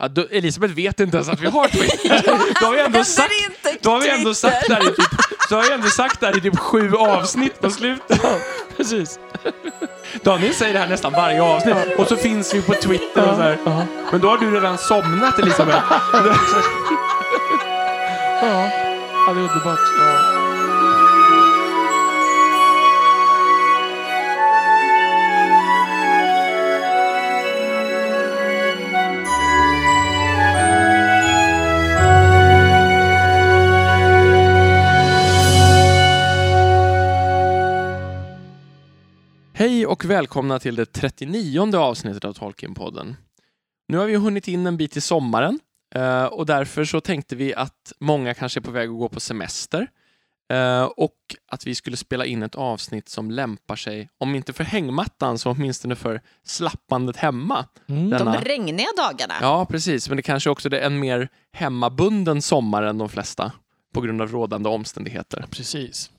Ja, då, Elisabeth vet inte ens att vi har Twitter. Då har vi ändå sagt, då har vi ändå sagt det här i typ, så har vi ändå sagt det här i typ sju avsnitt på slutet. Precis. Daniel säger det här nästan varje avsnitt och så finns vi på Twitter och så här. Men då har du redan somnat Elisabeth. Ja det är underbart. Och välkomna till det 39 avsnittet av Tolkienpodden. Nu har vi hunnit in en bit i sommaren eh, och därför så tänkte vi att många kanske är på väg att gå på semester eh, och att vi skulle spela in ett avsnitt som lämpar sig, om inte för hängmattan så åtminstone för slappandet hemma. Mm. De Denna- regniga dagarna. Ja, precis, men det kanske också är en mer hemmabunden sommar än de flesta på grund av rådande omständigheter. Precis.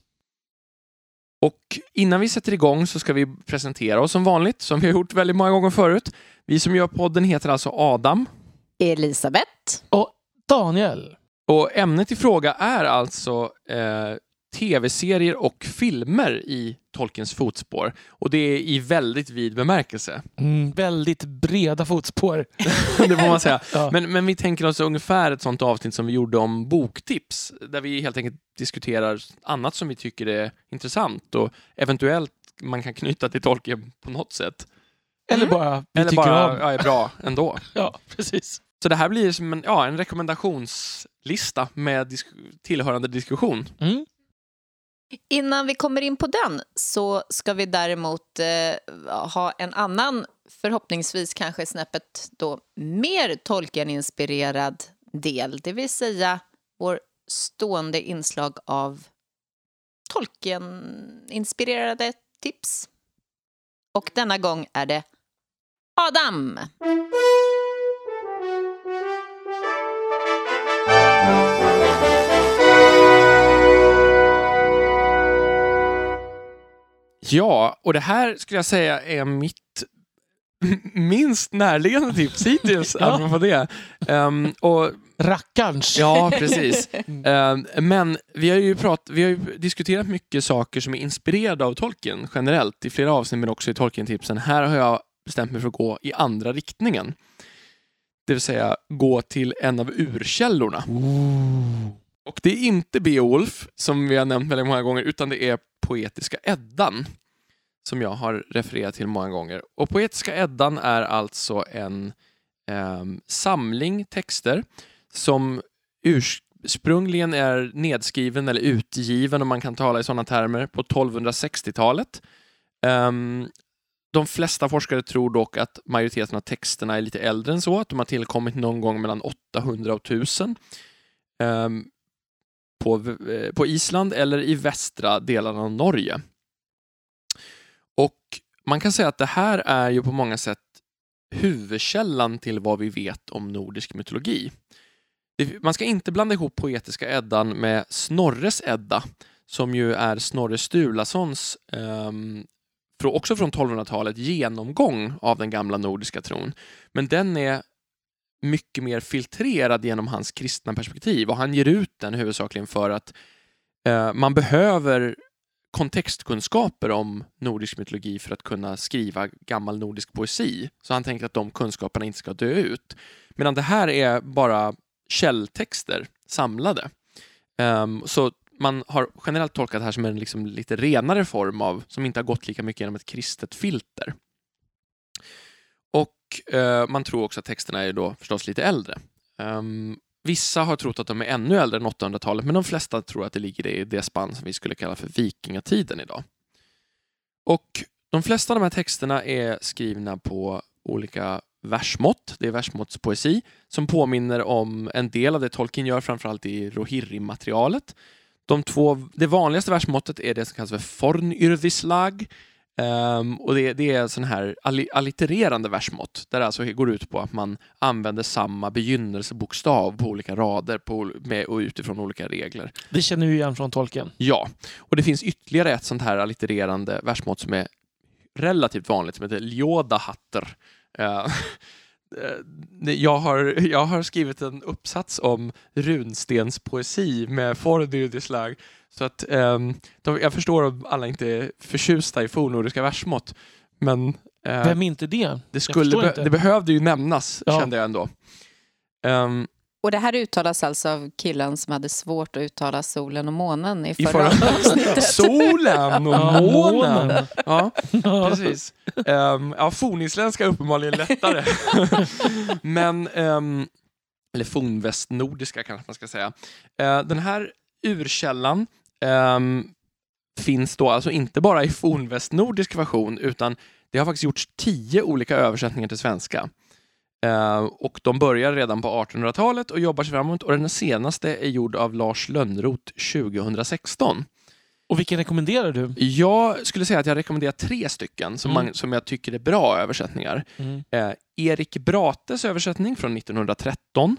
Och innan vi sätter igång så ska vi presentera oss som vanligt, som vi har gjort väldigt många gånger förut. Vi som gör podden heter alltså Adam Elisabeth. Och Daniel. och ämnet i fråga är alltså eh, tv-serier och filmer i Tolkiens fotspår. Och det är i väldigt vid bemärkelse, Mm, väldigt breda fotspår. det får man säga. Ja. Men, men vi tänker oss ungefär ett sånt avsnitt som vi gjorde om boktips, där vi helt enkelt diskuterar annat som vi tycker är intressant och eventuellt man kan knyta till Tolkien på något sätt. Eller bara vi Eller tycker bara om. ja, är bra ändå. Ja, precis. Så det här blir som en, ja, en rekommendationslista med disk- tillhörande diskussion. Mm. Innan vi kommer in på den så ska vi däremot eh, ha en annan, förhoppningsvis kanske snäppet då mer Tolkien-inspirerad del, det vill säga vår stående inslag av Tolkien-inspirerade tips. Och denna gång är det Adam. Ja, och det här skulle jag säga är mitt minst närliggande tips hittills. Ja. apropå det. Ehm, och, Rackarns. ja, precis. Ehm, men vi har, ju prat, vi har ju diskuterat mycket saker som är inspirerade av Tolkien generellt i flera avsnitt, men också i Tolkien-tipsen. Här har jag bestämt mig för att gå i andra riktningen. Det vill säga gå till en av urkällorna. Ooh. Och det är inte Beowulf, som vi har nämnt väldigt många gånger, utan det är Poetiska Eddan, som jag har refererat till många gånger. Och Poetiska Eddan är alltså en eh, samling texter som ursprungligen är nedskriven eller utgiven, om man kan tala i sådana termer, på 1260-talet. Eh, de flesta forskare tror dock att majoriteten av texterna är lite äldre än så, att de har tillkommit någon gång mellan 800 och 1000. Ehm, på, eh, på Island eller i västra delarna av Norge. Och man kan säga att det här är ju på många sätt huvudkällan till vad vi vet om nordisk mytologi. Man ska inte blanda ihop Poetiska Eddan med Snorres Edda, som ju är Snorre Sturlasons, eh, också från 1200-talet, genomgång av den gamla nordiska tron. Men den är mycket mer filtrerad genom hans kristna perspektiv och han ger ut den huvudsakligen för att eh, man behöver kontextkunskaper om nordisk mytologi för att kunna skriva gammal nordisk poesi. Så han tänker att de kunskaperna inte ska dö ut. Medan det här är bara källtexter samlade. Um, så man har generellt tolkat det här som en liksom lite renare form av, som inte har gått lika mycket genom ett kristet filter. Och eh, man tror också att texterna är då förstås lite äldre. Um, vissa har trott att de är ännu äldre än 800-talet, men de flesta tror att det ligger i det spann som vi skulle kalla för vikingatiden idag. Och de flesta av de här texterna är skrivna på olika versmått. Det är versmåttspoesi som påminner om en del av det Tolkien gör, framförallt i Rohirrim-materialet. De två, det vanligaste versmåttet är det som kallas för fornyrvislag. Um, och det, det är sån här alli- allittererande versmått där det alltså går ut på att man använder samma begynnelsebokstav på olika rader på, med, och utifrån olika regler. Det känner vi igen från tolken. Ja, och det finns ytterligare ett sånt här allittererande versmått som är relativt vanligt som heter Ljodahatter. Eh, eh, jag, har, jag har skrivit en uppsats om runstenspoesi med Fordyrdislag. Så att ehm, de, jag förstår om alla inte är förtjusta i fornnordiska versmått. Men eh, Vem är inte det? det, skulle be, det behövde ju nämnas, Ja. kände jag ändå. Ehm, Och det här uttalas alltså av killen som hade svårt att uttala solen och månen i I förra, förra avsnittet. Solen och månen! Ja, precis. Um, ja, fornisländska är uppenbarligen lättare. Men, ehm, eller fornvästnordiska kanske man ska säga. Eh, den här urkällan ehm, finns då alltså inte bara i fornvästnordisk version utan det har faktiskt gjorts tio olika översättningar till svenska. Eh, och de börjar redan på 1800-talet och jobbar sig framåt och den senaste är gjord av Lars Lönnroth 2016. Och vilken rekommenderar du? Jag skulle säga att jag rekommenderar tre stycken som, Mm. man, som jag tycker är bra översättningar. Mm. Eh, Erik Brates översättning från 1913,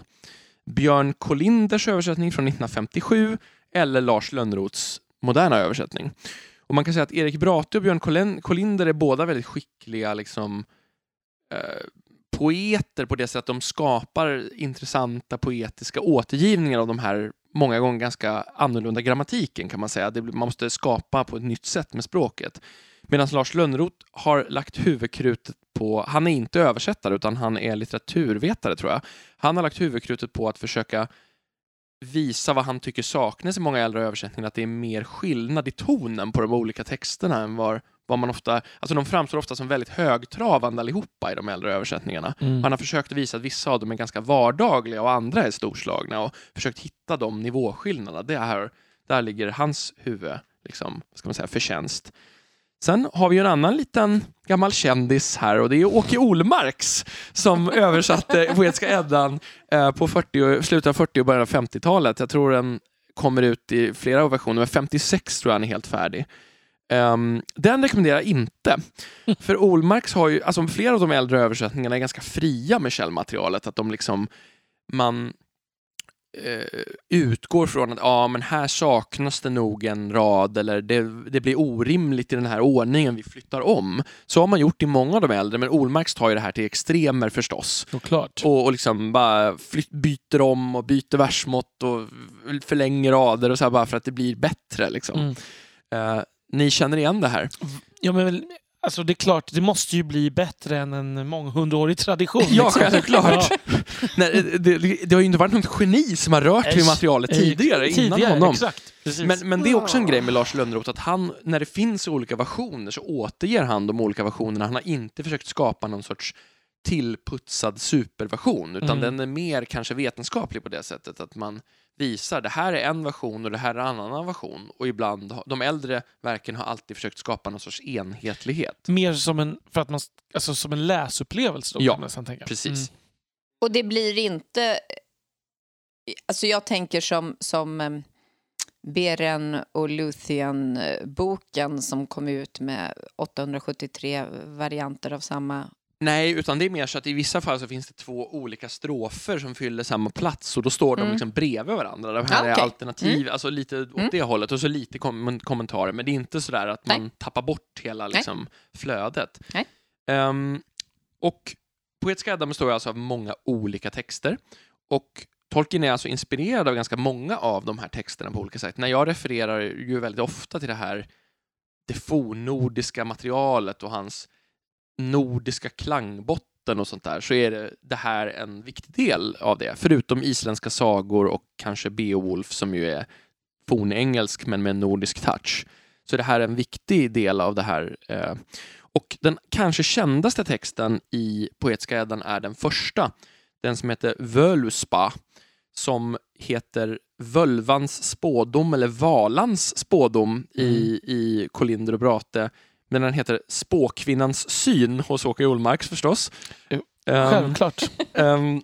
Björn Kolinders översättning från 1957 eller Lars Lönnroths moderna översättning. Och Man kan säga att Erik Brate och Björn Kolin- Kolinder är båda väldigt skickliga liksom, eh, poeter på det sättet att de skapar intressanta poetiska återgivningar av de här många gånger ganska annorlunda grammatiken kan man säga. Det, man måste skapa på ett nytt sätt med språket. Medan Lars Lönnroth har lagt huvudkrutet på, han är inte översättare utan han är litteraturvetare tror jag. Han har lagt huvudkrutet på att försöka visa vad han tycker saknas i många äldre översättningar, att det är mer skillnad i tonen på de olika texterna än vad vad man ofta, alltså de framstår ofta som väldigt högtravande allihopa i de äldre översättningar. Mm. Han har försökt visa att vissa av dem är ganska vardagliga och andra är storslagna och försökt hitta de nivåskillnaderna. Det här, där ligger hans huvud, liksom, ska man säga, förtjänst. Sen har vi en annan liten gammal kändis här och det är Åke Olmarks som översatte Poetiska Eddan eh, på 40, och- slutet av 40 och början av 50-talet. Jag tror den kommer ut i flera versioner, men 56 tror jag han är helt färdig. Ehm, den rekommenderar jag inte. För Olmarks har ju, alltså flera av de äldre översättningarna är ganska fria med källmaterialet. Att de liksom, man eh, utgår från att ja, men här saknas det nog en rad eller det, det blir orimligt i den här ordningen vi flyttar om. Så har man gjort i många av de äldre, men Olmarks tar ju det här till extremer förstås. Såklart. Och, och liksom bara flytt, byter om och byter versmått och förlänger rader och så här bara för att det blir bättre. Liksom. Mm. Eh, ni känner igen det här? Ja, men alltså det är klart, det måste ju bli bättre än en månghundraårig tradition. Ja, liksom. självklart. Ja. Nej, det, det, det har ju inte varit något geni som har rört vid materialet tidigare, innan Tidigare, honom. exakt. Men, men det är också en grej med Lars Lönnroth att han, när det finns olika versioner så återger han de olika versionerna. Han har inte försökt skapa någon sorts tillputsad superversion utan Mm. den är mer kanske vetenskaplig på det sättet att man visar det här är en version och det här är en annan version och ibland, har- de äldre verken har alltid försökt skapa någon sorts enhetlighet. Mer som en, för att man, alltså som en läsupplevelse då, Ja, kan man nästan tänka. Precis. Mm. Och det blir inte... Alltså jag tänker som, som um, Beren och Luthien-boken som kom ut med 873 varianter av samma... Nej, utan det är mer så att i vissa fall så finns det två olika strofer som fyller samma plats och då står de Mm. liksom bredvid varandra. De här Ah, är alternativ, alltså lite åt Mm. det hållet och så lite kom kommentarer. Men det är inte så där att Nej. man tappar bort hela liksom, flödet. Nej. Ehm, och Poetiska Eddan består alltså av många olika texter och Tolkien är alltså inspirerad av ganska många av de här texterna på olika sätt. När jag refererar ju väldigt ofta till det här det fornnordiska materialet och hans nordiska klangbotten och sånt där så är det, det här en viktig del av det. Förutom isländska sagor och kanske Beowulf som ju är fornengelsk men med en nordisk touch. Så det här är en viktig del av det här. eh. Och den kanske kändaste texten i Poetiska Eddan är den första. Den som heter Völuspa som heter Völvans spådom eller Valans spådom i, i Kolinder och Brate. Men den heter Spåkvinnans syn hos Åke Olmarks förstås. Jo, Ehm, Självklart. Ehm,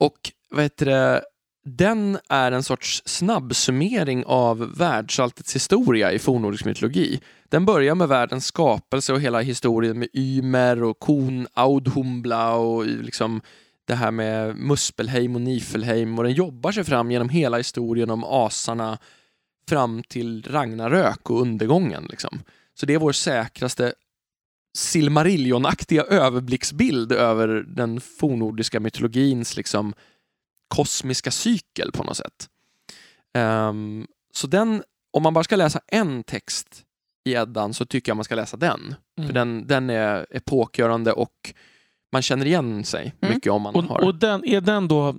och vad heter det? Den är en sorts snabbsummering av världsalltets historia i fornnordisk mytologi. Den börjar med världens skapelse och hela historien med Ymer och kon Audhumbla och liksom det här med Muspelheim och Nifelheim och den jobbar sig fram genom hela historien om asarna fram till Ragnarök och undergången. Liksom. Så det är vår säkraste Silmarillion-aktiga överblicksbild över den fornnordiska mytologins liksom kosmiska cykel på något sätt. Ehm, så den, om man bara ska läsa en text i Eddan så tycker jag man ska läsa den. Mm. För den, den är epokgörande och man känner igen sig Mm. mycket om man Och, har... och den, är den då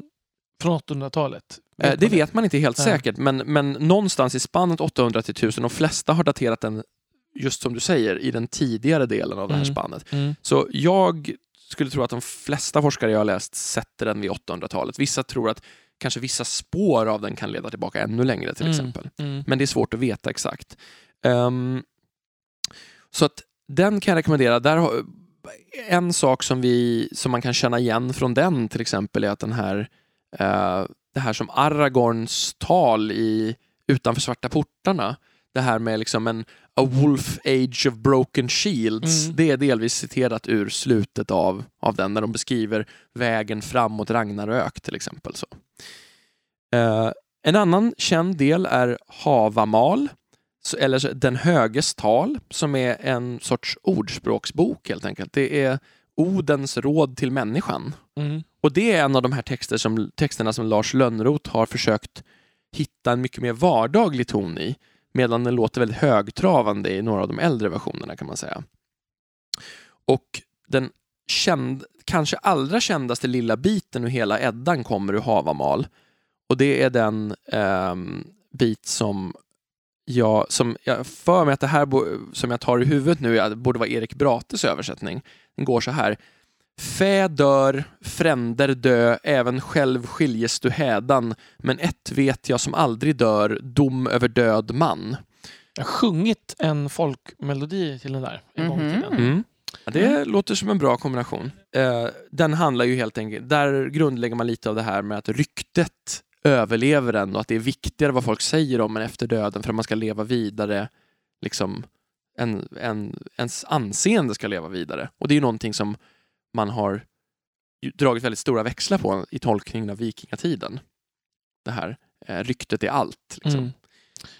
från 800-talet? Eh, det vet man inte helt Nej. säkert, men, men någonstans i spannet 800 till 1000. De flesta har daterat den, just som du säger, i den tidigare delen av det här Mm. spannet. Mm. Så jag skulle tro att de flesta forskare jag har läst sätter den vid 800-talet. Vissa tror att kanske vissa spår av den kan leda tillbaka ännu längre till Mm. exempel. Mm. Men det är svårt att veta exakt. Ehm, så att den kan jag rekommendera. Där har, en sak som, vi, som man kan känna igen från den till exempel är att den här, eh, det här som Aragorns tal i Utanför svarta portarna, det här med liksom en A Wolf Age of Broken Shields, Mm. det är delvis citerat ur slutet av, av den, när de beskriver vägen fram mot Ragnarök till exempel. Så. Eh, en annan känd del är Havamal, så- eller Den höges tal, som är en sorts ordspråksbok helt enkelt. Det är Odens råd till människan. Mm. Och det är en av de här texter som, texterna som Lars Lönnroth har försökt hitta en mycket mer vardaglig ton i, medan den låter väldigt högtravande i några av de äldre versionerna kan man säga. Och den känd, kanske allra kändaste lilla biten ur hela Eddan kommer ur Havamal. Och det är den eh, bit som jag, som jag för mig att det här bo, som jag tar i huvudet nu borde vara Erik Brates översättning. Den går så här. Fä dör, fränder dö, även själv skiljes du hädan, men ett vet jag som aldrig dör, dom över död man. Jag har sjungit en folkmelodi till den där en gång i Mhm. tiden. Mm. Ja, det låter som en bra kombination. Eh, den handlar ju helt enkelt, där grundlägger man lite av det här med att ryktet överlever en och att det är viktigare vad folk säger om en efter döden för att man ska leva vidare. Liksom, en, en, ens anseende ska leva vidare. Och det är ju någonting som man har dragit väldigt stora växlar på i tolkningen av vikingatiden. Det här eh, ryktet är allt. Liksom. Mm.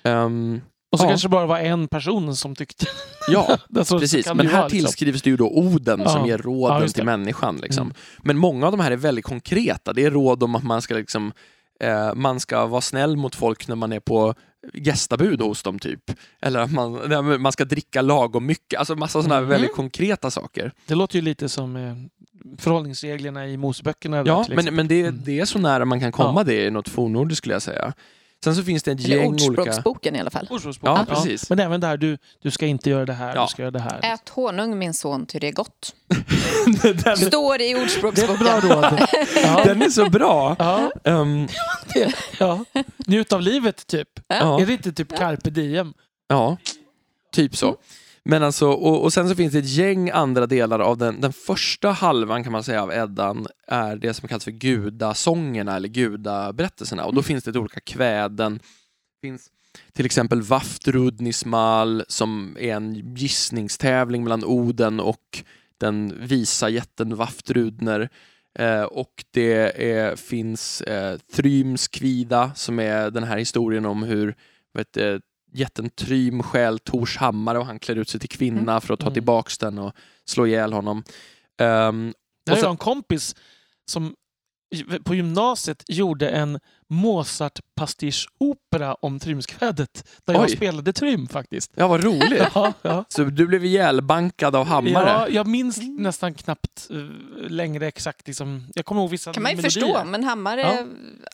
Ehm, Och så Ja. kanske det bara var en person som tyckte... ja, Precis, men här vara, liksom. tillskrivs det ju då Oden som Ja. ger råden Ja, till människan. Liksom. Mm. Men många av de här är väldigt konkreta. Det är råd om att man ska, liksom, eh, man ska vara snäll mot folk när man är på gästabud hos dem typ. Eller att man, man ska dricka lagom mycket. Alltså massa sådana Mhm. väldigt konkreta saker. Det låter ju lite som eh, förhållningsreglerna i Moseböckerna. där, Ja, till men, men det, Mm. det är så nära man kan komma Ja. det i något fornnordiskt skulle jag säga. Sen så finns det ett Eller gäng olika... Ordspråksboken i alla fall. Ordspråksbok. Ja, precis. Men även där, du, du ska inte göra det här, Ja. du ska göra det här. Ät honung min son, ty det är gott. den, Står i Det är Ordspråksboken. bra råd. Ja. den är så bra. Ja, det, ja. Njut av livet, typ. ja. Är det inte typ carpe diem? Ja, typ så. Men alltså, och, och sen så finns det ett gäng andra delar av den. Den första halvan kan man säga av Eddan är det som kallas för gudasångerna eller gudaberättelserna. Och då finns det olika kväden. Finns till exempel Vaftrudnismal som är en gissningstävling mellan Oden och den visa jätten Vaftrudner. Eh, och det är, finns eh, Thrymskvida som är den här historien om hur vet, jätten Trym stjäl Tors hammare och han klär ut sig till kvinna för att ta Mm. tillbaks den och slå ihjäl honom. Ehm, Det Och sen- var en kompis som på gymnasiet gjorde en Mozart-pastischopera om Trymskvädet. Där jag Oj. spelade Trym faktiskt. ja, vad roligt. Ja, ja. Så du blev ihjälbankad av hammare? Ja, jag minns nästan knappt uh, längre exakt. Liksom. Jag kommer ihåg vissa kan man ju melodier. förstå, men Hammare Ja.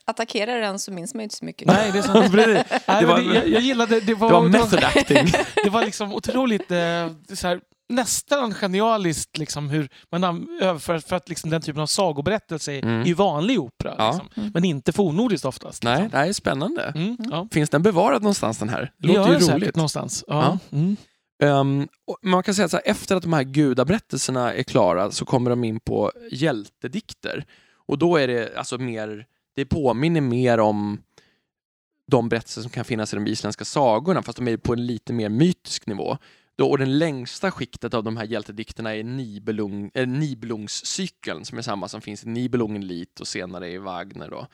attackerar den så minns man ju inte så mycket. Nej, det är sant. Nej, Det var- jag, jag gillade det. Var, Det var det var, method acting. det var liksom otroligt eh, så här, nästan genialiskt liksom, hur man an- överför för att liksom, den typen av sagoberättelse är Mm. i vanlig opera. Ja. Liksom. Mm. Men inte fornnordiskt oftast. Nej, Liksom. det här är spännande. Mm, ja. Finns den bevarad någonstans den här? Det Det låter ju det säkert roligt. någonstans. Ja. Mm. Och man kan säga att här, efter att de här gudaberättelserna är klara så kommer de in på hjältedikter. Och då är det alltså mer, det påminner mer om de berättelser som kan finnas i de isländska sagorna fast de är på en lite mer mytisk nivå. Då, och den längsta skiktet av de här hjältedikterna är Nibelung, äh, Nibelungscykeln som är samma som finns i Nibelungen Lit och senare i Wagner. Då.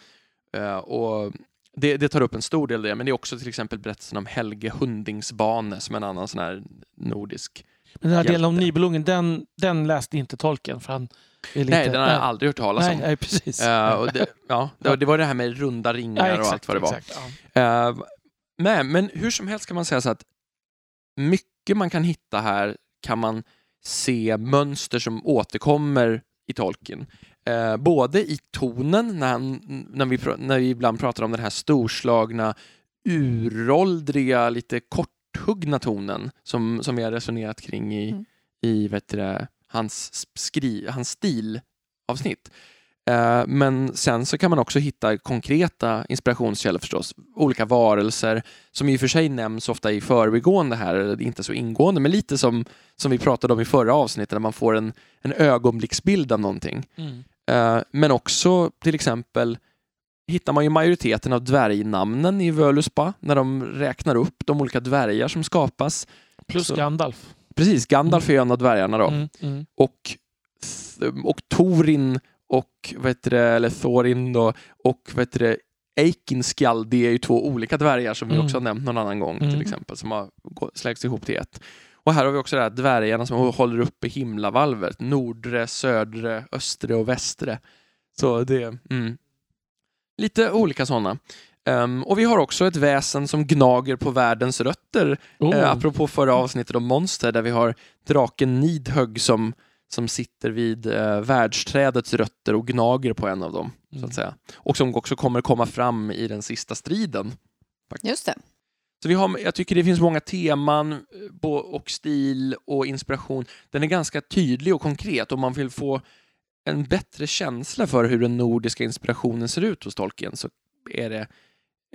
Eh, och det, det tar upp en stor del av det, men det är också till exempel berättelsen om Helge Hundingsbane som är en annan sån här nordisk Men den här delen om Hjälte. Nibelungen, den, den läste inte tolken för han. Nej, den har jag aldrig hört talas nej, om. nej, precis. Eh, och det, ja, det, var- det var det här med runda ringar Ja, och allt vad det var. exakt, ja. Eh, men, men hur som helst kan man säga så att mycket man kan hitta här kan man se mönster som återkommer i tolken. Eh, både i tonen, när, han, när, vi, när vi ibland pratar om den här storslagna, uråldriga, lite korthuggna tonen som, som vi har resonerat kring i, Mm. i vet det, hans, skri, hans stilavsnitt. Eh, Men sen så kan man också hitta konkreta inspirationskällor förstås. Olika varelser som i och för sig nämns ofta i förbigående här, eller inte så ingående, men lite som, som vi pratade om i förra avsnittet, där man får en, en ögonblicksbild av någonting. Mm. Eh, Men också till exempel hittar man ju majoriteten av dvärgnamnen i Völuspa när de räknar upp de olika dvärgar som skapas. Plus Så- Gandalf. Precis, Gandalf är en av dvärgarna då. Mm, mm. och, och Torin och vad heter det, eller Thorin då, och vad heter det, Eikinskald, det är ju två olika dvärgar som vi Mm. också har nämnt någon annan gång Mm. till exempel, som har slängts ihop till ett. Och här har vi också det här dvärgarna som håller uppe himlavalvet, nordre, södre, östre och västre. Så det, mm. Lite olika sådana. Ehm, och vi har också ett väsen som gnager på världens rötter Oh. Eh, apropå förra avsnittet om monster där vi har draken Nidhögg som, som sitter vid eh, världsträdets rötter och gnager på en av dem. Så Mm. att säga. Och som också kommer komma fram i den sista striden. Just det. Så vi har, jag tycker det finns många teman eh, och stil och inspiration. Den är ganska tydlig och konkret om man vill få en bättre känsla för hur den nordiska inspirationen ser ut hos Tolkien så är det,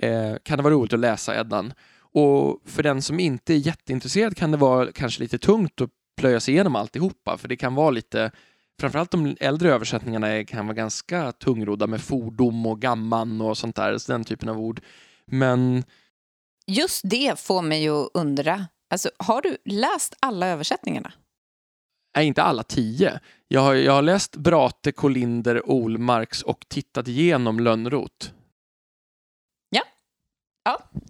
eh, kan det vara roligt att läsa Eddan. Och för den som inte är jätteintresserad kan det vara kanske lite tungt att plöja sig igenom alltihopa för det kan vara lite Framförallt de äldre översättningarna är, kan vara ganska tungrodda med fordom och gamman och sånt där, så den typen av ord. Men Just det får mig ju att undra. Alltså, har du läst alla översättningarna? är inte alla tio. Jag har, jag har läst Brate, Kolinder, Olmarks och tittat igenom Lönnrot.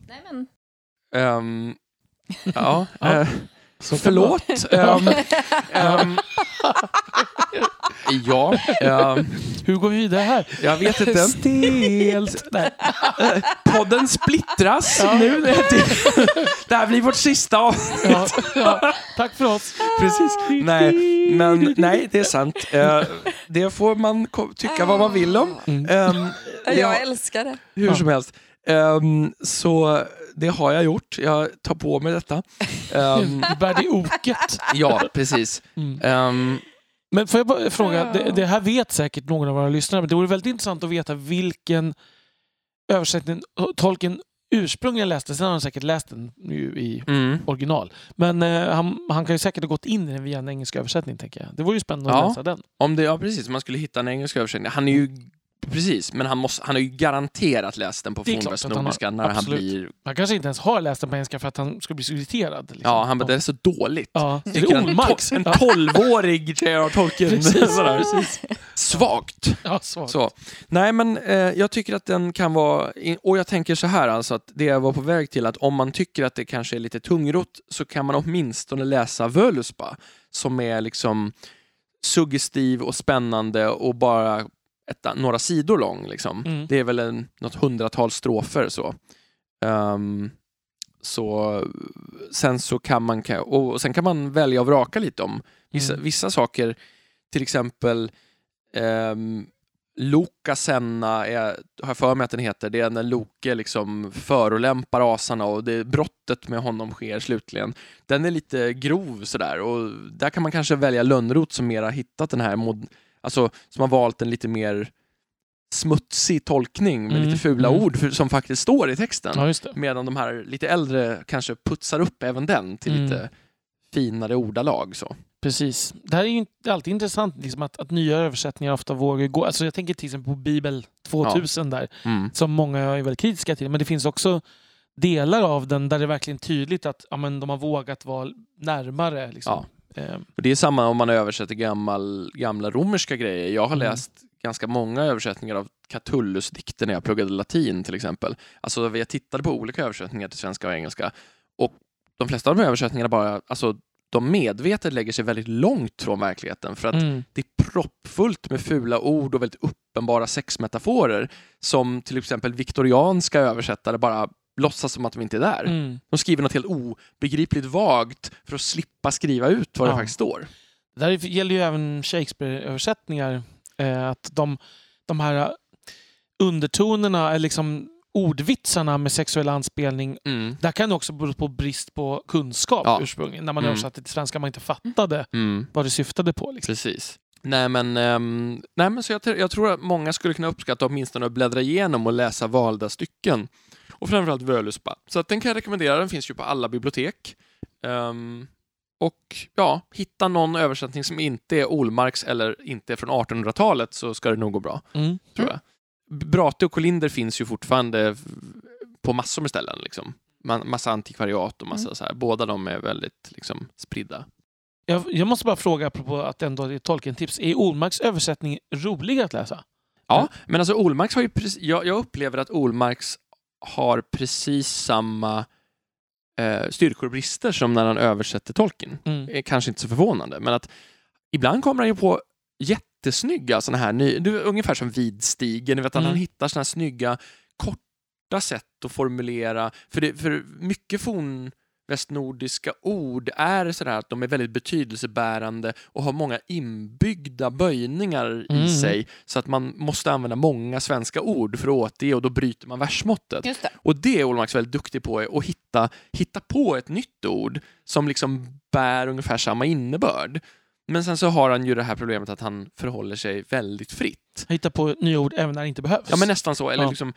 Nej, men... Ehm, ja, Ja. Så förlåt. Ehm, ehm, ja, ehm, Hur går vi vidare här? jag vet inte. Stelt. Nej. Podden splittras nu. Det här blir vårt sista avsnitt. Ja, ja. Tack för oss. Precis. Nej, men nej, det är sant. Eh, det får man tycka vad man vill om. Mm. Har- älskar det. Hur Ja. som helst. Så det har jag gjort. Jag tar på mig detta. Ehm, Du bär det oket. ja, precis. Mm. Ehm, Men får jag bara fråga, det, det här vet säkert någon av våra lyssnare, men det vore väldigt intressant att veta vilken översättning Tolkien ursprungligen läste. Sen har han säkert läst den ju i mm. original. Men eh, han, han kan ju säkert ha gått in i den via en engelsk översättning, tänker jag. Det vore ju spännande Ja. att läsa den. Om det, ja, precis. Om man skulle hitta en engelsk översättning. Han är ju Precis, men han, måste, han har ju garanterat läst den på Det är klart Fornväst att han har. Nordiska när han Absolut. blir... Han kanske inte ens har läst den på engelska för att han skulle bli så irriterad. Liksom. Ja, han bara, det är så dåligt. Ja. Är Tycker det to- en tolvårig J.R. Tolkien. Precis, Sådär. precis. Svagt. Ja, svagt. Så. Nej, men eh, jag tycker att den kan vara... Och jag tänker så här, alltså att det jag var på väg till, att om man tycker att det kanske är lite tungrot så kan man åtminstone läsa Völuspa, som är liksom suggestiv och spännande och bara ett, några sidor lång. Liksom. Mm. Det är väl en, något hundratal strofer. Så. Ehm, så sen så kan man och sen kan man välja och vraka lite om vissa, Mm. vissa saker, till exempel um, Loka Senna, är, har jag för mig att den heter, det är när Loke liksom förolämpar asarna och det brottet med honom sker slutligen. Den är lite grov sådär och där kan man kanske välja Lönnrot som mer har hittat den här, mod, alltså som har valt en lite mer smutsig tolkning med Mm, lite fula mm. ord för, som faktiskt står i texten. Ja. Medan de här lite äldre kanske putsar upp även den till Mm. lite finare ordalag. Så. Precis. Det här är ju alltid intressant liksom, att, att nya översättningar ofta vågar gå. Alltså, jag tänker till exempel på Bibel 2000 där, Mm. som många är väldigt kritiska till. Men det finns också delar av den där det är verkligen tydligt att ja, men de har vågat vara närmare. Liksom. Eh, Och det är samma om man översätter gammal, gamla romerska grejer. Jag har Mm. läst ganska många översättningar av Catullus-dikter när jag pluggade latin till exempel. Alltså jag tittade på olika översättningar till svenska och engelska och de flesta av de översättningarna bara, alltså de medvetet lägger sig väldigt långt från verkligheten för att Mm. det är proppfullt med fula ord och väldigt uppenbara sexmetaforer som till exempel viktorianska översättare bara låtsas som att de inte är där. Mm. De skriver något helt obegripligt vagt för att slippa skriva ut vad det Ja. faktiskt står. Det där gäller ju även Shakespeare-översättningar. Eh, att de, de här undertonerna, eller liksom ordvitsarna med sexuell anspelning, Mm. där kan det också bero på brist på kunskap Ja. ursprungligen. När man Mm. översatte till svenska man inte fattade Mm. vad det syftade på. Liksom. Precis. Nej men, ehm, nej, men så jag, jag tror att många skulle kunna uppskatta åtminstone att bläddra igenom och läsa valda stycken. Och framförallt Völuspa. Så att den kan jag rekommendera, den finns ju på alla bibliotek. Ehm, och ja, hitta någon översättning som inte är Olmarks eller inte är från 1800-talet så ska det nog gå bra, Mm. tror jag. Brate och Kolinder finns ju fortfarande på massor med ställen. Liksom. Ma- Massa antikvariat och massa så här. Båda de är väldigt liksom, spridda. Jag, jag måste bara fråga, apropå att ändå det är Tolkien-tips. Är Olmarks översättning rolig att läsa? Ja, men alltså Olmarks har ju precis, jag, jag upplever att Olmarks har precis samma eh, styrkor och brister som när han översätter Tolkien. Mm. är kanske inte så förvånande, men att ibland kommer han ju på jättesnygga såna här, ny, du, ungefär som Vidstigen, ni vet att Mm. han hittar såna här snygga, korta sätt att formulera, för, det, för mycket fornvästnordiska ord är sådär att de är väldigt betydelsebärande och har många inbyggda böjningar i Mm. sig, så att man måste använda många svenska ord för att återge och då bryter man versmåttet. Det. Och det är Olmarks väldigt duktig på, är att hitta, hitta på ett nytt ord som liksom bär ungefär samma innebörd. Men sen så har han ju det här problemet att han förhåller sig väldigt fritt. Hitta på nya ord även när det inte behövs. Ja men nästan så, eller Ja. liksom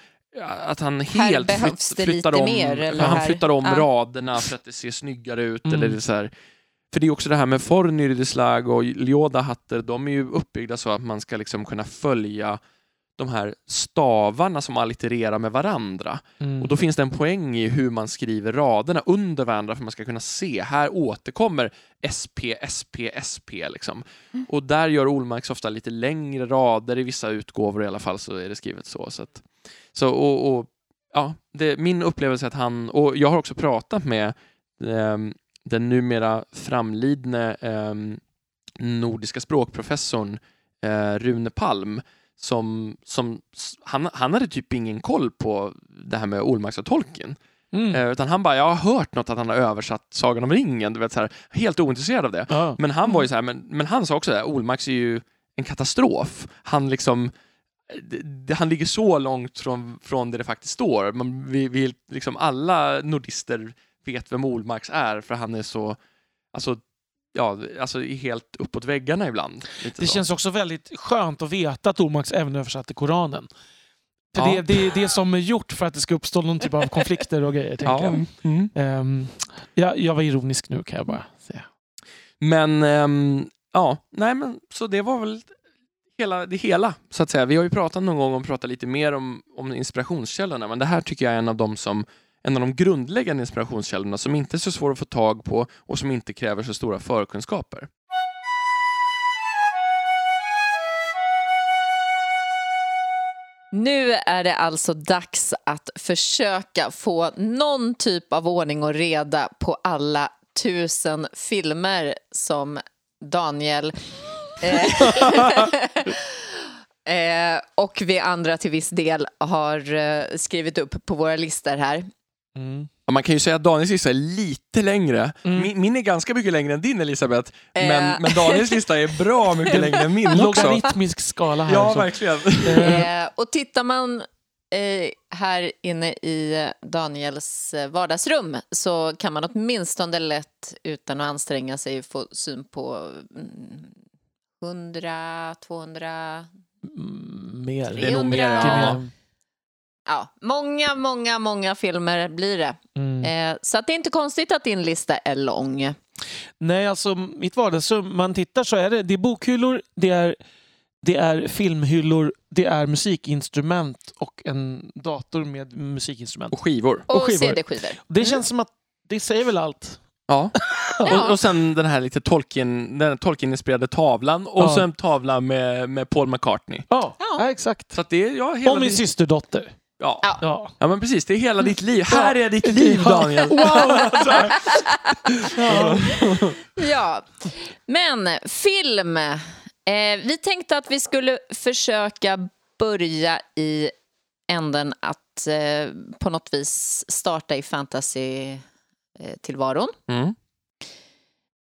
att han helt det flyttar om, mer, han här- flyttar om ja. raderna för att det ser snyggare ut. Mm. Eller så här. För det är också det här med Fornyrdislag och Ljodahatter, de är ju uppbyggda så att man ska liksom kunna följa de här stavarna som allittererar med varandra. Mm. Och då finns det en poäng i hur man skriver raderna under varandra för man ska kunna se, här återkommer SP, SP, SP. Liksom. Och där gör Olmarks ofta lite längre rader, i vissa utgåvor i alla fall så är det skrivet så. så, att, så och, och, ja, det, min upplevelse är att han, och jag har också pratat med ehm, den numera framlidne ehm, nordiska språkprofessorn eh, Rune Palm som, som han, han hade typ ingen koll på det här med Olmarks och Tolkien. Mm. Eh, utan han bara, jag har hört något att han har översatt Sagan om ringen, du vet, så här, helt ointresserad av det. Ja. Men han var ju så här, men, men han sa också det, Olmarks är ju en katastrof. Han liksom han ligger så långt från, från det det faktiskt står. Man, vi, vi, liksom alla nordister vet vem Olmarks är för han är så, alltså, ja, alltså är helt uppåt väggarna ibland. Lite Det så. känns också väldigt skönt att veta att Olmarks även översatte Koranen. För Ja. det, det är det som är gjort för att det ska uppstå någon typ av konflikter och grejer. tänker ja. jag. Mm. Ehm, ja, jag var ironisk nu kan jag bara säga. Men ehm, ja, nej men så det var väl hela, det hela så att säga. Vi har ju pratat någon gång om prata lite mer om, om inspirationskällorna, men det här tycker jag är en av de som en av de grundläggande inspirationskällorna som inte är så svår att få tag på och som inte kräver så stora förkunskaper. Nu är det alltså dags att försöka få någon typ av ordning och reda på alla tusen filmer som Daniel eh, eh, och vi andra till viss del har eh, skrivit upp på våra listor här. Mm. Ja, man kan ju säga att Daniels lista är lite längre. Mm. Min, min är ganska mycket längre än din Elisabeth, Eh. men, men Daniels lista är bra mycket längre än min också. Logaritmisk skala här. Ja, så. verkligen. Eh, Eh, och tittar man eh, här inne i Daniels vardagsrum så kan man åtminstone lätt utan att anstränga sig få syn på mm, 100, 200, mm, mer. Det är nog mer, 300. ja. Ja, många, många, många filmer blir det. Mm. Eh, så att det är inte konstigt att din lista är lång. Nej, alltså mitt vardagsrum, man tittar så är det, det är bokhyllor, det är, det är filmhyllor, det är musikinstrument och en dator med musikinstrument. Och skivor. Och, Och skivor. CD-skivor. Det känns som att det säger väl allt. Ja. Ja. Och, och sen den här lite Tolkien, den här Tolkien-inspirerade tavlan och Ja. så en tavla med, med Paul McCartney. Ja, Ja. ja exakt. Så att det är, ja, hela Och min det- systerdotter. Ja. Ja. Ja. men precis. Det är hela ditt liv. Här är ditt liv, Daniel. Wow! ja. Ja, men film. Eh, vi tänkte att vi skulle försöka börja i änden att eh, på något vis starta i fantasy-tillvaron. Mm.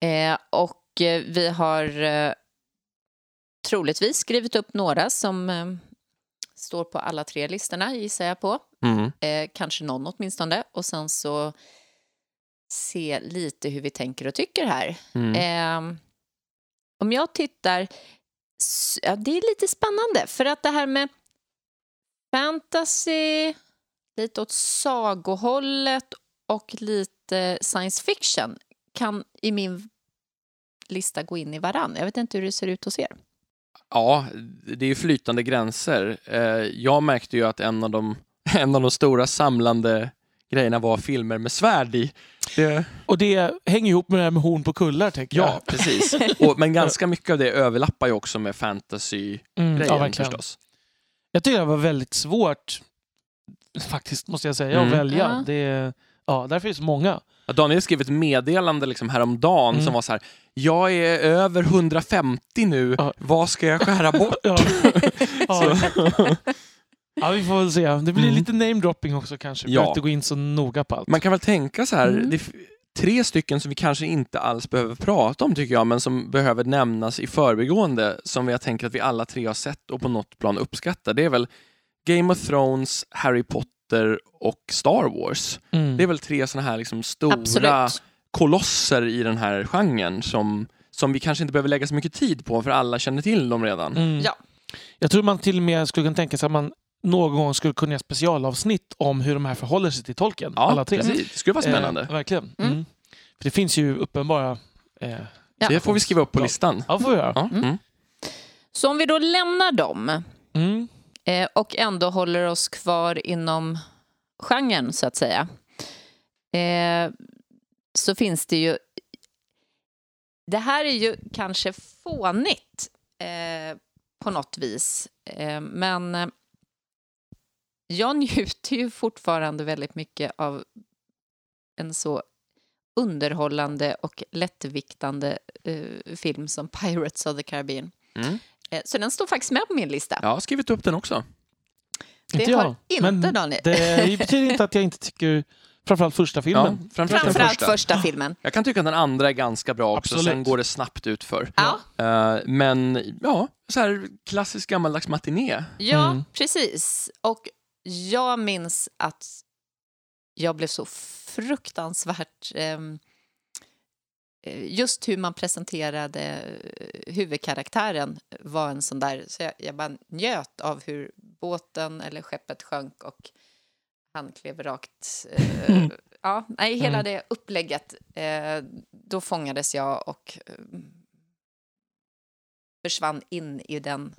Eh, och eh, vi har eh, troligtvis skrivit upp några som eh, står på alla tre listorna, gissar jag på. Mm. Eh, kanske någon åtminstone. Och sen så se lite hur vi tänker och tycker här. Mm. Ehm, om jag tittar... Ja, det är lite spännande, för att det här med fantasy, lite åt sagohållet och lite science fiction kan i min lista gå in i varann. Jag vet inte hur det ser ut hos er. Ja, det är ju flytande gränser. Eh, Jag märkte ju att en av de, en av de stora samlande grejerna var filmer med svärd i. Det, Och det hänger ihop med det här med horn på kullar, tänker jag. ja, precis. Och, men ganska mycket av det överlappar ju också med fantasy-grejen Mm, ja, verkligen. förstås. Jag tycker det var väldigt svårt, faktiskt, måste jag säga, Mm. att välja. Ja. Det, ja, därför är det så många. Daniel skrev ett meddelande liksom häromdagen Mm. som var så här, jag är över 150 nu, Ja. vad ska jag skära bort? Ja. ja. ja, vi får väl se. Det blir Mm. lite namedropping också kanske. Vi Ja. inte gå in så noga på allt. Man kan väl tänka så här, Mm. tre stycken som vi kanske inte alls behöver prata om tycker jag, men som behöver nämnas i förbigående, som jag tänker att vi alla tre har sett och på något plan uppskattar. Det är väl Game of Thrones, Harry Potter och Star Wars. Mm. Det är väl tre sådana här liksom stora Absolut. kolosser i den här genren som, som vi kanske inte behöver lägga så mycket tid på, för alla känner till dem redan. Mm. Ja. Jag tror man till och med skulle kunna tänka sig att man någon gång skulle kunna göra specialavsnitt om hur de här förhåller sig till tolken. Ja, alla tre. precis. Det skulle vara spännande. Eh, verkligen. Mm. Mm. För det finns ju uppenbara... Eh, Ja. Det får vi skriva upp på Ja. listan. ja, får vi göra. Ja, mm. Så om vi då lämnar dem Mm eh, och ändå håller oss kvar inom genren, så att säga, eh, så finns det ju... Det här är ju kanske fånigt eh, på något vis, eh, men eh, jag njuter ju fortfarande väldigt mycket av en så underhållande och lättviktande eh, film som Pirates of the Caribbean. Mm. Eh, så den står faktiskt med på min lista. Jag har skrivit upp den också. Det Inte har jag. inte Men Daniel. Det betyder inte att jag inte tycker... Framförallt första filmen. Ja, framförallt Framförallt första. första. filmen. Jag kan tycka att den andra är ganska bra också, Absolut. sen går det snabbt utför. Ja, Eh, men ja, så här klassisk gammaldags matiné. ja Mm. precis. Och jag minns att jag blev så fruktansvärt... eh, just hur man presenterade eh, huvudkaraktären var en sån där... Så jag, jag bara njöt av hur båten eller skeppet sjönk och han klev rakt... Eh, Mm. ja, nej, hela Mm. det upplägget. Eh, då fångades jag och eh, försvann in i den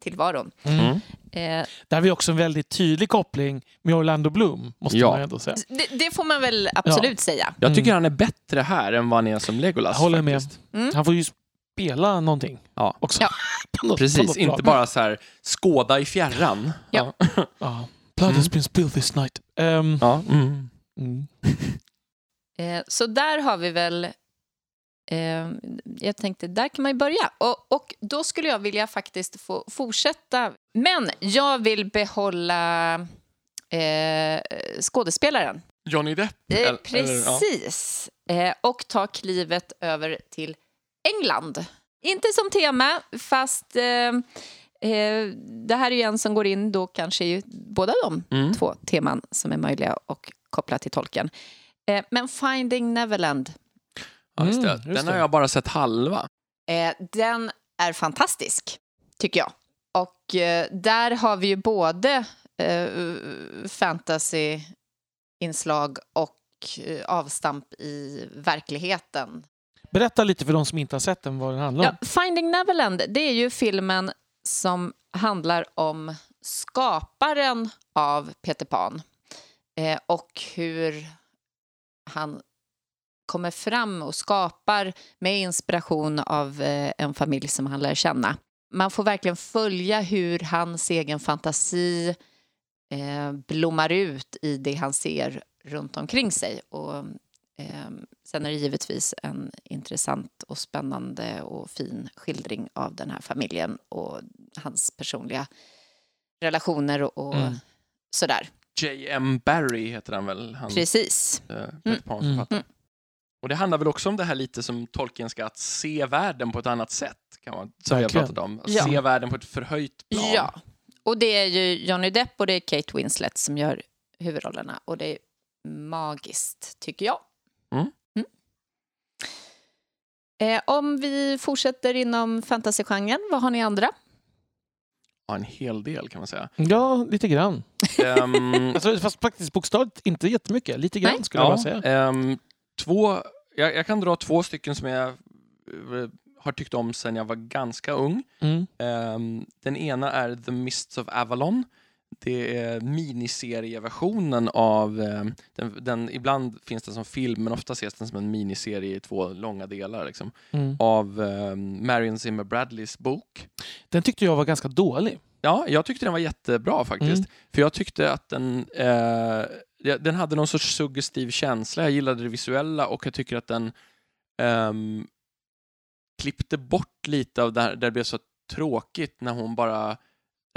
tillvaron. Mm. Eh, Där har vi också en väldigt tydlig koppling med Orlando Bloom, måste Ja. man ändå säga. det, det får man väl absolut säga. Jag tycker Mm. han är bättre här än vad han är som Legolas. Jag håller med. faktiskt. Mm. Han får ju spela någonting Ja. också. Ja. Något- Precis, inte bara så här skåda i fjärran. Ja. Ja. Blood has Mm. been spilled this night. Ehm, Ja. Mm. mm. Eh, så där har vi väl... Eh, jag tänkte, där kan man ju börja. Och, och då skulle jag vilja faktiskt få fortsätta. Men jag vill behålla eh, skådespelaren. Johnny Depp. Eh, eller- eller, ja. precis. Eh, och ta klivet över till England. Inte som tema, fast eh, eh, det här är ju en som går in då kanske i båda de Mm. två teman som är möjliga och koppla till tolken. Men Finding Neverland, Ja, just det. Mm, Den har jag bara sett halva. eh, den är fantastisk, tycker jag. Och eh, där har vi ju både eh, fantasy-inslag och avstamp i verkligheten. Berätta lite för de som inte har sett den vad den handlar om. Ja, Finding Neverland, det är ju filmen som handlar om skaparen av Peter Pan eh, och hur han kommer fram och skapar med inspiration av eh, en familj som han lär känna. Man får verkligen följa hur hans egen fantasi eh, blommar ut i det han ser runt omkring sig. Och, eh, sen är det givetvis en intressant och spännande och fin skildring av den här familjen och hans personliga relationer och, och Mm. sådär. J.M. Barry heter han väl? Han, Precis. Mm. Och det handlar väl också om det här lite som Tolkien ska att se världen på ett annat sätt, kan man, som vi har pratat om. Att Ja. Se världen på ett förhöjt plan. Ja, och det är ju Johnny Depp och det är Kate Winslet som gör huvudrollerna och det är magiskt, tycker jag. Mm. Eh, om vi fortsätter inom fantasygenren, vad har ni andra? Ja, en hel del kan man säga. Ja, lite grann. Alltså, fast faktiskt bokstavligt inte jättemycket. Lite grann Nej. skulle jag ja, bara säga. ehm, två, jag, jag kan dra två stycken som jag eh, har tyckt om sedan jag var ganska ung. Mm. Ehm, den ena är The Mists of Avalon. Det är miniserieversionen av ehm, den, den, ibland finns den som film men ofta ses den som en miniserie i två långa delar liksom, Mm. av um, Marion Zimmer Bradleys bok. Den tyckte jag var ganska dålig. Ja, jag tyckte den var jättebra faktiskt. Mm. För jag tyckte att den, eh, den hade någon sorts suggestiv känsla. Jag gillade det visuella och jag tycker att den um, klippte bort lite av det här, där det blev så tråkigt när hon bara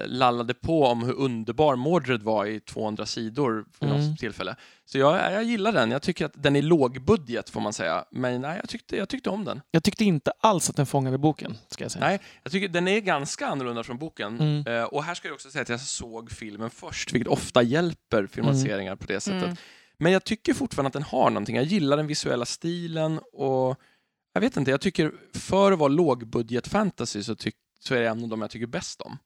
lallade på om hur underbar Mordred var i 200 sidor för Mm. något tillfälle. Så jag, jag gillar den. Jag tycker att den är lågbudget får man säga. Men nej, jag tyckte, jag tyckte om den. Jag tyckte inte alls att den fångade boken, ska jag säga. Nej, jag tycker den är ganska annorlunda från boken. Mm. Eh, och här ska jag också säga att jag såg filmen först, vilket ofta hjälper filmatiseringar på det sättet. Mm. Men jag tycker fortfarande att den har någonting. Jag gillar den visuella stilen och jag vet inte, jag tycker för att vara lågbudget fantasy så, tyck, så är det en av de jag tycker bäst om.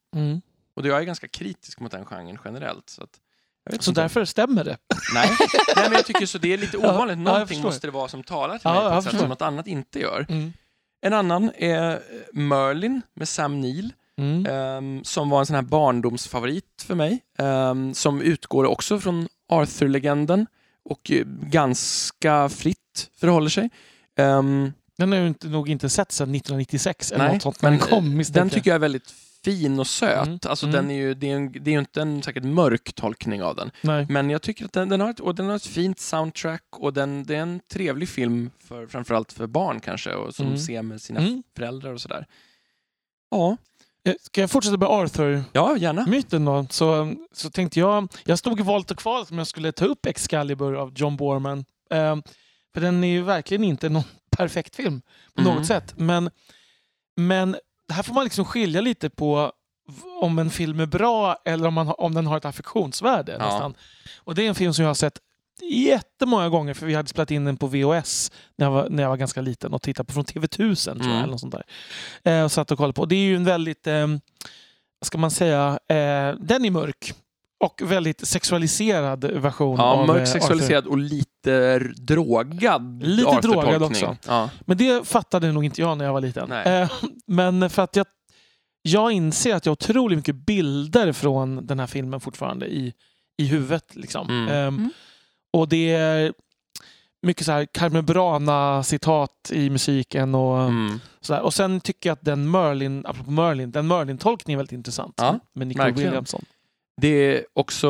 Och jag är ganska kritisk mot den genren generellt. Så, att, Så inte. därför stämmer det. Nej. Nej, men jag tycker så det är lite ovanligt. ja, Någonting måste det vara som talar till Ja, mig på ett sätt som något annat inte gör. Mm. En annan är eh, Merlin med Sam Neill. Mm. Ehm, som var en sån här barndomsfavorit för mig. ehm, som utgår också från Arthur-legenden och eh, ganska fritt förhåller sig. Ehm, Den har jag nog inte sett sedan 1996 eller nej, något sånt när den men, kom eh, misstänker den tycker jag är väldigt fin och söt. Mm, Alltså, mm. Den är ju, det, är en, det är ju inte en säkert mörk tolkning av den. Nej. Men jag tycker att den, den, har, ett, och den har ett fint soundtrack och den, det är en trevlig film, för, framförallt för barn kanske, och som Mm. ser med sina Mm. föräldrar och sådär. Ja, Eh, Ska jag fortsätta med Arthur? ja gärna. då, så, så tänkte jag... Jag stod i valet och kvalet om jag skulle ta upp Excalibur av John Borman. Eh, för den är ju verkligen inte någon perfekt film på Mm. något sätt. Men, men här får man liksom skilja lite på om en film är bra eller om, man, om den har ett affektionsvärde. Ja. Nästan. Och det är en film som jag har sett jättemånga gånger för vi hade spelat in den på VHS när jag var, när jag var ganska liten och tittade på från TV1000 tror jag. Mm. Eller något sånt där. Eh, och satt och kollade på. Det är ju en väldigt, eh, ska man säga, eh, den är mörk. Och väldigt sexualiserad version Ja, eh, sexualiserad och lite drogad Lite drogad också. Ja. Arthur. Men det fattade nog inte jag när jag var liten. Nej. Eh, men för att jag, jag inser att jag har otroligt mycket bilder från den här filmen fortfarande i, i huvudet. Liksom. Mm. Ehm, Mm. Och det är mycket så här Carmen Brana-citat i musiken. Och, Mm. sådär. och sen tycker jag att den Merlin, apropå Merlin, den Merlin-tolkningen är väldigt intressant. Ja, med Nicole verkligen. Williamson. Det är också,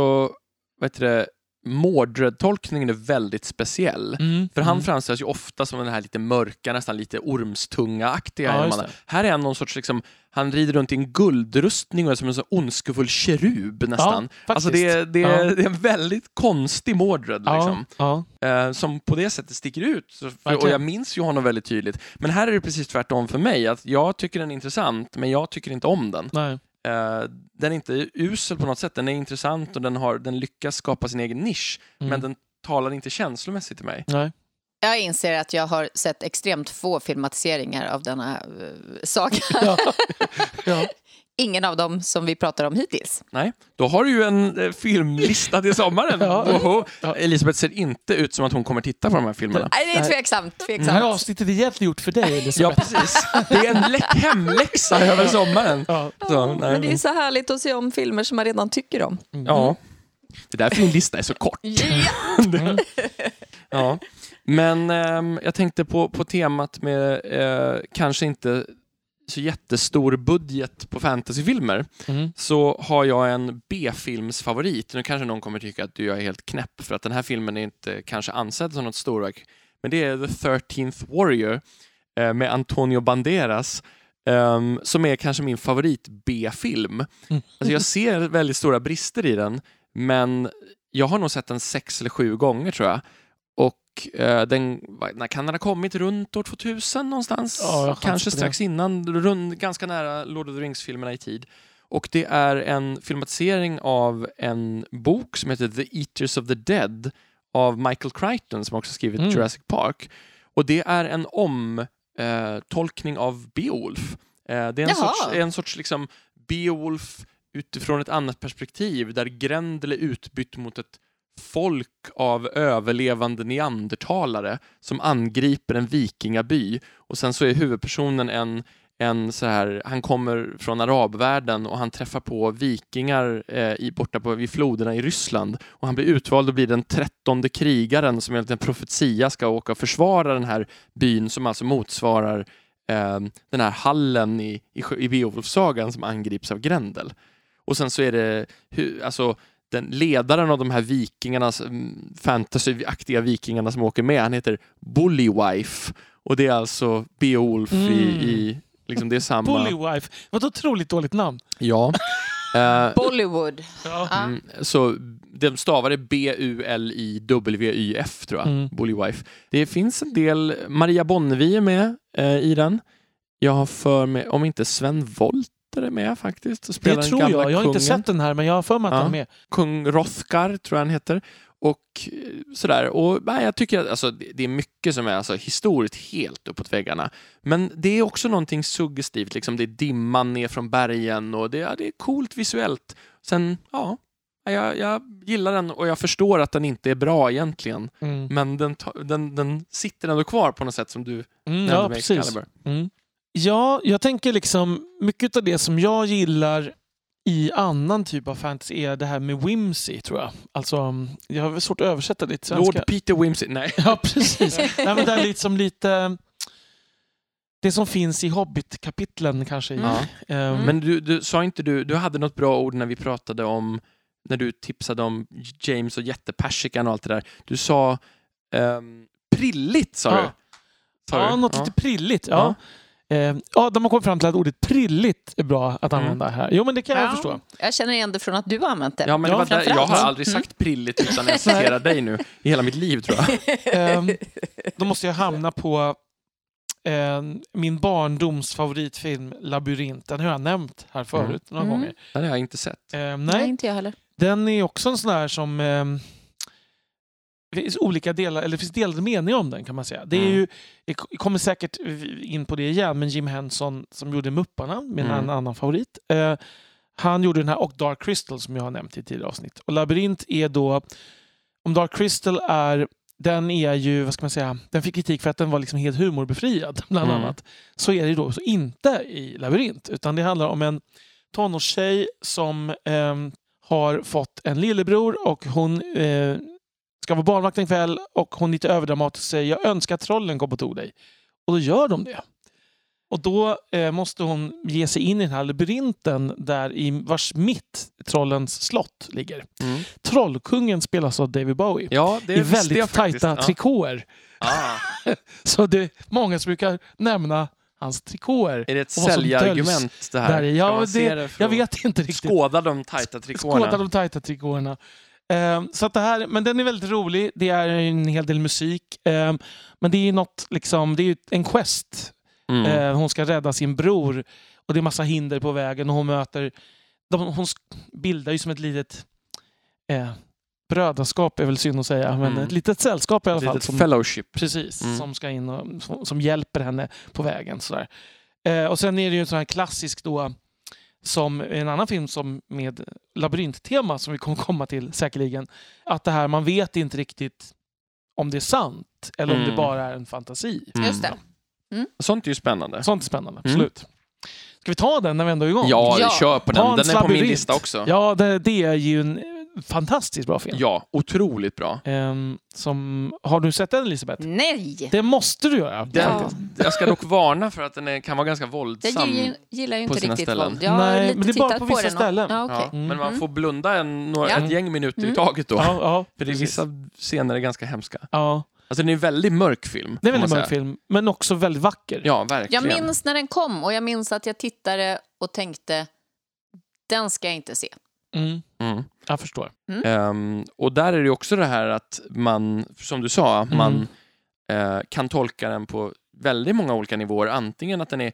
vad heter det, Mordred-tolkningen är väldigt speciell. Mm. För han mm. framställs ju ofta som den här lite mörka, nästan lite ormstunga-aktiga. Ja, här är han någon sorts, liksom, han rider runt i en guldrustning och är som en så ondskefull kerub nästan. Ja, alltså det, är- det, är, Ja. det är en väldigt konstig Mordred. Liksom. Eh, som på det sättet sticker ut. För, och jag minns ju honom väldigt tydligt. Men här är det precis tvärtom för mig. Att jag tycker den är intressant, men jag tycker inte om den. Nej. Eh, den är inte usel på något sätt. Den är intressant och den, har, den lyckas skapa sin egen nisch. Mm. Men den talar inte känslomässigt till mig. Nej. Jag inser att jag har sett extremt få filmatiseringar av denna uh, saga. Ja. ja. Ingen av dem som vi pratar om hittills. Nej, då har du ju en eh, filmlista till sommaren. Ja. Woho. Ja. Elisabeth ser inte ut som att hon kommer titta på de här filmerna. Nej, det är Nej. tveksamt. Det här tveksamt. avsnittet är egentligen gjort för dig, Ja, Elisabeth. precis. Det är en lä- hemläxa över sommaren. Ja. Så, nej, Men det är så härligt att se om filmer som man redan tycker om. Ja. Det är därför din lista är så kort. Mm. Ja. Men ehm, jag tänkte på, på temat med eh, kanske inte så jättestor budget på fantasyfilmer Mm. så har jag en B-filmsfavorit. Nu kanske någon kommer tycka att du är helt knäpp för att den här filmen är inte kanske ansedd som något storverk. Men det är The 13th Warrior eh, med Antonio Banderas ehm, som är kanske min favorit B-film. Mm. Alltså jag ser väldigt stora brister i den men jag har nog sett den sex eller sju gånger tror jag. Och eh, den, när kan den ha kommit? Runt år 2000 någonstans? Ja, Kanske strax innan, rund, ganska nära Lord of the Rings-filmerna i tid. Och det är en filmatisering av en bok som heter The Eaters of the Dead av Michael Crichton som också skrivit Mm. Jurassic Park. Och det är en omtolkning av Beowulf. Eh, det är en Jaha. sorts, en sorts liksom Beowulf utifrån ett annat perspektiv där Grendel är utbytt mot ett folk av överlevande neandertalare som angriper en vikingaby och sen så är huvudpersonen en en så här, han kommer från arabvärlden och han träffar på vikingar eh, i, borta på, vid floderna i Ryssland och han blir utvald och blir den trettonde krigaren som enligt en profetia ska åka och försvara den här byn som alltså motsvarar eh, den här hallen i, i, i Beowulf-sagan som angrips av Grendel. Och sen så är det alltså, den ledaren av de här vikingarnas, mm, fantasyaktiga vikingarna som åker med, han heter Bullywife. Och det är alltså Beowulf i, Mm. i liksom det är samma... Bullywife. Vad ett otroligt dåligt namn. Ja. Eh, Bollywood. Mm, så de stavar det B-U-L-I-W-Y-F tror jag, Mm. Bullywife. Det finns en del, Maria Bonnevie är med eh, i den. Jag har för mig, om inte Sven Wollter är med faktiskt. Och spelar Det tror jag. Jag har inte sett den här, men jag har för mig att Ja. han är med. Kung Rothgar tror jag han heter. Och eh, sådär. Och nej, jag tycker att alltså, det är mycket som är alltså, historiskt helt uppåt väggarna. Men det är också någonting suggestivt. Liksom. Det är dimman ner från bergen och det, ja, det är coolt visuellt. Sen, ja, jag, jag gillar den och jag förstår att den inte är bra egentligen. Mm. Men den, den, den sitter ändå kvar på något sätt som du Mm, nämnde ja, med precis. Excalibur. Mm. Ja, jag tänker liksom mycket av det som jag gillar i annan typ av fantasy är det här med whimsy, tror jag. Alltså, mm, jag har svårt att översätta det till svenska. Lord Peter Wimsey, nej. Ja, precis. Nej, men det är liksom lite... Det som finns i Hobbit-kapitlen kanske. Mm. Ja. Ehm, Men du, du sa inte du, du hade något bra ord när vi pratade om, när du tipsade om James och jättepersikan och allt det där. Du sa ehm, prilligt, sa Ja. du. Sa Ja, du? något lite prilligt. Ja. Eh, ja, de har kommit fram till att ordet prilligt är bra att Mm. använda här. Jo, men det kan jag Ja. förstå. Jag känner igen det från att du har använt det. Ja, men det Ja, var där, jag har aldrig sagt prilligt utan jag citerar dig nu i hela mitt liv tror jag. Ehm, då måste jag hamna på eh, min barndoms favoritfilm Labyrint. Den har jag nämnt här förut några Mm. gånger. Det har jag inte sett. Eh, Nej, nej, inte jag heller. den är också en sån här som... det finns olika delar, eller det finns delade meningar om den kan man säga. Det är Mm. ju, jag kommer säkert in på det igen, men Jim Henson som gjorde Mupparna, min Mm. annan favorit. Eh, han gjorde den här och Dark Crystal som jag har nämnt i tidigare avsnitt. Och Labyrint är då, om Dark Crystal är, den är ju, vad ska man säga, den fick kritik för att den var liksom helt humorbefriad bland Mm. annat. Så är det då så inte i Labyrint, utan det handlar om en tonårstjej som ehm, har fått en lillebror och hon eh, ska vara barnvakt en kväll och hon lite överdramatiskt säger jag önskar att trollen kom och tog dig. Och då gör de det. Och då eh, måste hon ge sig in i den här labyrinten där i vars mitt trollens slott ligger. Mm. Trollkungen spelas av David Bowie. Ja, det I väldigt jag tajta Ja. trikåer. Ah. Så det är många som brukar nämna hans trikåer. Är det ett säljargument det här? Där. Ja, det- för Jag vet inte riktigt. Skåda de tajta trikåerna. Skåda de tajta trikåerna. Ehm, så att det här, men den är väldigt rolig. Det är en hel del musik. Ehm, men det är något, liksom, det är en quest. Mm. Ehm, hon ska rädda sin bror och det är massa hinder på vägen och hon möter... De, hon bildar ju som ett litet... Eh, brödraskap är väl synd att säga, men Mm. ett litet sällskap i alla Ett fall. litet Som, fellowship. Precis, Mm. som ska in och som, som hjälper henne på vägen. Sådär. Eh, och sen är det ju en sån här klassisk då som en annan film som med labyrinttema som vi kommer komma till säkerligen. Att det här, man vet inte riktigt om det är sant eller om Mm. det bara är en fantasi. Mm. Just det. Sånt är ju spännande. Sånt är spännande, Mm. absolut. Ska vi ta den när vi ändå är igång? Ja, Ja. kör på den. Den är på min lista också. Ja, det, det är ju en fantastiskt bra film. Ja, otroligt bra. Ehm, som, har du sett den Elisabeth? Nej! Det måste du göra. Den, Ja. Jag ska dock varna för att den är, kan vara ganska Jag våldsam. gillar, gillar ju på inte sina riktigt ställen. våld. Jag har Nej, lite men det är bara tittat på vissa ställen. Ja, okej. Ja, men man Mm. får blunda en, några, Ja. ett gäng minuter Mm. i taget då. Ja, ja, För det är vissa scener är ganska hemska. ja. Alltså den är en väldigt mörk film. Det är en väldigt mörk film, men också väldigt vacker. Ja, Jag verkligen. minns när den kom och jag minns att jag tittade och tänkte den ska jag inte se. Mm, Mm. Jag förstår. Ehm, och där är det också det här att man, som du sa, Mm. man eh, kan tolka den på väldigt många olika nivåer. Antingen att den är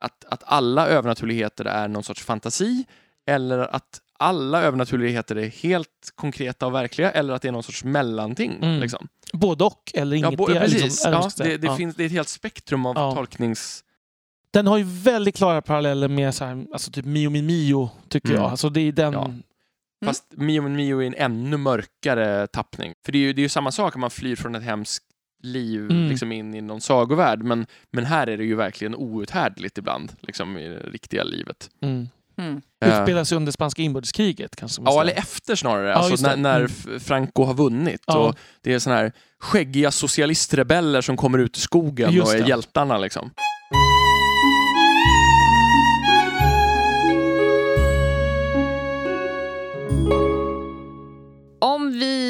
att, att alla övernaturligheter är någon sorts fantasi eller att alla övernaturligheter är helt konkreta och verkliga eller att det är någon sorts mellanting. Mm. Liksom. Både och, eller Ja, inget. bo, det precis. liksom- ja, det, det, Ja. finns, det är ett helt spektrum av Ja. tolknings... Den har ju väldigt klara paralleller med så här, alltså typ Mio min Mio, tycker Mm. jag. Alltså det är den... Ja. Fast Mio min Mio är en ännu mörkare tappning. För det är ju, det är ju samma sak om man flyr från ett hemskt liv Mm. liksom in i någon sagovärld. Men, men här är det ju verkligen outhärdligt ibland, liksom i det riktiga livet. Mm. Mm. Eh, Utspelar sig under spanska inbördeskriget kanske. Ja, eller efter snarare. Ja, alltså när, när Mm. Franco har vunnit. Ja. Och det är såna här skäggiga socialistrebeller som kommer ut i skogen Just och är det. hjältarna. Liksom.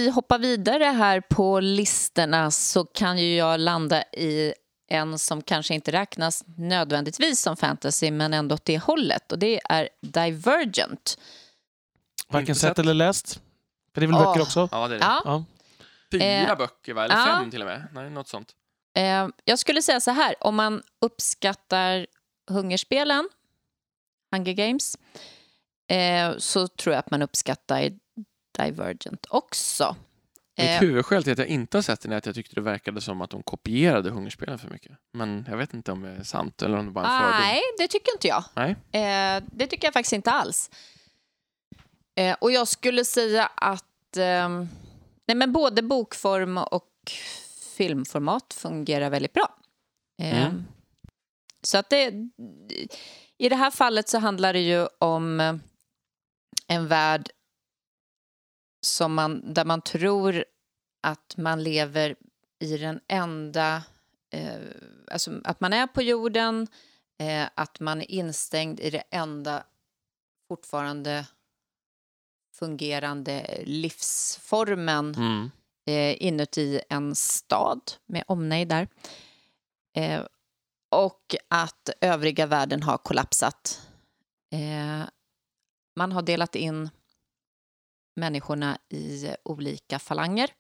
Vi hoppar vidare här på listorna så kan ju jag landa i en som kanske inte räknas nödvändigtvis som fantasy men ändå åt det hållet och det är Divergent. Varken sett eller läst. För det är väl Åh. böcker också? Ja, det är det. Ja, Ja. Fyra Eh, böcker, va? eller ja. fem till och med. Nej, något sånt. eh, jag skulle säga så här, om man uppskattar hungerspelen, Hunger Games, eh, så tror jag att man uppskattar Divergent också. Mitt Eh, huvudskäl till att jag inte har sett den är att jag tyckte det verkade som att de kopierade Hungerspelen för mycket. Men jag vet inte om det är sant eller om det bara är en fördom. Nej, det tycker inte jag. Nej. Eh, det tycker jag faktiskt inte alls. Eh, och jag skulle säga att ehm, nej, men både bokform och filmformat fungerar väldigt bra. Eh, Mm. Så att det, i det här fallet så handlar det ju om en värld som man, där man tror att man lever i den enda... Eh, alltså att man är på jorden, eh, att man är instängd i det enda fortfarande fungerande livsformen Mm. eh, inuti en stad med omnejd där. Eh, och att övriga världen har kollapsat. Eh, man har delat in människorna i olika falanger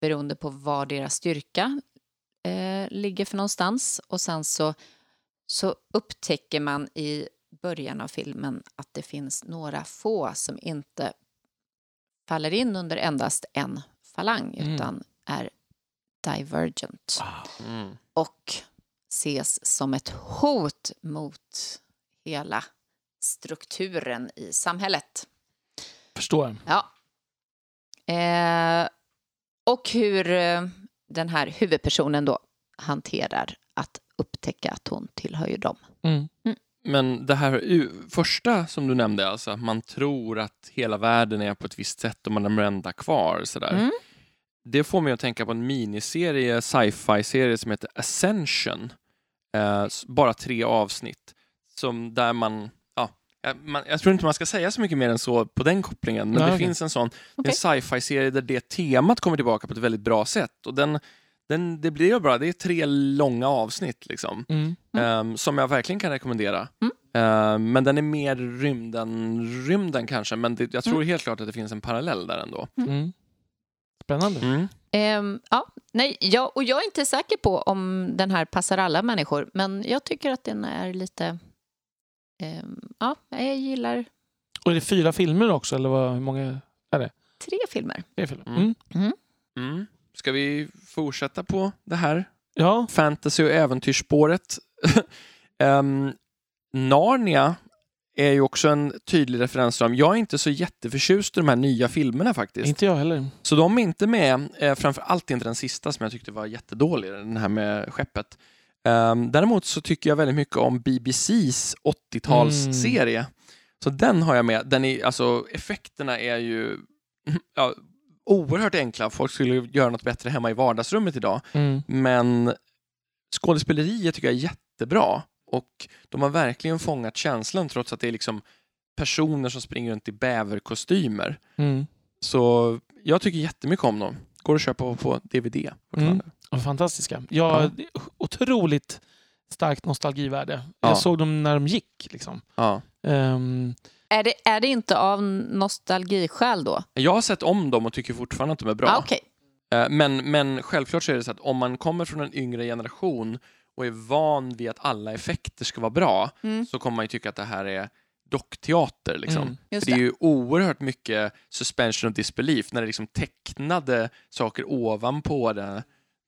beroende på var deras styrka eh, ligger för någonstans. Och sen så, så upptäcker man i början av filmen att det finns några få som inte faller in under endast en falang Mm. utan är divergent Mm. och ses som ett hot mot hela strukturen i samhället. Förstår. Ja. Eh, och hur eh, den här huvudpersonen då hanterar att upptäcka att hon tillhör ju dem. Mm. Men det här första som du nämnde, alltså att man tror att hela världen är på ett visst sätt och man är enda kvar. Sådär. Mm. Det får mig att tänka på en miniserie, sci-fi-serie som heter Ascension. Eh, bara tre avsnitt. Som där man, jag- man, jag tror inte man ska säga så mycket mer än så på den kopplingen. Men Nej, det okej. finns en sån Okej. en sci-fi-serie där det temat kommer tillbaka på ett väldigt bra sätt. Och den, den, det blir ju bra, det är tre långa avsnitt liksom. Mm. Ehm, som jag verkligen kan rekommendera. Mm. Ehm, men den är mer rymden, rymden kanske, men det, jag tror Mm. helt klart att det finns en parallell där ändå. Mm. Spännande. Mm. Ehm, ja, nej, jag, och jag är inte säker på om den här passar alla människor, men jag tycker att den är lite... ehm, ja, jag gillar Och är det fyra filmer också, eller vad, hur många? tre filmer. Tre filmer. Mm. Mm. Mm. Ska vi fortsätta på det här Ja, fantasy och äventyrsspåret? Ehm, Narnia är ju också en tydlig referensram. Jag är inte så jätteförtjust i de här nya filmerna faktiskt. inte jag heller. Så de är inte med, eh, framför allt inte den sista som jag tyckte var jättedålig, den här med skeppet. Um, däremot så tycker jag väldigt mycket om BBCs 80-talsserie Så den har jag med. Den är, alltså, effekterna är ju ja, oerhört enkla. Folk skulle göra något bättre hemma i vardagsrummet idag. Mm. Men skådespeleriet tycker jag är jättebra. Och de har verkligen fångat känslan trots att det är liksom personer som springer runt i bäverkostymer. Mm. Så jag tycker jättemycket om dem. Går att köpa på, DVD fortfarande. De är Fantastiska. Ja, Ja. det är Otroligt starkt nostalgivärde. Ja. Jag såg dem när de gick. Liksom. Ja. Ehm, Är det, är det inte av nostalgiskäl då? Jag har sett om dem och tycker fortfarande att de är bra. Ah, Okej. Eh, Men, men självklart så är det så att om man kommer från en yngre generation och är van vid att alla effekter ska vara bra Mm. så kommer man ju tycka att det här är dockteater. Liksom. Mm, För det är det. ju oerhört mycket suspension of disbelief när det liksom tecknade saker ovanpå det,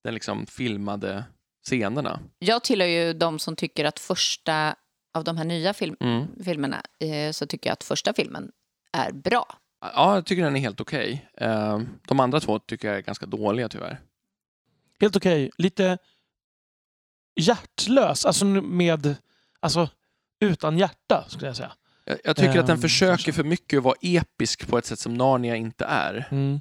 den liksom filmade scenerna. Jag tillhör ju de som tycker att första av de här nya film, Mm. filmerna eh, så tycker jag att första filmen är bra. Ja, jag tycker den är helt okej. Eh, De andra två tycker jag är ganska dåliga tyvärr. helt okej. Lite hjärtlös. Alltså med... Alltså utan hjärta, skulle jag säga. Jag, jag tycker att den Ehm, försöker kanske. för mycket att vara episk på ett sätt som Narnia inte är. Mm.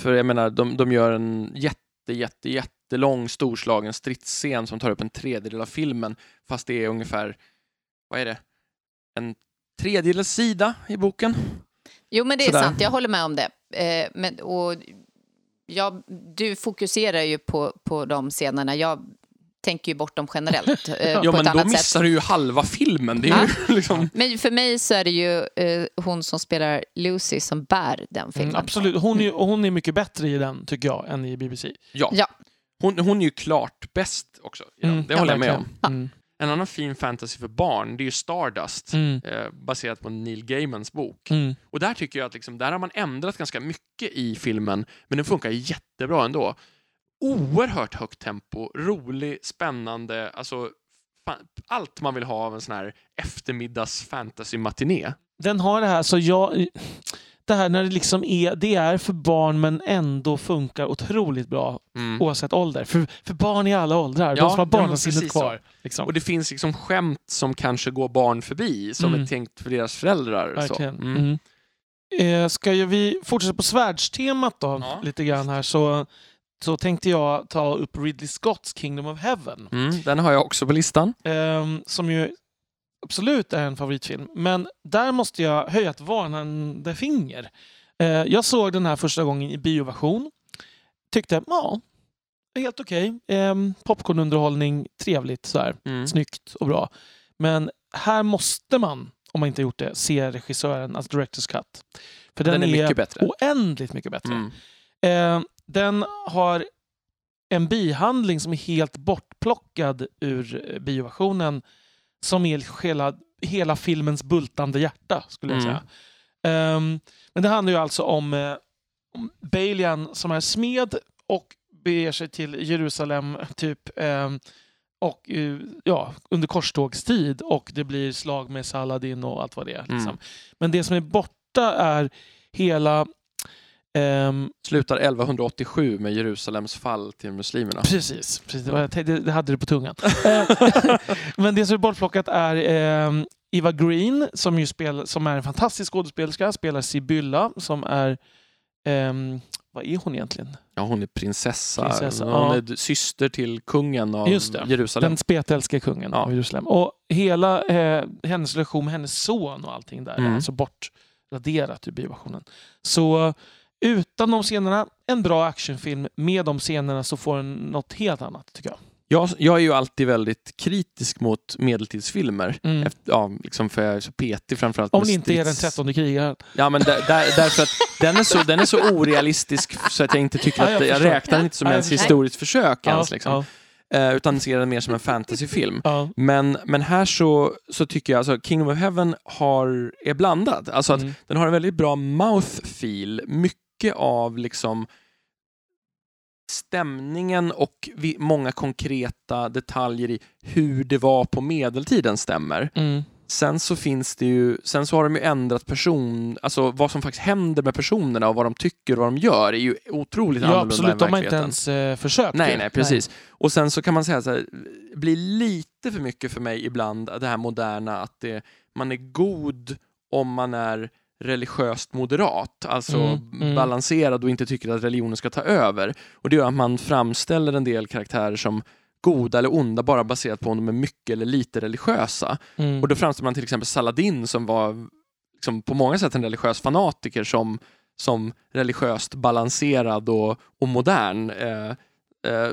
För jag menar, de, de gör en jätte, jätte, jättelång storslagen stridsscen som tar upp en tredjedel av filmen, fast det är ungefär, vad är det, en tredjedels sida i boken. Jo, men det är Sådär. sant. Jag håller med om det. Eh, men, och jag, du fokuserar ju på, på de scenerna. Jag tänker ju bort dem generellt eh, Ja, på ett men då annat missar sätt. du ju halva filmen. Det är ju liksom... Men för mig så är det ju eh, hon som spelar Lucy som bär den filmen. Mm, absolut. Hon är, och hon är mycket bättre i den, tycker jag, än i BBC. Ja. Ja. Hon, hon är ju klart bäst också. Ja, Mm, det håller jag med om. Mm. En annan fin fantasy för barn, det är ju Stardust, Mm. eh, baserat på Neil Gaimans bok. Mm. Och där tycker jag att liksom, där har man ändrat ganska mycket i filmen, men den funkar jättebra ändå. Oerhört högt tempo, rolig, spännande, alltså allt man vill ha av en sån här eftermiddags fantasy-matiné. Den har det här, så jag... Det här när det liksom är, det är för barn men ändå funkar otroligt bra Mm. oavsett ålder. För, för barn i alla åldrar, Ja, de som har barnasinnet kvar. Liksom. Och det finns liksom skämt som kanske går barn förbi, som Mm. är tänkt för deras föräldrar. Verkligen. Så. Mm. Mm. Eh, ska ju vi fortsätta på svärdstemat då, Ja. lite grann här, så, så tänkte jag ta upp Ridley Scotts Kingdom of Heaven. Mm, den har jag också på listan. Ehm, som ju absolut är en favoritfilm. Men där måste jag höja ett varnande finger. Eh, jag såg den här första gången i bioversion. Tyckte, ja, helt okej. Ehm, popcornunderhållning, trevligt så här. Mm. Snyggt och bra. Men här måste man, om man inte gjort det, se regissören, alltså Directors Cut. För den, Den är mycket bättre. oändligt mycket bättre. Mm. Eh, den har en bihandling som är helt bortplockad ur eh, bioversionen som är hela, hela filmens bultande hjärta, skulle jag Mm. säga. Ehm, men det handlar ju alltså om, eh, om Balian som är smed och beger sig till Jerusalem typ ehm, och eh, ja, under korstågstid och det blir slag med Saladin och allt vad det är. Liksom. Mm. Men det som är borta är hela ehm, Slutar 1187 med Jerusalems fall till muslimerna. Precis, precis. Det, jag tänkte- det hade det på tungan. Eh, Men det som är bortplockat är eh, Eva Green som, ju spel, som är en fantastisk skådespelerska, spelar Sibylla som är... ehm, vad är hon egentligen? Ja, hon är prinsessa. Prinsessa, hon ja. är syster till kungen av det. Jerusalem. Den spetälske kungen Ja. av Jerusalem. Och hela eh, hennes relation med hennes son och allting där Mm. är alltså bortraderat ur bioversionen. Så utan de scenerna, en bra actionfilm. Med de scenerna så får den något helt annat tycker jag. Jag, jag är ju alltid väldigt kritisk mot medeltidsfilmer. Mm. Efter, ja, liksom för jag är så petig framförallt Om det inte är den trettonde krigaren. Ja, men där, där, därför att den är, så, den är så orealistisk så att jag inte tycker Ja, att jag jag, förstår. räknar den inte som Ja, jag ens historiskt försök ens. Ja, Liksom. ja, Eh, utan ser den mer som en fantasyfilm. ja. Men, men här så, så tycker jag alltså Kingdom of Heaven har, är blandad. Alltså att Mm. den har en väldigt bra mouthfeel. Mycket av liksom stämningen och många konkreta detaljer i hur det var på medeltiden stämmer. Mm. Sen så finns det ju, sen så har de ju ändrat person, alltså vad som faktiskt händer med personerna och vad de tycker och vad de gör är ju otroligt Ja, annorlunda absolut. än De har inte ens eh, försökt. Nej, nej, precis. Och sen så kan man säga så här, det blir lite för mycket för mig ibland, det här moderna, att det, man är god om man är religiöst moderat, alltså Mm, mm. balanserad och inte tycker att religionen ska ta över. Och det gör att man framställer en del karaktärer som goda eller onda bara baserat på om de är mycket eller lite religiösa. Mm. Och då framställer man till exempel Saladin som var liksom, på många sätt en religiös fanatiker som, som religiöst balanserad och, och modern. Eh,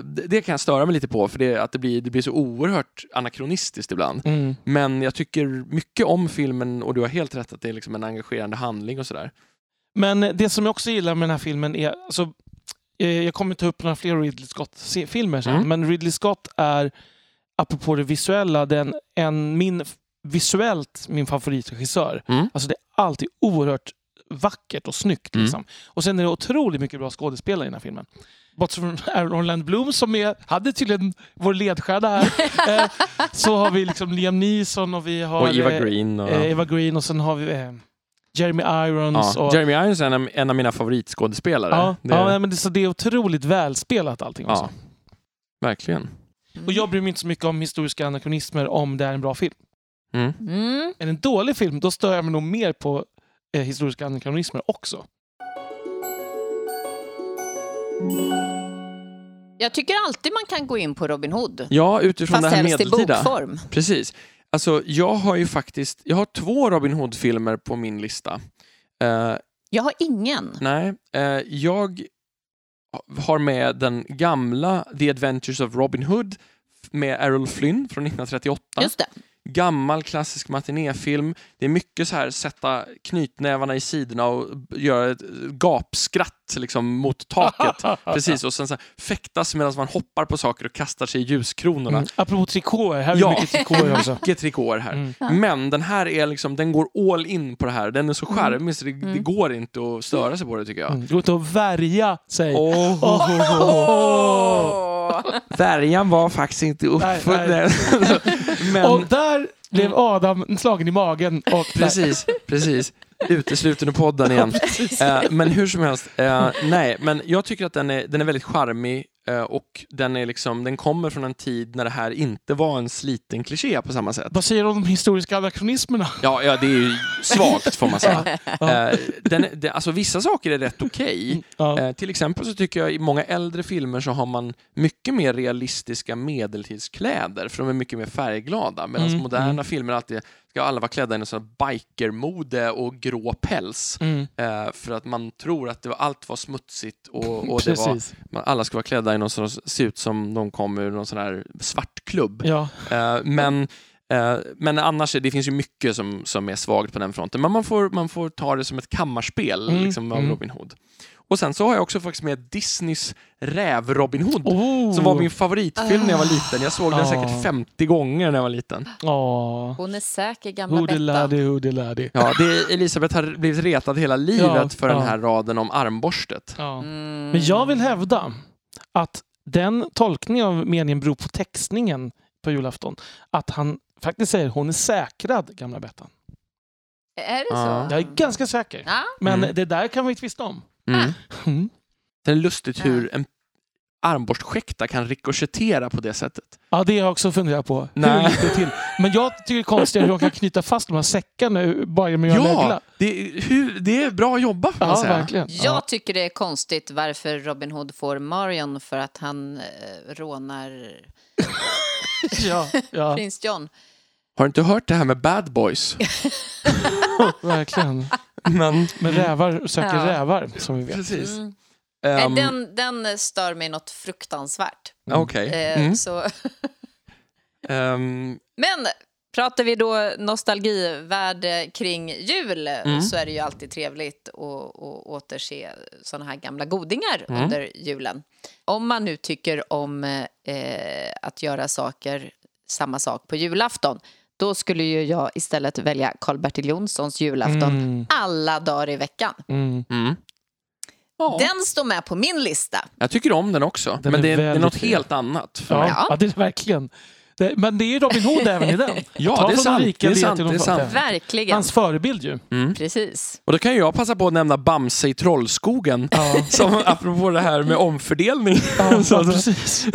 det, det kan jag störa mig lite på för det, att det blir, det blir så oerhört anakronistiskt ibland. Mm. Men jag tycker mycket om filmen och du har helt rätt att det är liksom en engagerande handling och sådär. Men det som jag också gillar med den här filmen är... Alltså, eh, jag kommer ta upp några fler Ridley Scott-filmer sen, Mm. men Ridley Scott är, apropå det visuella, den, en, min, visuellt min favoritregissör. Mm. Alltså det är alltid oerhört vackert och snyggt. Mm. Liksom. Och sen är det otroligt mycket bra skådespelare i den här filmen. Bortsett från Aaron Orland Bloom som är, hade tydligen vår ledstjärna här. eh, så har vi liksom Liam Neeson och vi har Och Eva eh, Green. Och, eh, Eva Green och sen har vi eh, Jeremy Irons. ja. och, Jeremy Irons är en, av- en av mina favoritskådespelare. Ja, det, ja men det, så det är otroligt välspelat allting också. ja, verkligen. Och jag bryr mig inte så mycket om historiska anakronismer om det är en bra film. Mm. Mm. Är det en dålig film, då stör jag mig nog mer på eh, historiska anakronismer också. Jag tycker alltid man kan gå in på Robin Hood. Ja, utifrån Fast det här helst i medeltida. bokform. Precis. Alltså, jag har ju faktiskt, jag har två Robin Hood-filmer på min lista. Eh, Jag har ingen. nej, eh, jag har med den gamla The Adventures of Robin Hood med Errol Flynn från 1938. Just det. Gammal klassisk matinéfilm. Det är mycket så här sätta knytnävarna i sidorna och göra ett gapskratt liksom mot taket. Precis, och sen så här, fäktas medan man hoppar på saker och kastar sig i ljuskronorna. Mm. Apropå trikåer, här är Ja. mycket trikåer också. Mycket trikåer här. Mm. Men den här är liksom, den går all in på det här. Den är så charmig så det, det Mm. går inte att störa sig på det tycker jag. Mm. Det går inte att värja sig. Åh, Värjan var faktiskt inte uppfunnen. Men Och där blev Adam slagen i magen. Och precis, precis. Utesluten ur podden igen. Eh, men hur som helst, eh, nej, men jag tycker att den är, den är väldigt charmig eh, och den, är liksom, den kommer från en tid när det här inte var en sliten kliché på samma sätt. Vad säger du om de historiska anakronismerna? Ja, ja det är ju svagt får man säga. Ja. Den, den, alltså, vissa saker är rätt okej. Ja. Eh, till exempel så tycker jag i många äldre filmer så har man mycket mer realistiska medeltidskläder för de är mycket mer färgglada. Medan Mm, moderna mm. filmer alltid ska alla vara klädda i en sån här bikermode och grå päls. Mm. Eh, för att man tror att det var, allt var smutsigt och, och det var, man, alla ska vara klädda i någon sån, se ut som de kom ur någon sån här svartklubb. Ja. Eh, men, eh, men annars, det finns ju mycket som, som är svagt på den fronten. Men man får, man får ta det som ett kammarspel Mm, liksom, av mm. Robin Hood. Och sen så har jag också faktiskt med Disneys Räv-Robin Hood. Oh. Som var min favoritfilm när jag var liten. Jag såg den Ah. säkert 50 gånger när jag var liten. Åh. Hon är säker, gamla Bettan. Hoodelady, hoodelady. Ja, det, Elisabeth har blivit retad hela livet Ja, för den ja. här raden om armborstet. Ja. Mm. Men jag vill hävda att den tolkningen av meningen beror på textningen på julafton. Att han faktiskt säger hon är säkrad, gamla Bettan. Är det så? Jag är ganska säker. Ja. Men Mm. det där kan vi tvista om. Mm. Mm. Det är lustigt hur en armborstskäkta kan rikoschettera på det sättet. Ja, det har jag också funderat på. Nej. Hur gick det till? Men jag tycker det är konstigt hur de kan knyta fast de här säckarna bara genom att göra Ja, det, är- hur, det är bra jobbat får man Ja, säga. verkligen. Jag tycker det är konstigt varför Robin Hood får Marion för att han eh, rånar Ja, ja, prins John. Har du inte hört det här med bad boys? verkligen. Men, Men rävar söker Ja. rävar, som vi vet. precis. Mm. Eh, den, den stör mig något fruktansvärt. Okej. Eh, Mm. så. Ehm, Men pratar vi då nostalgivärde kring jul Mm. så är det ju alltid trevligt att, att återse såna här gamla godingar Mm. under julen. Om man nu tycker om eh, att göra saker, samma sak på julafton då skulle ju jag istället välja Karl-Bertil Jonssons julafton Mm. alla dagar i veckan. Mm. mm. Den står med på min lista. Jag tycker om den också, Den men är det är, det är något fin. helt annat för Ja, mig. Ja. ja, det är verkligen. Det, men det är ju Robin Hood även i den. Ja, Ta det är sant. Det är sant, det är sant. Verkligen. Hans förebild ju. Mm. Precis. Och då kan jag passa på att nämna Bamse i Trollskogen. Ja, Som apropå det här med omfördelning. ja, Så- ja precis.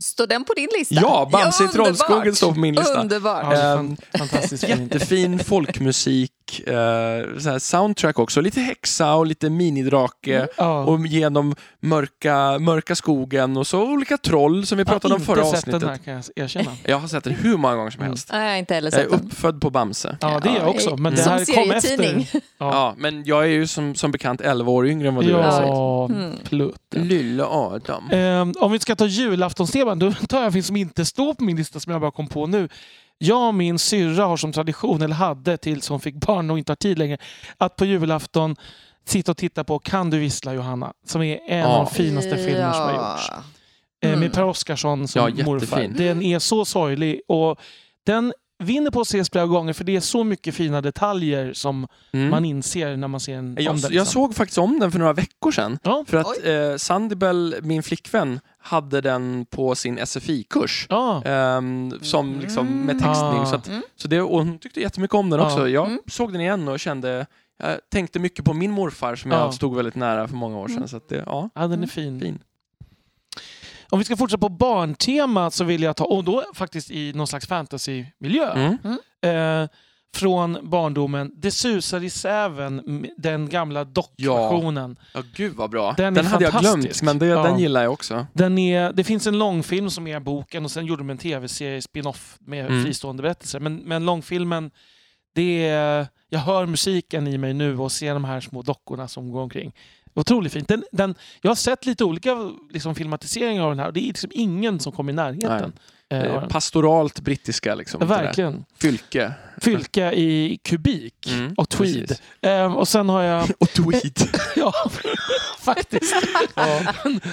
Står den på din lista? Ja, Bamse i. Trollskogen står på min lista. Underbart. Ja, det är Ehm, fan- fantastiskt. Jättefin folkmusik, eh, så här soundtrack också. Lite häxa och lite minidrake. Ja. Och genom mörka, mörka skogen och så olika troll som vi pratade om förra Jag har inte avsnittet. sett den här kan jag erkänna. Jag har sett den hur många gånger som Mm. helst. Nej, jag har inte heller Jag är sett uppfödd på Bamse. Ja, det är jag också. Men det Som här kom efter. Ja, Ja, men jag är ju som, som bekant 11 år yngre än vad du är. så- ja Mm. plutten. Lille Adam. Ehm, om vi ska ta julaftonsteman, då tar jag en film som inte står på min lista som jag bara kom på nu. Jag och min syrra har som tradition, eller hade tills hon fick barn och inte har tid längre, att på julafton sitta och titta på Kan du vissla Johanna? Som är en Ja. av de finaste filmer som har gjorts. Mm. Med Per Oscarsson som Ja, morfar. Den är så sorglig och den vinner på att ses flera gånger för det är så mycket fina detaljer som Mm. man inser när man ser en jag, om den. jag liksom. såg faktiskt om den för några veckor sedan. Ja. För att eh, Sandibel, min flickvän, hade den på sin SFI-kurs. Ja. Ehm, som liksom med textning. Ah. Så, att, Mm. så det, och hon tyckte jättemycket om den Ja. också. Jag Mm. såg den igen och kände, jag tänkte mycket på min morfar som Ja. jag stod väldigt nära för många år sedan. Mm. Så att det, ja, ja, den är Mm. fin. fin. Om vi ska fortsätta på barntema så vill jag ta, och då faktiskt i någon slags fantasymiljö. Mm. Eh, från barndomen. Det susar i säven, den gamla dockversionen. Ja, gud vad bra. Den Den, hade jag glömt, men det, Ja. den gillar jag också. Den är, det finns en långfilm som är boken och sen gjorde de en tv-serie, spin-off med Mm. fristående berättelser. Men, men långfilmen, det är, jag hör musiken i mig nu och ser de här små dockorna som går omkring. Otroligt fint. Den, den, jag har sett lite olika liksom, filmatiseringar av den här och det är liksom ingen som kommer i närheten. eh, Eh, pastoralt brittiska liksom. där. Verkligen. Fylke. Fylke i kubik Mm, och tweed. Ehm, och sen har jag... Och tweed. ja, faktiskt. Ja.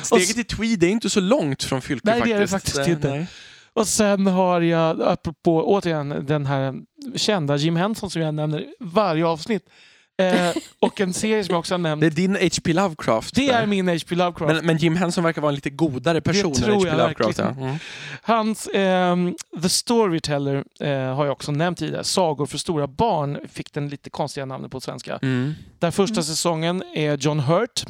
Steget till tweed är inte så långt från Fylke Nej, det faktiskt. är det faktiskt Eh, inte. nej. Och sen har jag, apropå återigen den här kända Jim Henson som jag nämner i varje avsnitt. Eh, och en serie som jag också har nämnt. Det är din H.P. Lovecraft. Det där. är min H.P. Lovecraft. men, men Jim Henson verkar vara en lite godare person Det än tror H.P. jag Lovecraft. Ja. verkligen. Mm. Hans ehm, The Storyteller eh, har jag också nämnt tidigare. Sagor för stora barn fick den lite konstiga namnet på svenska. Mm. Där första säsongen är John Hurt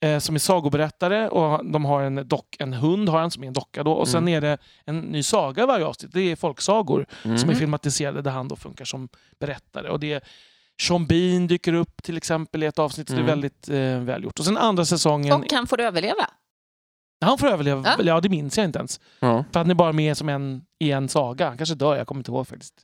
eh, som är sagoberättare och de har en, dock, en hund har han som är en docka då. Och sen Mm. är det en ny saga varje avsnitt. Det är folksagor Mm. som är filmatiserade där han då funkar som berättare. Och det är Sean Bean dyker upp till exempel i ett avsnitt, så det är Mm. väldigt eh, välgjort. Och sen andra säsongen, Och han får överleva. han får överleva, Ja. ja. det minns jag inte ens. Ja. För han är bara med som en i en saga. Han kanske dör, jag kommer inte ihåg faktiskt.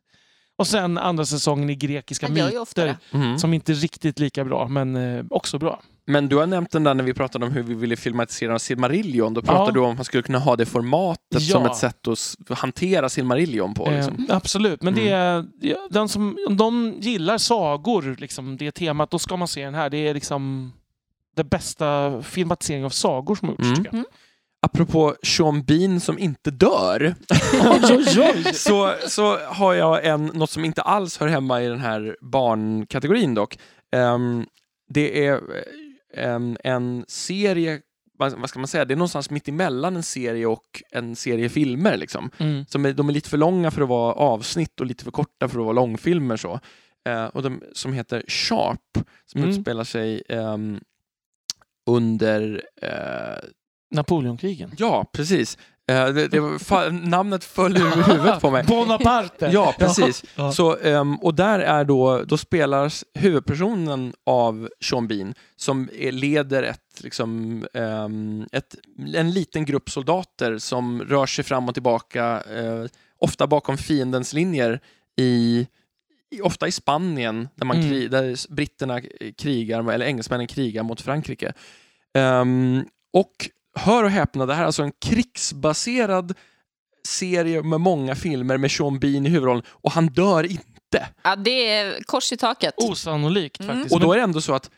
Och sen andra säsongen i grekiska myter. Mm. som inte är riktigt lika bra, men eh, också bra. Men du har nämnt den där när vi pratade om hur vi ville filmatisera Silmarillion. Då pratade Ja. du om att man skulle kunna ha det formatet Ja. som ett sätt att hantera Silmarillion på. Liksom. Eh, absolut, men det är, ja, den som, om de gillar sagor, liksom, det temat, då ska man se den här. Det är liksom det bästa filmatiseringen av sagor som har gjorts, Mm. tycker jag. Apropå Sean Bean som inte dör. Så, så har jag en, något som inte alls hör hemma i den här barnkategorin dock. Ehm, det är ehm, en serie, vad, ska man säga, det är någonstans mitt emellan en serie och en serie filmer. Liksom. Mm. Som är, de är lite för långa för att vara avsnitt och lite för korta för att vara långfilmer. Så. Eh, och de, som heter Sharp, som Mm. utspelar sig ehm, under eh, Napoleonkrigen. Ja, precis. Eh, det, det namnet föll ur huvudet på mig. Bonaparte! Ja, precis. Ja. Så, ehm, och där är då, då spelas huvudpersonen av Sean Bean som är, leder ett, liksom, ehm, ett, en liten grupp soldater som rör sig fram och tillbaka, eh, ofta bakom fiendens linjer i Ofta i Spanien, där, man Mm. där britterna krigar, eller engelsmännen krigar mot Frankrike. Ehm, och hör och häpna, det här är alltså en krigsbaserad serie med många filmer med Sean Bean i huvudrollen och han dör inte. Ja, det är kors i taket. Osannolikt Mm. faktiskt. Och då är det ändå så att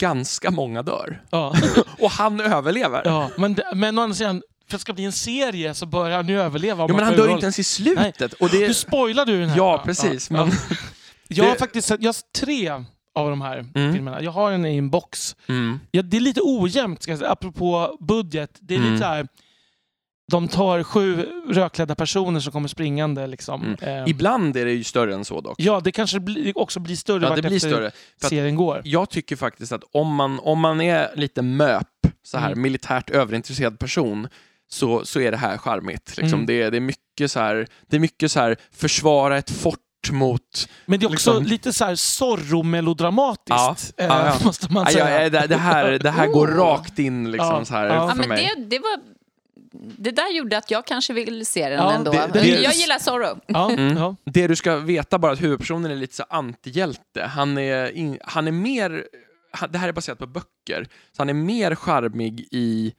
ganska många dör. ja. Och han överlever. ja. Men, det- men å andra sidan, för att det ska bli en serie så bör han ju överleva. Jo, men han dör ju roll. inte ens i slutet. Och det Nu spoilar du den här. Ja, precis, men- Jag har faktiskt sett jag har tre av de här Mm. filmerna. Jag har en i en box. mm. Ja, det är lite ojämnt, ska jag säga, apropå budget. Det är Mm. lite så här, de tar sju rödklädda personer som kommer springande. Liksom. Mm. Eh, Ibland är det ju större än så dock. ja, det kanske också blir större Ja, det blir större. Serien går. jag tycker faktiskt att om man, om man är lite möp, så här Mm. militärt överintresserad person, så, så är det här charmigt. Liksom. Mm. Det, det är mycket så här, det är mycket så här, försvara ett fort mot... Men det är också liksom- lite så här Zorro-melodramatiskt, Ja, eh, ja, ja. måste man säga. aj, det, det, här, det här går Oh. rakt in liksom, Ja, så här, ja. Ja, för men mig. det, det, var, det där gjorde att jag kanske vill se den Ja, ändå. det- det- jag gillar Zorro. Ja, Mm. ja. Det du ska veta bara att huvudpersonen är lite så antihjälte. Han är, in, han är mer, han, det här är baserat på böcker, så han är mer charmig i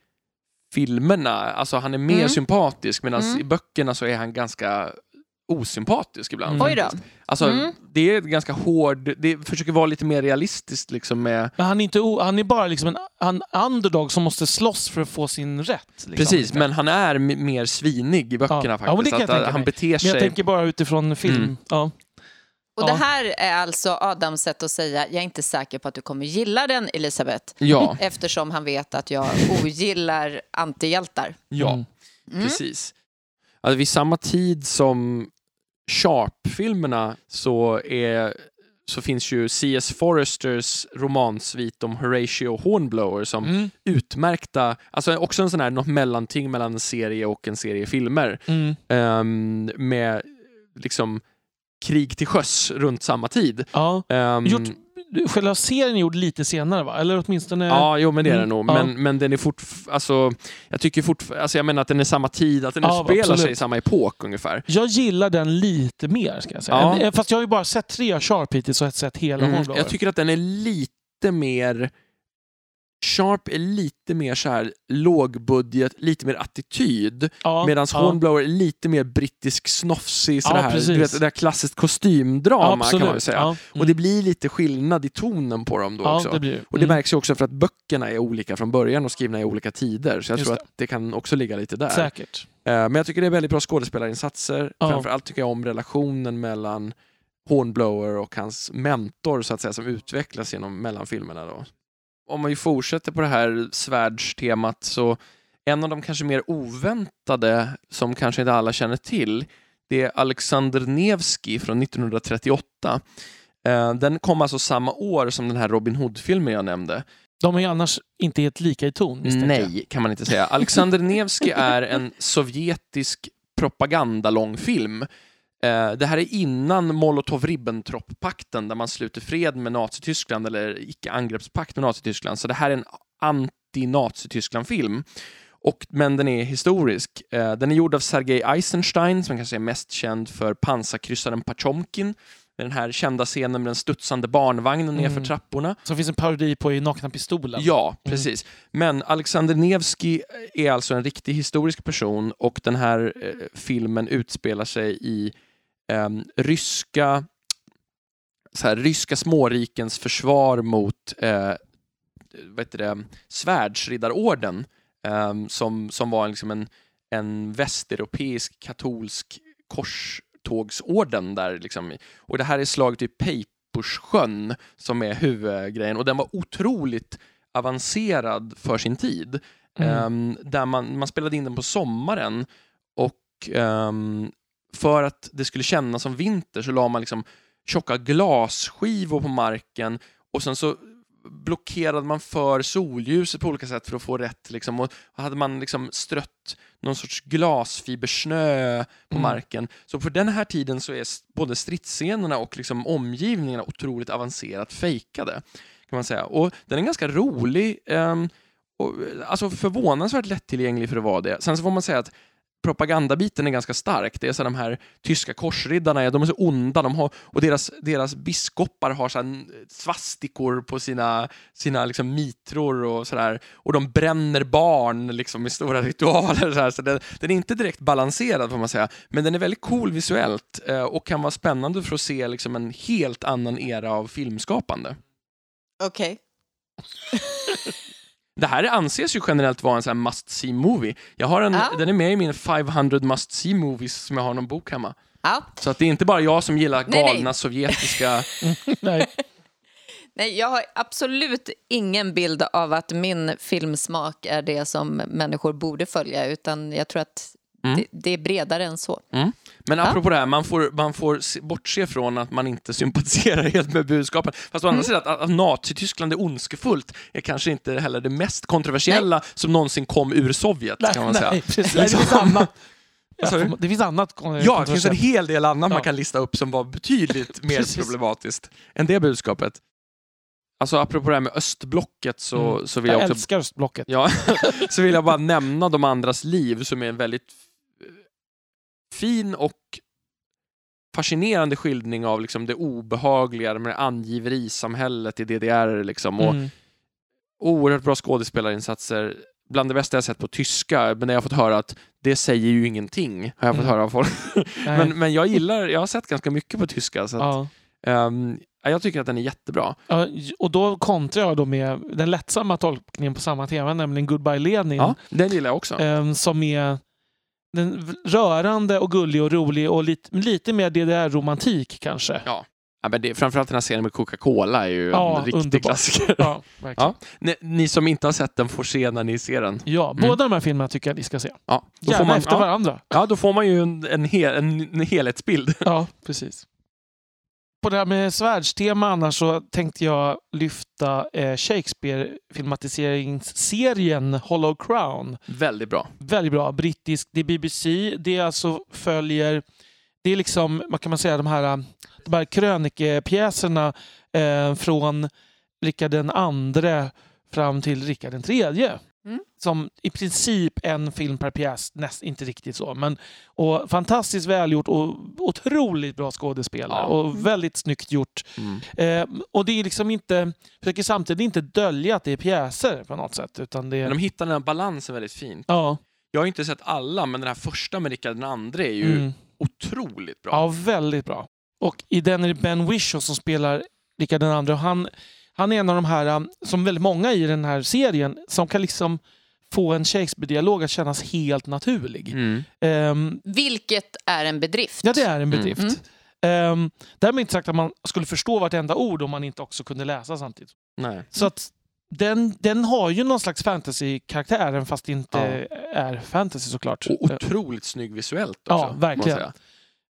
filmerna, alltså han är mer Mm. sympatisk medan Mm. i böckerna så är han ganska osympatisk ibland. Mm. Oj då. Alltså, Mm. Det är ganska hård, det försöker vara lite mer realistiskt liksom med Men han är, inte o, han är bara liksom en, en underdog som måste slåss för att få sin rätt. Liksom. Precis, men han är m- mer svinig i böckerna Ja. faktiskt. Ja, men det kan jag att, han beter Men sig... jag tänker bara utifrån film. Mm. Ja. Och Ja. det här är alltså Adams sätt att säga jag är inte säker på att du kommer gilla den, Elisabeth. Ja, Eftersom han vet att jag ogillar antihjältar. ja. Mm. Precis. Alltså, vid samma tid som Sharp-filmerna så, är, så finns ju C.S. Foresters romansvit om Horatio Hornblower som Mm. utmärkta, alltså också en sån här, något mellanting mellan en serie och en serie filmer Mm. ehm, med liksom krig till sjöss runt samma tid. Ja. Ehm, Gjort, själva serien är gjord lite senare va? Eller åtminstone... Ja, jo men det är den Mm, nog. ja. Men, men den är fortfarande, alltså, jag tycker fortfarande, alltså jag menar att den är samma tid, att den Ja, utspelar sig absolut. i samma epok ungefär. Jag gillar den lite mer ska jag säga. Ja. Fast jag har ju bara sett tre Sharp hittills och sett hela Mm, Hornblower. jag tycker att den är lite mer Sharp är lite mer så här lågbudget, lite mer attityd. ja, Medan ja. Hornblower är lite mer brittisk, snofsig, sådär Ja, här, du vet, det där klassiskt kostymdrama kan Absolut, man säga. Ja. Mm. Och det blir lite skillnad i tonen på dem då ja, också. det det. Och det Mm. märks ju också för att böckerna är olika från början och skrivna i olika tider. Så jag Just tror det. att det kan också ligga lite där. Säkert. Eh, Men jag tycker det är väldigt bra skådespelarinsatser. Ja. Framförallt tycker jag om relationen mellan Hornblower och hans mentor så att säga, som utvecklas genom mellan filmerna. Då. Om man ju fortsätter på det här svärdstemat så en av de kanske mer oväntade som kanske inte alla känner till det är Alexander Nevsky från 1938. Eh, Den kom alltså samma år som den här Robin Hood-filmen jag nämnde. De är ju annars inte helt lika i ton misstänker jag. Nej, kan man inte säga. Alexander Nevsky är en sovjetisk propagandalångfilm. Eh, Det här är innan Molotov-Ribbentrop-pakten där man sluter fred med Nazityskland eller icke-angreppspakt med Nazityskland. Så det här är en anti-Nazityskland-film. Och, men den är historisk. Eh, Den är gjord av Sergej Eisenstein som kanske är mest känd för pansarkryssaren Patjomkin med den här kända scenen med den studsande barnvagnen nerför Mm. trapporna. Som finns en parodi på i Nakna Pistolen. Ja, precis. Men Alexander Nevsky är alltså en riktig historisk person och den här eh, filmen utspelar sig i ehm, ryska, så här, ryska smårikens försvar mot eh, vad heter det, svärdsriddarorden ehm, som, som var liksom en, en västeuropeisk katolsk korstågsorden. Där, liksom. Och det här är slaget i Peipussjön som är huvudgrejen och den var otroligt avancerad för sin tid. Mm. Ehm, där man, man spelade in den på sommaren och ehm, för att det skulle kännas som vinter så la man liksom tjocka glasskivor på marken och sen så blockerade man för solljuset på olika sätt för att få rätt. Liksom. Och hade man liksom strött någon sorts glasfibersnö på Mm. marken. Så på den här tiden så är både stridsscenerna och liksom omgivningarna otroligt avancerat fejkade. Kan man säga. Och den är ganska rolig. ehm, och, alltså förvånansvärt lättillgänglig för att vara det. Sen så får man säga att propagandabiten är ganska stark. Det är så de här tyska korsriddarna, de är så onda de har, och deras, deras biskopar har så svastikor på sina, sina liksom mitror och sådär. Och de bränner barn liksom i stora ritualer. Så, här. så den, den är inte direkt balanserad får man säga, men den är väldigt cool visuellt eh, och kan vara spännande för att se liksom en helt annan era av filmskapande. Okej. Det här anses ju generellt vara en sån här must see movie. Jag har en, Ja. Den är med i min 500 must see movies som jag har någon bok hemma. Ja. Så att det är inte bara jag som gillar Nej, nej. galna sovjetiska... Nej. Nej, jag har absolut ingen bild av att min filmsmak är det som människor borde följa utan jag tror att Mm. det, det är bredare än så. Men apropå det här, man får, man får se- bortse från att man inte sympatiserar helt med budskapet. Fast å Mm. andra sidan, att, att Nazityskland är ondskefullt är kanske inte heller det mest kontroversiella som någonsin kom ur Sovjet, kan man säga. nej, precis. Nej, det Liksom. finns annat. Ja, det finns annat Ja, det finns en hel del annat man Ja. kan lista upp som var betydligt mer problematiskt än det budskapet. Alltså apropå det här med östblocket så, Mm. så vill Jag jag också älskar östblocket. Ja, så vill jag bara nämna de andras liv som är en väldigt fin och fascinerande skildring av liksom det obehagliga med angiverisamhället i DDR. Liksom, och Mm. Oerhört bra skådespelarinsatser. Bland det bästa jag sett på tyska, men jag har fått höra att det säger ju ingenting, har jag fått Mm. höra av folk. Men, men jag gillar, jag har sett ganska mycket på tyska, så att, ja. ja, jag tycker att den är jättebra. Ja, och då kontrar jag då med den lättsamma tolkningen på samma tema, nämligen Goodbye Lenin. Ja, den gillar jag också. eh, som är den rörande och gullig och rolig och lite, lite mer DDR-romantik kanske. Ja. Ja, men det, framförallt den här scenen med Coca-Cola är ju Ja, en riktig underbart. klassiker. Ja. Ja. Ni, ni som inte har sett den får se när ni ser den. Ja, Mm. båda de här filmerna tycker jag ni ska se. Ja, då, Gärna får man, efter varandra. ja, då får man ju en, en, hel, en, en helhetsbild. Ja, precis. På det här med svärdstema annars så tänkte jag lyfta eh, Shakespeare-filmatiseringsserien Hollow Crown. Väldigt bra. Väldigt bra. Brittisk, det är BBC. Det alltså följer, det är liksom, vad kan man säga, de här, de här krönikepjäserna eh, från Rikard den andre fram till Rikard den tredje. Mm. Som i princip en film per pjäs, näst, inte riktigt så. Men, och fantastiskt välgjort och otroligt bra skådespelare Ja. och väldigt snyggt gjort. Mm. Eh, och det är liksom inte, försöker samtidigt inte dölja att det är pjäser på något sätt. Utan det är, Men de hittar den här balansen väldigt fint. ja, Jag har inte sett alla, men den här första med Rickard den andre är ju mm. otroligt bra. Ja, väldigt bra. Och i den är det Ben Whishaw som spelar Rickard den andre. Och han, han är en av de här, um, som väldigt många i den här serien, som kan liksom få en Shakespeare-dialog att kännas helt naturlig. Mm. Ehm, Vilket är en bedrift. ja, det är en Mm. bedrift. Um, därmed inte sagt att man skulle förstå vartenda ord om man inte också kunde läsa samtidigt. Nej. Så att den, den har ju någon slags fantasy-karaktär, även fast det inte är fantasy såklart. Och otroligt snygg visuellt också. Ja, verkligen.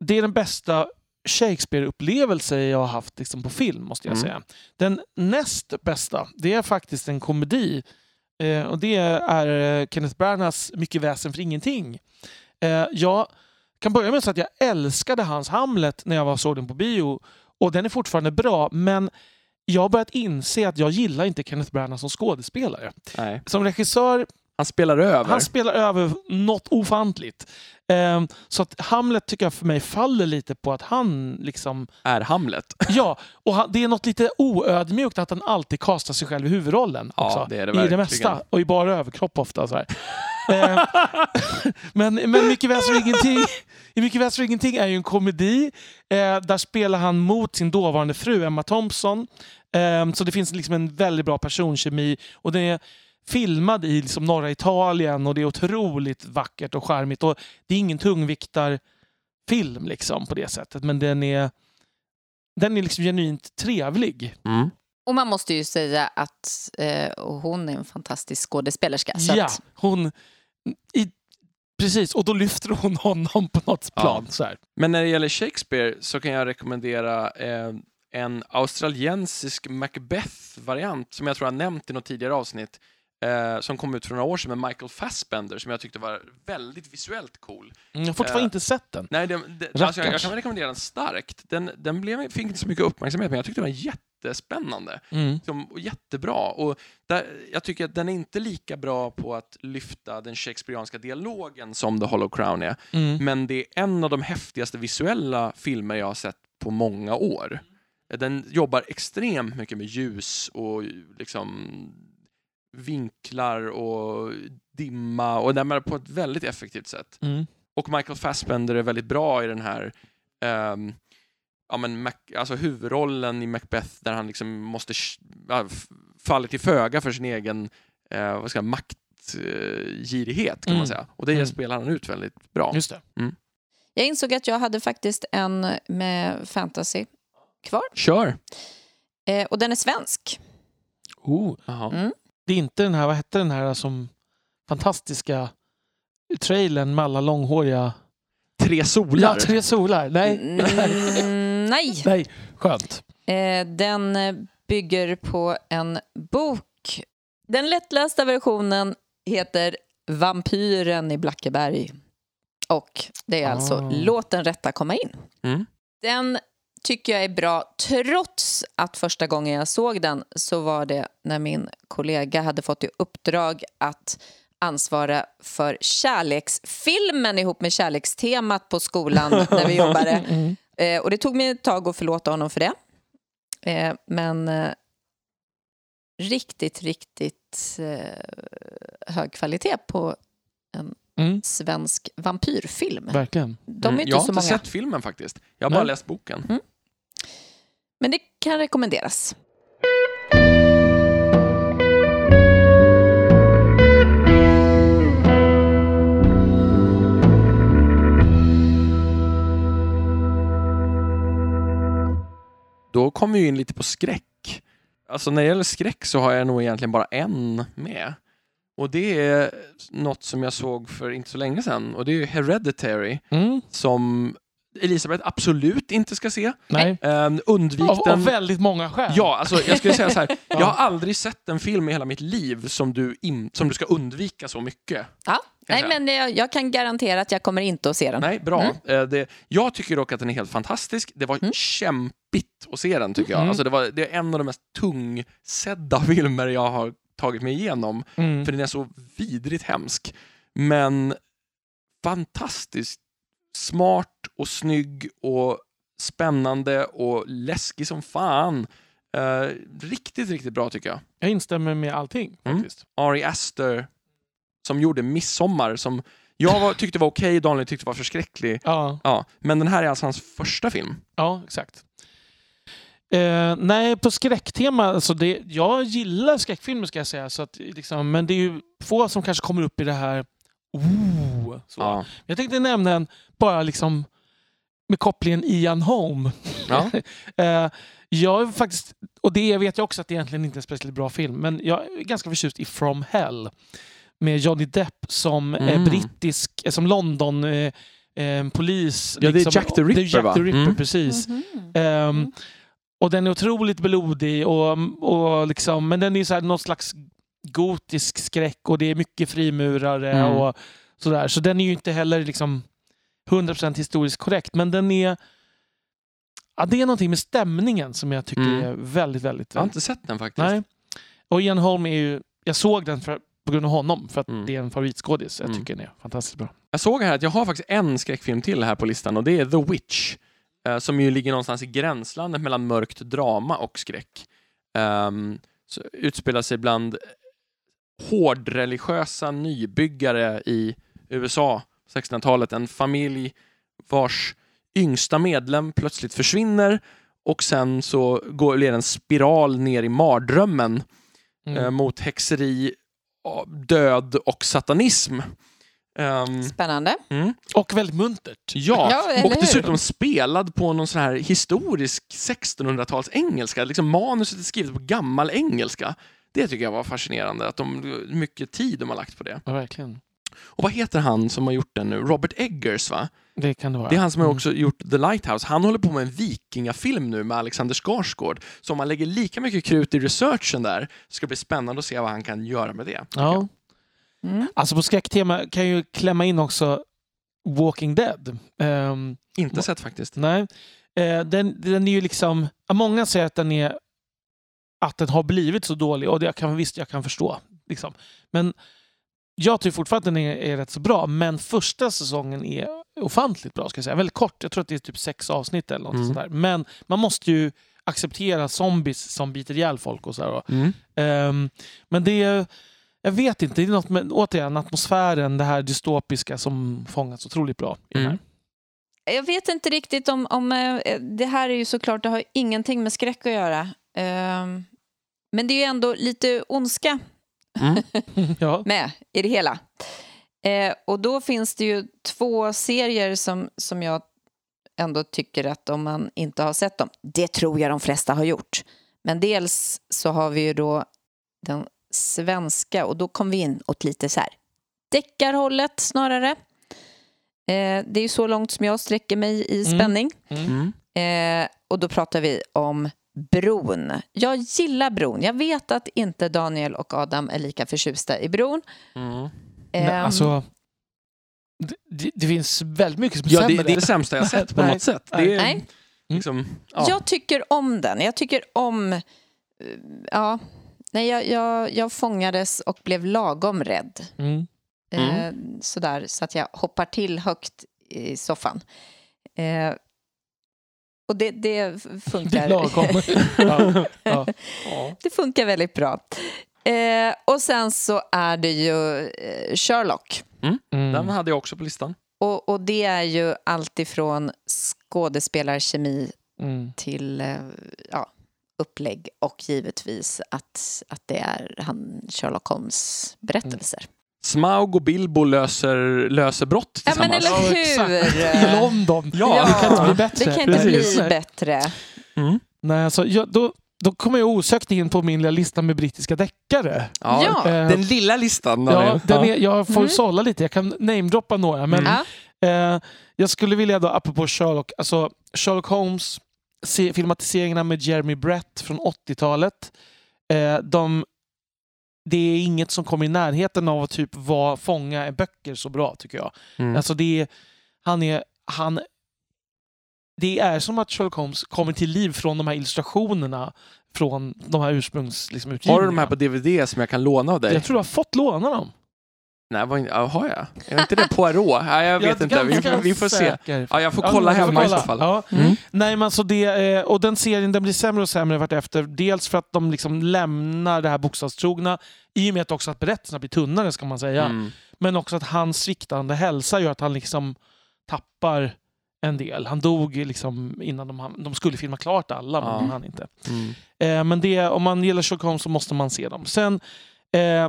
det är den bästa Shakespeare-upplevelse jag har haft liksom, på film, måste jag Mm. säga. Den näst bästa, det är faktiskt en komedi. Eh, och det är eh, Kenneth Branaghs Mycket väsen för ingenting. Eh, jag kan börja med att säga att jag älskade hans Hamlet när jag var såg den på bio. Och den är fortfarande bra, men jag har börjat inse att jag gillar inte Kenneth Branagh som skådespelare. Nej. Som regissör Han spelar över. han spelar över något ofantligt. Ehm, så att Hamlet tycker jag för mig faller lite på att han liksom... Är Hamlet. Ja, och han, det är något lite oödmjukt att han alltid kastar sig själv i huvudrollen. Ja, Också, det är det I det verkligen. mesta. Och i bara överkropp ofta. Så. Ehm, men, men Mycket väser och ingenting, i Mycket väser och ingenting är ju en komedi. Eh, där spelar han mot sin dåvarande fru Emma Thompson. Ehm, så det finns liksom en väldigt bra personkemi. Och den är filmad i liksom norra Italien och det är otroligt vackert och charmigt. Och det är ingen tungviktarfilm liksom på det sättet, men den är, den är liksom genuint trevlig. Mm. Och man måste ju säga att eh, hon är en fantastisk skådespelerska. Så ja, att, hon... I, precis, och då lyfter hon honom på något Ja. plan. Så här. Men när det gäller Shakespeare så kan jag rekommendera eh, en australiensisk Macbeth-variant som jag tror jag nämnt i något tidigare avsnitt. Eh, som kom ut för några år sedan med Michael Fassbender som jag tyckte var väldigt visuellt cool. Mm, Jag har fortfarande Eh, inte sett den. Nej, det, det, alltså jag, jag kan rekommendera den starkt. Den, den blev, fick inte så mycket uppmärksamhet, men jag tyckte den var jättespännande. Mm. Som, och jättebra. Och där, jag tycker att den är inte lika bra på att lyfta den shakespearianska dialogen som The Hollow Crown är. Mm. Men det är en av de häftigaste visuella filmer jag har sett på många år. Den jobbar extremt mycket med ljus och liksom vinklar och dimma och den är på ett väldigt effektivt sätt. Mm. Och Michael Fassbender är väldigt bra i den här ehm, ja, men Mac, alltså huvudrollen i Macbeth där han liksom måste f- faller till föga för sin egen eh, vad ska jag, maktgirighet kan man Mm. säga. Och det Mm. spelar han ut väldigt bra. Just det. jag insåg att jag hade faktiskt en med fantasy kvar. Kör! Eh, och den är svensk. Oh. Mm. Det är inte den här, vad hette den här som fantastiska trailern med alla långhåriga... Tre solar. Ja, Tre solar. Nej. Mm, nej. Nej, skönt. Eh, den eh, bygger på en bok. Den lättlästa versionen heter Vampyren i Blackeberg. Och det är alltså Ah. Låt den rätta komma in. Mm. Den tycker jag är bra trots att första gången jag såg den så var det när min kollega hade fått i uppdrag att ansvara för kärleksfilmen ihop med kärlekstemat på skolan när vi jobbade. Mm. Eh, och det tog mig ett tag att förlåta honom för det. Eh, men eh, riktigt, riktigt eh, hög kvalitet på Mm, svensk vampyrfilm. verkligen. De är Mm, inte jag har så inte många, sett filmen faktiskt. Jag har bara läst boken. Men det kan rekommenderas. Då kommer vi in lite på skräck. Alltså när det gäller skräck så har jag nog egentligen bara en med. Och det är något som jag såg för inte så länge sedan och det är Hereditary Mm, som Elisabeth absolut inte ska se. nej. Um, undvik Av, den. av väldigt många skäl. Ja, alltså jag skulle säga så här. Ja. Jag har aldrig sett en film i hela mitt liv som du, in, som du ska undvika så mycket. Ja. Nej, men jag, jag kan garantera att jag kommer inte att se den. Nej, bra. Mm. Eh, Det, jag tycker dock att den är helt fantastisk. Det var Mm. kämpigt att se den tycker jag. Mm. Alltså det, var, det är en av de mest tungsedda filmer jag har tagit mig igenom. Mm. För den är så vidrigt hemsk. Men fantastiskt smart och snygg och spännande och läskig som fan. Eh, riktigt, riktigt bra tycker jag. Jag instämmer med allting Mm. faktiskt. Ari Aster som gjorde Midsommar som jag var, tyckte var okej, Daniel tyckte var förskräcklig. Ja, Ja, men den här är alltså hans första film. ja exakt. Eh, nej, på skräcktema, alltså det, jag gillar skräckfilmer ska jag säga. Så att, liksom, men det är ju få som kanske kommer upp i det här oh, så. Ja. Jag tänkte nämna en bara liksom med kopplingen Ian Holm. Ja. Eh, jag är faktiskt, och det vet jag också att det egentligen inte är en speciellt bra film, men jag är ganska förtjust i From Hell med Johnny Depp som Mm. brittisk, eh, som London eh, eh, polis. Ja, det är Jack the är Ripper, Jack va? the Ripper, Mm. precis. Mhm. Ehm, och den är otroligt blodig, och, och liksom, men den är så här, någon slags gotisk skräck och det är mycket frimurare Mm. och sådär. Så den är ju inte heller liksom 100% historiskt korrekt, men den är Ja, det är någonting med stämningen som jag tycker Mm. är väldigt, väldigt... Jag har inte sett den faktiskt. Nej. Och Ian Holm är ju... Jag såg den för, på grund av honom, för att Mm. det är en favoritskådis. Jag Mm. tycker den är fantastiskt bra. Jag såg här att jag har faktiskt en skräckfilm till här på listan och det är The Witch. eh, som ju ligger någonstans i gränslandet mellan mörkt drama och skräck. Um, utspelar sig bland hårdreligiösa nybyggare i USA på 1600-talet. En familj vars yngsta medlem plötsligt försvinner och sen så går det en spiral ner i mardrömmen Mm. eh, mot häxeri, död och satanism. Ehm, Spännande. mm. Och väldigt muntert. Ja, Ja, och hur? dessutom spelad på någon sån här historisk 1600-tals engelska. Liksom manuset är skrivet på gammal engelska. Det tycker jag var fascinerande, att de, mycket tid de har lagt på det. Ja, verkligen. Och vad heter han som har gjort den nu? Robert Eggers va? Det kan det vara. Det är han som har Mm. också gjort The Lighthouse. Han håller på med en vikingafilm nu med Alexander Skarsgård. Så om man lägger lika mycket krut i researchen där, ska det bli spännande att se vad han kan göra med det. Ja. Mm. Alltså på skräcktema kan jag ju klämma in också Walking Dead. Ehm, Inte sett faktiskt. nej. Eh, den, den är ju liksom... Många säger att den är att den har blivit så dålig och det jag kan, visst, jag kan förstå. Liksom. Men jag tycker fortfarande att den är, är rätt så bra. Men första säsongen är ofantligt bra. Ska jag säga. Väldigt kort. Jag tror att det är typ sex avsnitt eller något Mm. sånt där. Men man måste ju acceptera zombies som biter ihjäl folk och så. Här. Mm. Ehm, men det är, jag vet inte, det är något med återigen atmosfären, det här dystopiska som fångats otroligt bra. i den här. Mm. Jag vet inte riktigt om... om eh, det här är ju såklart, det har ingenting med skräck att göra. Ehm, men det är ju ändå lite ondska Mm. ja. med i det hela. Eh, och då finns det ju två serier som, som jag ändå tycker att om man inte har sett dem, det tror jag de flesta har gjort. Men dels så har vi ju då den svenska och då kom vi in åt lite så här deckarhållet snarare. Eh, det är ju så långt som jag sträcker mig i Mm. spänning. Mm. Eh, och då pratar vi om Bron. Jag gillar Bron. Jag vet att inte Daniel och Adam är lika förtjusta i Bron. Mm. Nej, Ehm, alltså, det, det, det finns väldigt mycket som är Ja, det, sämre. det är det sämsta jag sett på Nej. något sätt. Det är, Nej. liksom, ja. Jag tycker om den. Jag tycker om... eh, Ja, nej, jag, jag, jag fångades och blev lagom rädd. Mm. Eh, sådär, så att jag hoppar till högt i soffan. Eh, och det, det funkar. ja, ja. Det funkar väldigt bra. Eh, och sen så är det ju eh, Sherlock. Den Mm. hade jag också på listan. Och, och det är ju alltifrån skådespelarkemi Mm. till eh, ja, upplägg och givetvis att, att det är han Sherlock Holmes berättelser. Smaug och Bilbo löser, löser brott Ja, men tillsammans. eller Ja, hur? I London. Ja, det kan inte bli bättre. Det kan inte Precis. bli bättre. Mm. Nej, alltså, jag, då, då kommer jag osökt in på min lilla lista med brittiska deckare. Ja, Ja. Eh, Den lilla listan. ja, den är, jag får Mm. sålla lite, jag kan namedroppa några. Men Mm. Ja. eh, jag skulle vilja då, apropå Sherlock, alltså Sherlock Holmes, se, filmatiseringarna med Jeremy Brett från 80-talet. Eh, de, det är inget som kommer i närheten av att typ vara, fånga böcker så bra tycker jag. Mm. Alltså det är, han är, han, det är som att Sherlock Holmes kommer till liv från de här illustrationerna från de här ursprungs liksom, Har du de här på DVD som jag kan låna av dig? Jag tror du har fått låna dem. Nej, vad, ja, har jag? Är inte det Poirot? Nej, jag vet är inte. Vi, vi får se. Ja, jag får Ja, kolla får hemma i kolla. så fall. Ja. Mm. Nej, men alltså det, eh, och den serien den blir sämre och sämre vartefter. Dels för att de liksom lämnar det här bokstavstrogna i och med att också att berättelserna blir tunnare ska man säga. Mm. Men också att hans sviktande hälsa gör att han liksom tappar en del. Han dog liksom innan de, de skulle filma klart alla, men Ja. de hann inte. Mm. Eh, men det, om man gillar Sherlock Holmes så måste man se dem. Sen eh,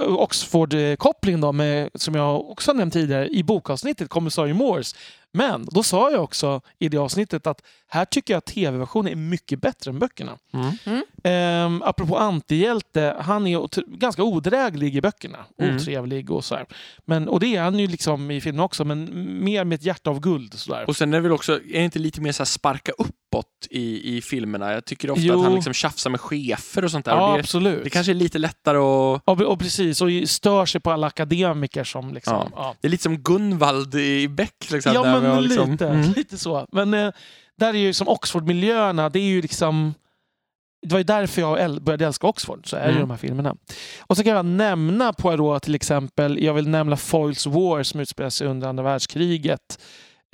Oxford-koppling då, med, som jag också nämnt tidigare i bokavsnittet, Kommissarie Morse. Men då sa jag också i det avsnittet att här tycker jag att tv-versionen är mycket bättre än böckerna. Mm. Um, apropå antihjälte, han är ganska odräglig i böckerna. Mm. Otrevlig och sådär. Men, och det är han ju liksom i filmen också, men mer med ett hjärta av guld. Sådär. Och sen är det väl också, är det inte lite mer så här sparka uppåt i, i filmerna? Jag tycker ofta Jo. att han liksom tjafsar med chefer och sånt där. ja, och det, absolut. det kanske är lite lättare att... och, och precis, och stör sig på alla akademiker som liksom... Ja. Ja. Det är lite som Gunvald i Beck. Liksom, Ja, men har liksom, lite, Mm. lite så. Men eh, där är ju som Oxford-miljöerna, det är ju liksom... Det var ju därför jag började älska Oxford, så är det ju Mm. de här filmerna. Och så kan jag nämna Poirot till exempel. Jag vill nämna Foyles War som utspelar sig under andra världskriget.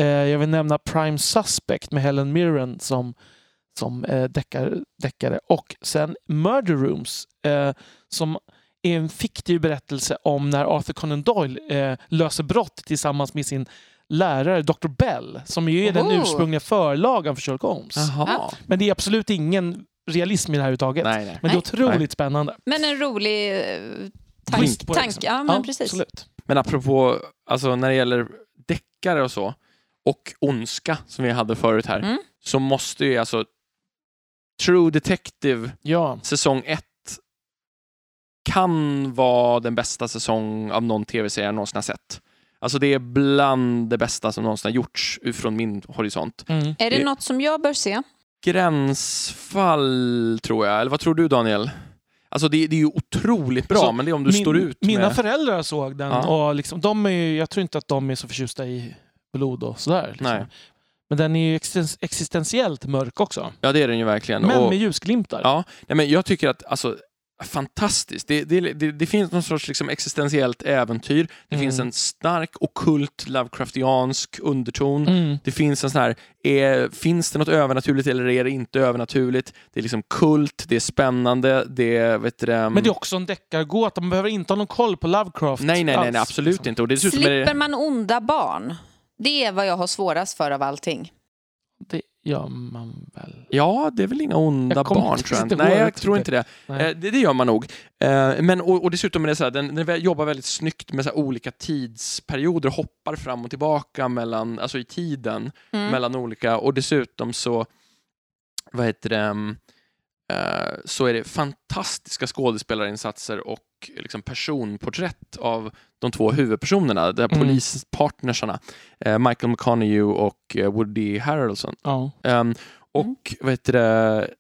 Eh, jag vill nämna Prime Suspect med Helen Mirren som, som eh, deckare, deckare. Och sen Murder Rooms eh, som är en fiktiv berättelse om när Arthur Conan Doyle eh, löser brott tillsammans med sin lärare Dr. Bell som ju är den Oho. ursprungliga förlagan för Sherlock Holmes. Jaha. Men det är absolut ingen realism i det här överhuvudtaget. Nej, nej. Men det är Nej. otroligt spännande. Men en rolig eh, tank, Twist på det, tank. liksom. Ja, men precis. Absolut. Men apropå, alltså när det gäller deckare och så, och ondska som vi hade förut här, Mm. så måste ju alltså True Detective Ja. säsong 1 kan vara den bästa säsong av någon tv-serie jag någonsin har sett. Alltså det är bland det bästa som någonsin har gjorts från min horisont. Mm. Är det Det- något som jag bör se? Gränsfall tror jag, eller vad tror du Daniel? Alltså det, det är ju otroligt bra, Alltså, men det är om du Min- står ut Mina med... föräldrar såg den Ja. och liksom, de är, ju- jag tror inte att de är så förtjusta i blod och sådär. Liksom. Nej. Men den är ju existen- existentiellt mörk också. Ja, det är den ju verkligen. Men Och- med ljusglimtar. Ja, nej, men jag tycker att alltså, fantastiskt. Det, det, det, det finns någon sorts liksom, existentiellt äventyr. Det Mm. finns en stark okult Lovecraftiansk underton. Mm. Det finns en sån här, är, finns det något övernaturligt eller är det inte övernaturligt? Det är liksom kult, det är spännande, det är, vet du, det, Men det är också en deckargåta. Man behöver inte ha någon koll på Lovecraft. nej, nej, nej, nej, absolut liksom. inte. Och är Slipper det, man onda barn? Det är vad jag har svårast för av allting. Det gör man väl. ja, det är väl inga onda barn tror jag. Nej, jag tror inte det. Nej. Eh, det. Det gör man nog. Eh, Men, och, och dessutom är det så här, den, den jobbar väldigt snyggt med så här olika tidsperioder, hoppar fram och tillbaka mellan, alltså i tiden, Mm. mellan olika, och dessutom så, vad heter det, mm, eh, så är det fantastiska skådespelarinsatser och liksom personporträtt av de två huvudpersonerna, de Mm. polispartnersarna, eh, Michael McConaughey och eh, Woody Harrelson. Ja. Ehm, och vad heter det,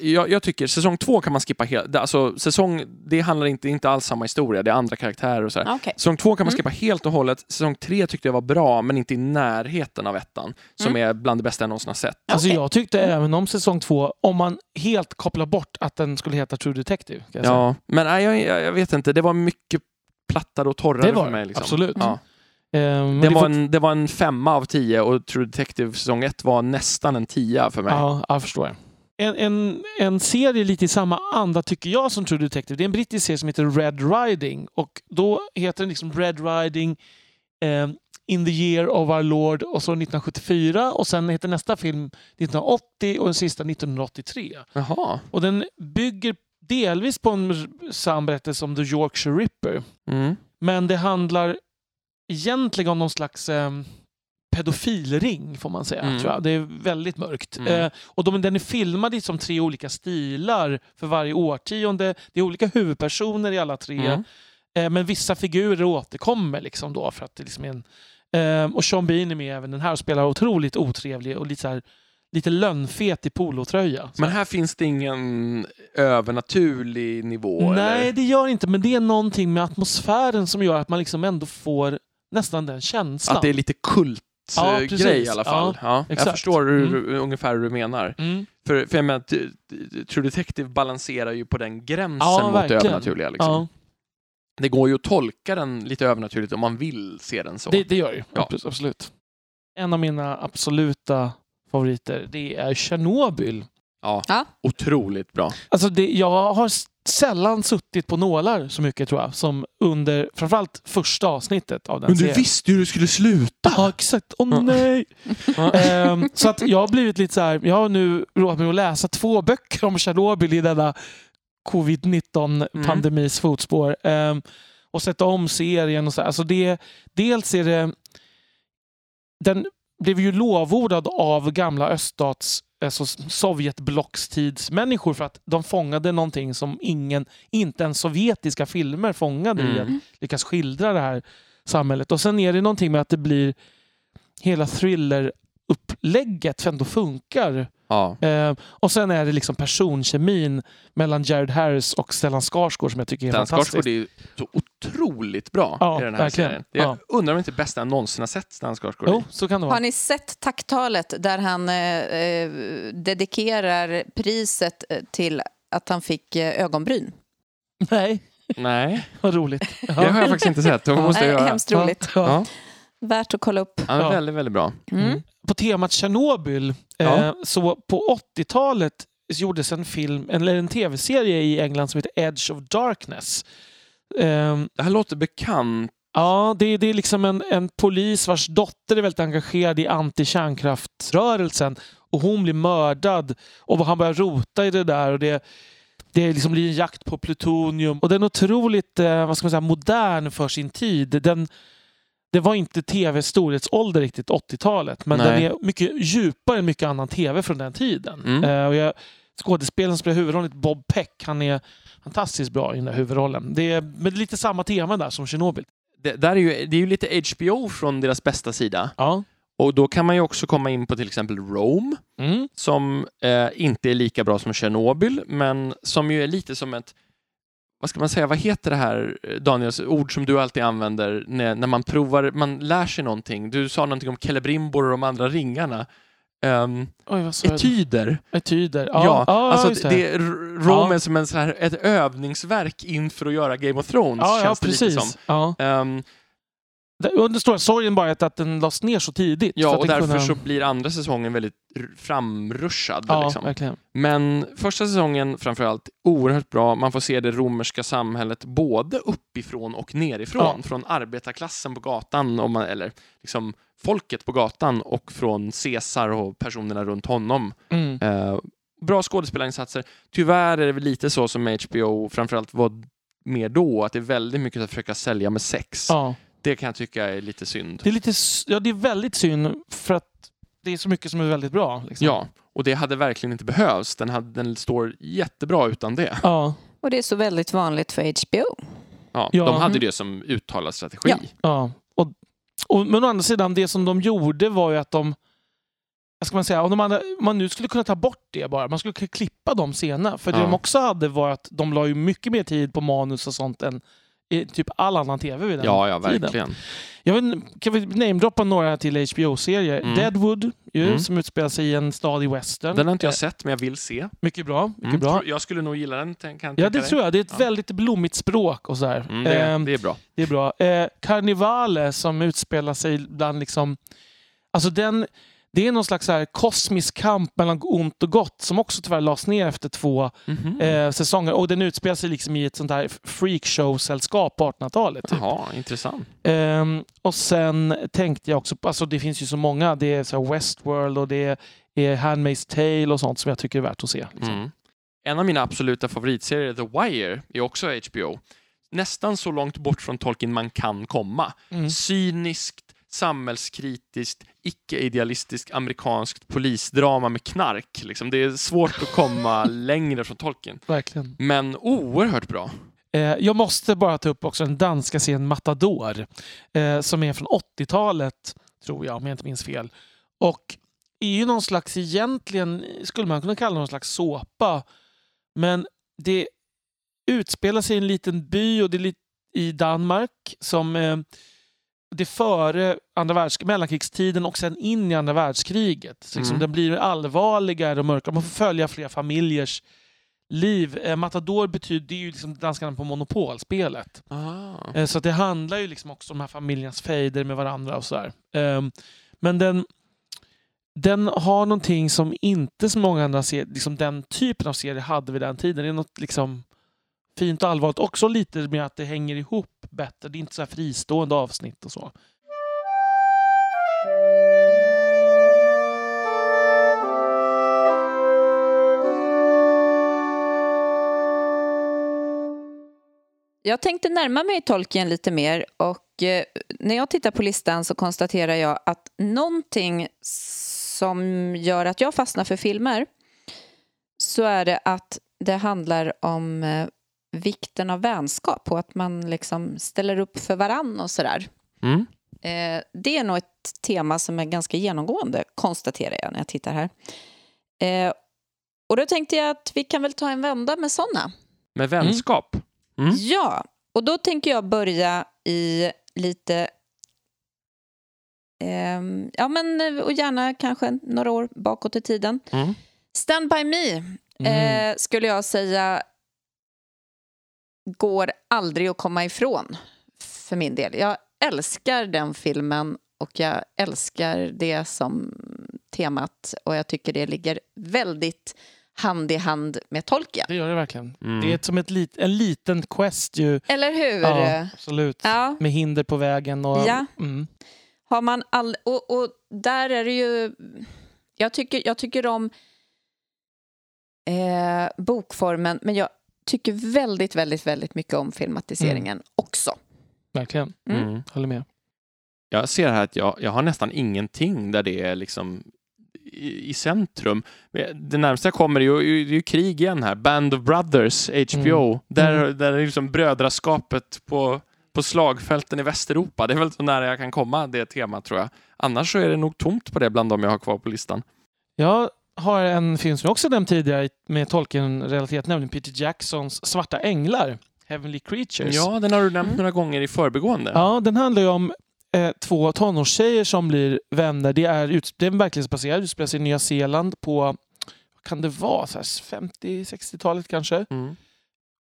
jag, jag tycker säsong två kan man skippa helt. det- Alltså, säsong, det handlar inte, inte alls samma historia, det är andra karaktärer och sådär. Okej. Säsong två kan man Mm. skippa helt och hållet. Säsong tre tyckte jag var bra, men inte i närheten av ettan, som är bland det bästa jag någonsin har sett. Alltså Okej. jag tyckte även om säsong två, om man helt kopplar bort att den skulle heta True Detective. Kan jag säga. Ja, men nej, jag, jag, jag vet inte, det var mycket plattare och torrare Det var för det, mig. Liksom. absolut. Ja. Men Det, är var en, det var en femma av tio och True Detective säsong ett var nästan en tia för mig. Ja, jag förstår. En, en, en serie lite i samma anda tycker jag som True Detective. Det är en brittisk serie som heter Red Riding. Och då heter den liksom Red Riding eh, In the year of our Lord och så 1974 och sen heter nästa film 1980 och den sista 1983. Jaha. Och den bygger delvis på en sann berättelse om The Yorkshire Ripper. Mm. Men det handlar egentligen om någon slags eh, pedofilring, får man säga. Mm. Tror jag. Det är väldigt mörkt. Mm. Eh, och de, den är filmad i som tre olika stilar för varje årtionde. Det är olika huvudpersoner i alla tre. Mm. Eh, men vissa figurer återkommer liksom då. För att det liksom är en, eh, och Sean Bean är med även den här och spelar otroligt otrevlig och lite, så här, lite lönnfet i polotröja. Men här finns det ingen övernaturlig nivå? Nej, eller? det gör inte. Men det är någonting med atmosfären som gör att man liksom ändå får nästan den känslan. Att det är lite kult Ja, eh, precis. grej i alla fall. Ja, jag exakt. förstår hur, Mm. ungefär hur du menar. Mm. För, för jag menar, True Detective balanserar ju på den gränsen Ja, mot verkligen. det övernaturliga. Liksom. Ja, Det går ju att tolka den lite övernaturligt om man vill se den så. det, det gör ju. Ja. Abs- Absolut. En av mina absoluta favoriter, det är Tjernobyl. Ja, Ja. otroligt bra. Alltså det, jag har sällan suttit på nålar så mycket tror jag, som under framförallt första avsnittet av den serien. visste ju hur det skulle sluta! Ja, exakt. Åh Ja. nej! Ehm, så att jag har blivit lite så här, jag har nu råd med att läsa två böcker om Tjernobyl i denna covid-19 Mm. pandemis fotspår. Ehm, och sätta om serien och så. här. Alltså det, dels är det... Den blev ju lovordad av gamla öststats alltså Sovjetblockstidsmänniskor för att de fångade någonting som ingen, inte ens sovjetiska filmer fångade i Mm. att lyckas skildra det här samhället. Och sen är det någonting med att det blir hela thriller-upplägget ändå funkar. Ja. Eh, och sen är det liksom personkemin mellan Jared Harris och Stellan Skarsgård som jag tycker är Dan fantastisk. Skarsgård är ju så otroligt bra Ja, i den här verkligen. serien. Jag Ja. undrar om inte bästa jag någonsin har sett Dan Skarsgård. Jo, så kan det vara. Har ni sett tacktalet där han eh, eh, dedikerar priset eh, till att han fick eh, ögonbryn? Nej, Nej, vad roligt. det har jag faktiskt inte sett. Det måste jag göra. hemskt roligt. Ja. Ja. Värt att kolla upp. Ja, Ja. Väldigt, väldigt bra. Mm. Mm. På temat Tjernobyl, Ja. eh, så på 80-talet gjordes en film, eller en tv-serie i England som heter Edge of Darkness. Ehm, Det här låter bekant. Ja, det, det är liksom en, en polis vars dotter är väldigt engagerad i anti-kärnkraftsrörelsen och hon blir mördad och han börjar rota i det där och det, det liksom blir en jakt på plutonium och den är otroligt eh, vad ska man säga, modern för sin tid. Den, det var inte tv storhetsålder riktigt 80-talet men Nej. den är mycket djupare än mycket annan tv från den tiden. Mm. Eh, och jag, skådespelaren som spelar huvudrollen, Bob Peck, han är fantastiskt bra i den där huvudrollen. Det är, är lite samma tema där som Tjernobyl. Det, där är ju, det är ju lite HBO från deras bästa sida. Ja. Och då kan man ju också komma in på till exempel Rome, Mm. som eh, inte är lika bra som Tjernobyl, men som ju är lite som ett vad ska man säga, vad heter det här, Daniel, ord som du alltid använder när, när man provar, man lär sig någonting. Du sa någonting om Celebrimbor och de andra ringarna. Um, Oj, etyder. Etyder. Ja, Ja, ja, alltså det. det. Ja. är som en så här, ett övningsverk inför att göra Game of Thrones, Ja, ja, känns det lite som. precis. Ja. Den stora sorgen bara att den lades ner så tidigt. ja, och därför kunde- så blir andra säsongen väldigt framrushad. Ja, liksom. verkligen. Men första säsongen framförallt oerhört bra. Man får se det romerska samhället både uppifrån och nerifrån. Ja. Från arbetarklassen på gatan, om man, eller liksom folket på gatan och från Caesar och personerna runt honom. Mm. Eh, bra skådespelarinsatser. Tyvärr är det väl lite så som HBO framförallt var mer då, att det är väldigt mycket att försöka sälja med sex. Ja. Det kan jag tycka är lite synd. Det, är lite, ja, det är väldigt synd för att det är så mycket som är väldigt bra. Liksom. Ja, Och det hade verkligen inte behövts. Den, hade, den står jättebra utan det. Ja, Och det är så väldigt vanligt för HBO. Ja, Ja. De hade det som uttalad strategi. Ja. ja. Och, och, men å andra sidan, det som de gjorde var ju att de vad ska man säga, om de hade, man nu skulle kunna ta bort det bara, man skulle kunna klippa de scenerna. För det Ja. de också hade var att de la ju mycket mer tid på manus och sånt än i typ all annan tv vid den Ja, ja, tiden. verkligen. Jag vet, inte, kan vi namedroppa några till HBO-serier? Mm. Deadwood, ju, Mm. som utspelar sig i en stad i western. Den har inte jag Eh, sett, men jag vill se. Mycket bra. Mycket Mm. bra. Jag skulle nog gilla den, kan jag Ja, det dig. tror jag. Det är ett Ja. väldigt blommigt språk och sådär. Mm, det, Ehm, det är bra. Det är bra. Eh, Carnivale som utspelar sig bland liksom... Alltså den, det är någon slags så här kosmisk kamp mellan ont och gott som också tyvärr lades ner efter två Mhm. eh, säsonger. Och den utspelar sig liksom i ett sånt här freakshow-sällskap på 1800-talet. Typ. Jaha, intressant. Ehm, och sen tänkte jag också på, alltså det finns ju så många. Det är så Westworld och det är Handmaid's Tale och sånt som jag tycker är värt att se. Liksom. Mm. En av mina absoluta favoritserier, The Wire, är också HBO. Nästan så långt bort från Tolkien man kan komma. Mm. Cyniskt, samhällskritiskt, icke-idealistiskt amerikanskt polisdrama med knark. Liksom. Det är svårt att komma längre från Tolkien. Verkligen. Men oerhört bra. Eh, jag måste bara ta upp också den danska serien Matador eh, som är från 80-talet, tror jag, om jag inte minns fel. Och är ju någon slags, egentligen skulle man kunna kalla någon slags såpa. Men det utspelar sig i en liten by och det är lite i Danmark som eh, det före andra världsk- mellankrigstiden och sen in i andra världskriget. Så liksom Mm. Den blir allvarligare och mörkare. Man får följa flera familjers liv. Eh, Matador betyder det är ju liksom danskarna på monopolspelet. Ah. Eh, så det handlar ju liksom också om de här familjernas fejder med varandra och sådär. Eh, men den, den har någonting som inte så många andra serier, liksom den typen av serier hade vid den tiden. Det är något liksom fint och allvarligt. Också lite med att det hänger ihop bättre. Det är inte så här fristående avsnitt och så. Jag tänkte närma mig Tolkien lite mer och eh, när jag tittar på listan så konstaterar jag att någonting som gör att jag fastnar för filmer så är det att det handlar om eh, vikten av vänskap och att man liksom ställer upp för varann och sådär. Mm. Eh, det är nog ett tema som är ganska genomgående, konstaterar jag när jag tittar här. Eh, och då tänkte jag att vi kan väl ta en vända med sådana. Med vänskap. Mm. Ja, och då tänker jag börja i lite... ehm, ja, men eh, och gärna kanske några år bakåt i tiden. Mm. Stand by me Mm. eh, skulle jag säga går aldrig att komma ifrån för min del. Jag älskar den filmen och jag älskar det som temat och jag tycker det ligger väldigt hand i hand med Tolkien. Det gör det verkligen. Mm. Det är som ett lit, en liten quest ju. Eller hur? Ja, absolut. Ja. Med hinder på vägen. Och, Ja. mm. Har man all, och, och där är det ju... Jag tycker, jag tycker om eh, bokformen, men jag tycker väldigt, väldigt, väldigt mycket om filmatiseringen också. Verkligen. Mm. Mm. Håller med. Jag ser här att jag, jag har nästan ingenting där det är liksom i, i centrum. Det närmaste jag kommer är ju, det är ju krig igen här. Band of Brothers, HBO. Mm. Där, Mm. där är liksom brödraskapet på, på slagfälten i Västeuropa. Det är väl så nära jag kan komma det temat tror jag. Annars så är det nog tomt på det bland de jag har kvar på listan. Jag har en film som jag också nämnt tidigare med Tolkien-relaterat, nämligen Peter Jacksons Svarta Änglar, Heavenly Creatures. Ja, den har du nämnt Mm. några gånger i förbigående. Ja, den handlar ju om eh, två tonårstjejer som blir vänner. Det är, ut, det är verklighetsbaserad, utspelar sig i Nya Zeeland på, kan det vara, så här 50-60-talet kanske. Mm.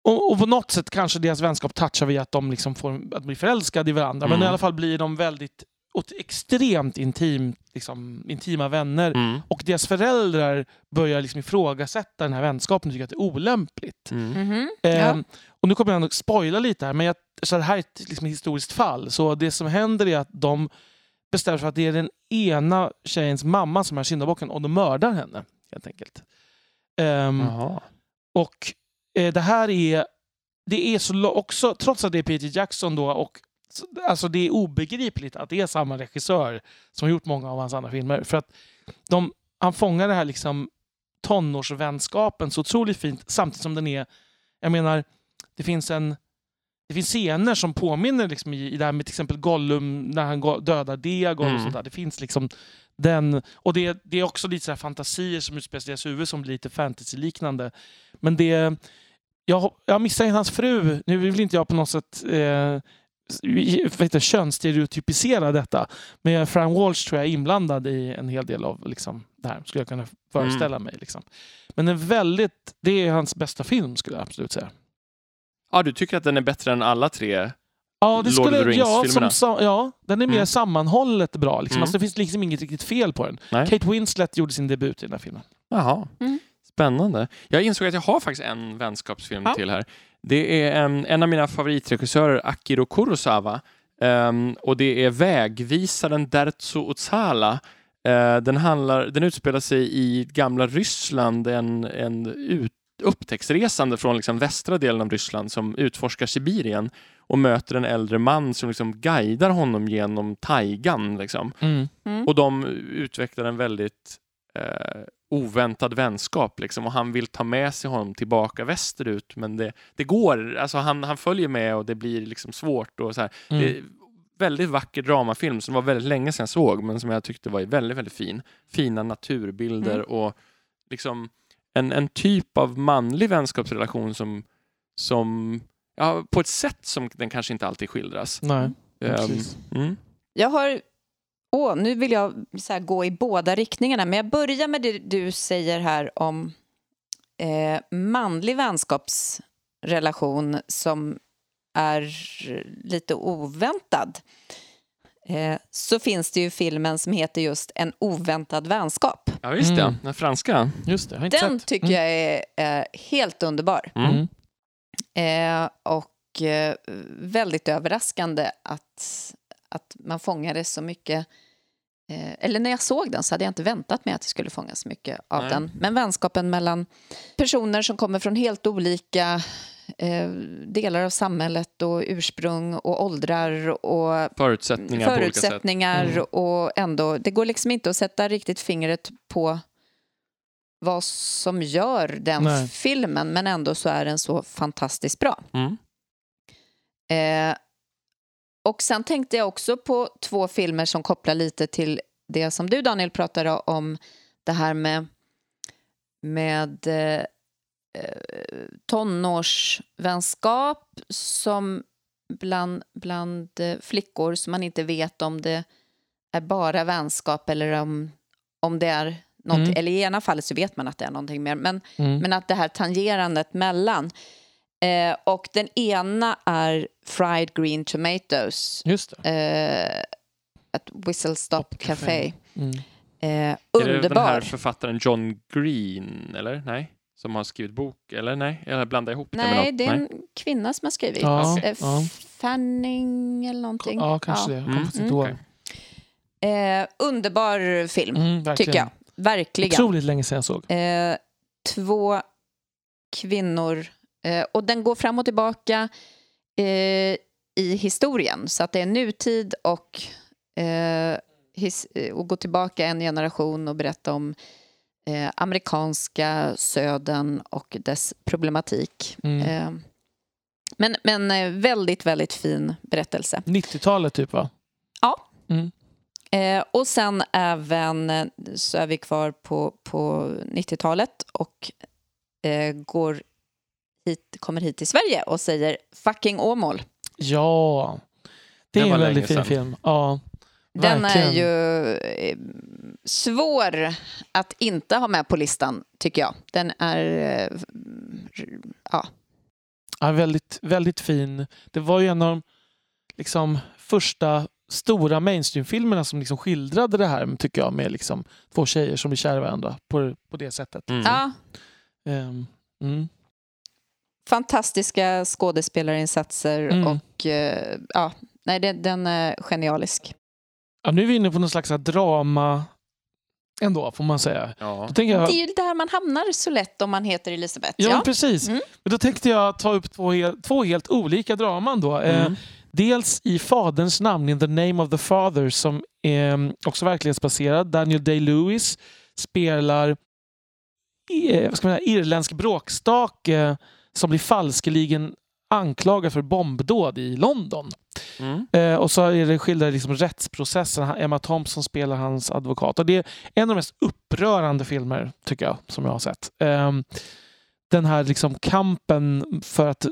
Och, och på något sätt kanske deras vänskap touchar vid att de liksom får att bli förälskade i varandra. Men Mm. i alla fall blir de väldigt åt extremt intim, liksom, intima vänner. Mm. Och deras föräldrar börjar liksom ifrågasätta den här vänskapen och tycker att det är olämpligt. Mm. Mhm. Ehm, och nu kommer jag att spoila lite här, men jag, så det här är ett liksom, historiskt fall. Så det som händer är att de bestämmer sig för att det är den ena tjejens mamma som är syndabocken och de mördar henne. helt enkelt. Jaha. och eh, det här är, det är så också, trots att det är Peter Jackson då, och alltså det är obegripligt att det är samma regissör som har gjort många av hans andra filmer. För att de, han fångar det här liksom tonårsvänskapen så otroligt fint samtidigt som den är, jag menar, det finns en det finns scener som påminner liksom i, i det här med till exempel Gollum när han dödar Diagon Mm. och sånt där. Det finns liksom den, och det, det är också lite så här fantasier som utspelar sig i deras huvud som blir lite fantasy-liknande. Men det, jag, jag missar hans fru, nu vill inte jag på något sätt eh, det, könsstereotypisera detta. Men Fran Walsh tror jag är inblandad i en hel del av liksom, det här, skulle jag kunna föreställa mig. Liksom. Men en väldigt, det är hans bästa film skulle jag absolut säga. Ja, du tycker att den är bättre än alla tre? Ja, det Lord of the skulle, ja, som, ja, den är mer Mm. sammanhållet bra. Liksom. Mm. Alltså, det finns liksom inget riktigt fel på den. Nej. Kate Winslet gjorde sin debut i den här filmen. Jaha. Mm. Spännande. Jag insåg att jag har faktiskt en vänskapsfilm Ja. till här. Det är en, en av mina favoritregissörer, Akiro Kurosawa. Ehm, och det är Vägvisaren Derzo Otsala. Eh, den, handlar, den utspelar sig i gamla Ryssland, en, en ut, upptäcktsresande från liksom västra delen av Ryssland som utforskar Sibirien och möter en äldre man som liksom guidar honom genom taigan. Liksom. Mm. Och de utvecklar en väldigt eh, oväntad vänskap liksom, och han vill ta med sig honom tillbaka västerut men det, det går, alltså han, han följer med och det blir liksom svårt och så här. Mm. Det är väldigt vacker dramafilm som var väldigt länge sedan jag såg men som jag tyckte var väldigt, väldigt fin. Fina naturbilder Mm. och liksom en, en typ av manlig vänskapsrelation som, som ja, på ett sätt som den kanske inte alltid skildras. Nej, precis. mm. Jag har... Åh, nu vill jag så här, gå i båda riktningarna, men jag börjar med det du säger här om eh, manlig vänskapsrelation som är lite oväntad. Eh, så finns det ju filmen som heter just En oväntad vänskap. Ja visst ja, Mm. den franska. Just det, jag har inte Den sett. tycker Mm. jag är eh, helt underbar. Mm. Mm. Eh, och eh, väldigt överraskande att, att man fångade så mycket. Eh, eller när jag såg den så hade jag inte väntat mig att det skulle fånga så mycket av Nej. den. Men vänskapen mellan personer som kommer från helt olika eh, delar av samhället och ursprung och åldrar och Förutsättningar, förutsättningar Mm. och ändå, det går liksom inte att sätta riktigt fingret på vad som gör den Nej. filmen, men ändå så är den så fantastiskt bra. Mm. Eh, och sen tänkte jag också på två filmer som kopplar lite till det som du Daniel pratade om, det här med, med eh, eh, tonårsvänskap som bland, bland eh, flickor som man inte vet om det är bara vänskap eller om, om det är något, Mm. eller i ena fallet så vet man att det är någonting mer, men Mm. men att det här tangerandet mellan. Eh, och den ena är Fried Green Tomatoes, Just det. eh, Whistle Stop Stop Café. Café. Mm. Eh, Är det den här underbar. författaren John Green, eller? Nej? Som har skrivit bok, eller? Nej? Eller blandar ihop det med Nej, något? det är en kvinna som har skrivit. Ja, Eh, ja. Fanning eller någonting. Ja, kanske det. Jag kommer Mm. ihåg. okej. Eh, underbar film, Mm, verkligen. tycker jag. Verkligen. Otroligt länge sedan jag såg. Eh, två kvinnor. Eh, och den går fram och tillbaka eh, i historien. Så att det är nutid och, eh, his, eh, och gå tillbaka en generation och berätta om eh, amerikanska södern och dess problematik. Mm. Eh, men men väldigt, väldigt fin berättelse. 90-talet typ va? Ja. Mm. Eh, och sen även så är vi kvar på, på 90-talet och eh, går hit, kommer hit till Sverige och säger fucking Åmål. Ja. Det Det är en väldigt fin sedan. film. Ja, Den är ju eh, svår att inte ha med på listan, tycker jag. Den är... Eh, ja. Ja, väldigt, väldigt fin. Det var ju en av de liksom, första stora mainstream-filmerna som liksom skildrade det här, tycker jag, med liksom, två tjejer som blir kära i varandra på, på det sättet. Mm. ja. Ehm, mm. Fantastiska skådespelarinsatser Mm. och eh, ja, nej, den, den är genialisk. Ja, nu är vi inne på någon slags drama ändå, får man säga. Ja. Jag, Det är ju där man hamnar så lätt om man heter Elisabeth. ja, Ja. precis. Mm. Men då tänkte jag ta upp två, hel, två helt olika draman. Då. Eh, Mm. Dels i Faderns namn, In the name of the father, som är också verklighetsbaserad. Daniel Day-Lewis spelar eh, vad ska man säga, irländsk bråkstake som blir falskeligen anklagad för bombdåd i London. Mm. Eh, och så är det skildrar liksom rättsprocessen. Emma Thompson spelar hans advokat. Och det är en av de mest upprörande filmer, tycker jag, som jag har sett. Ehm, den här liksom kampen för att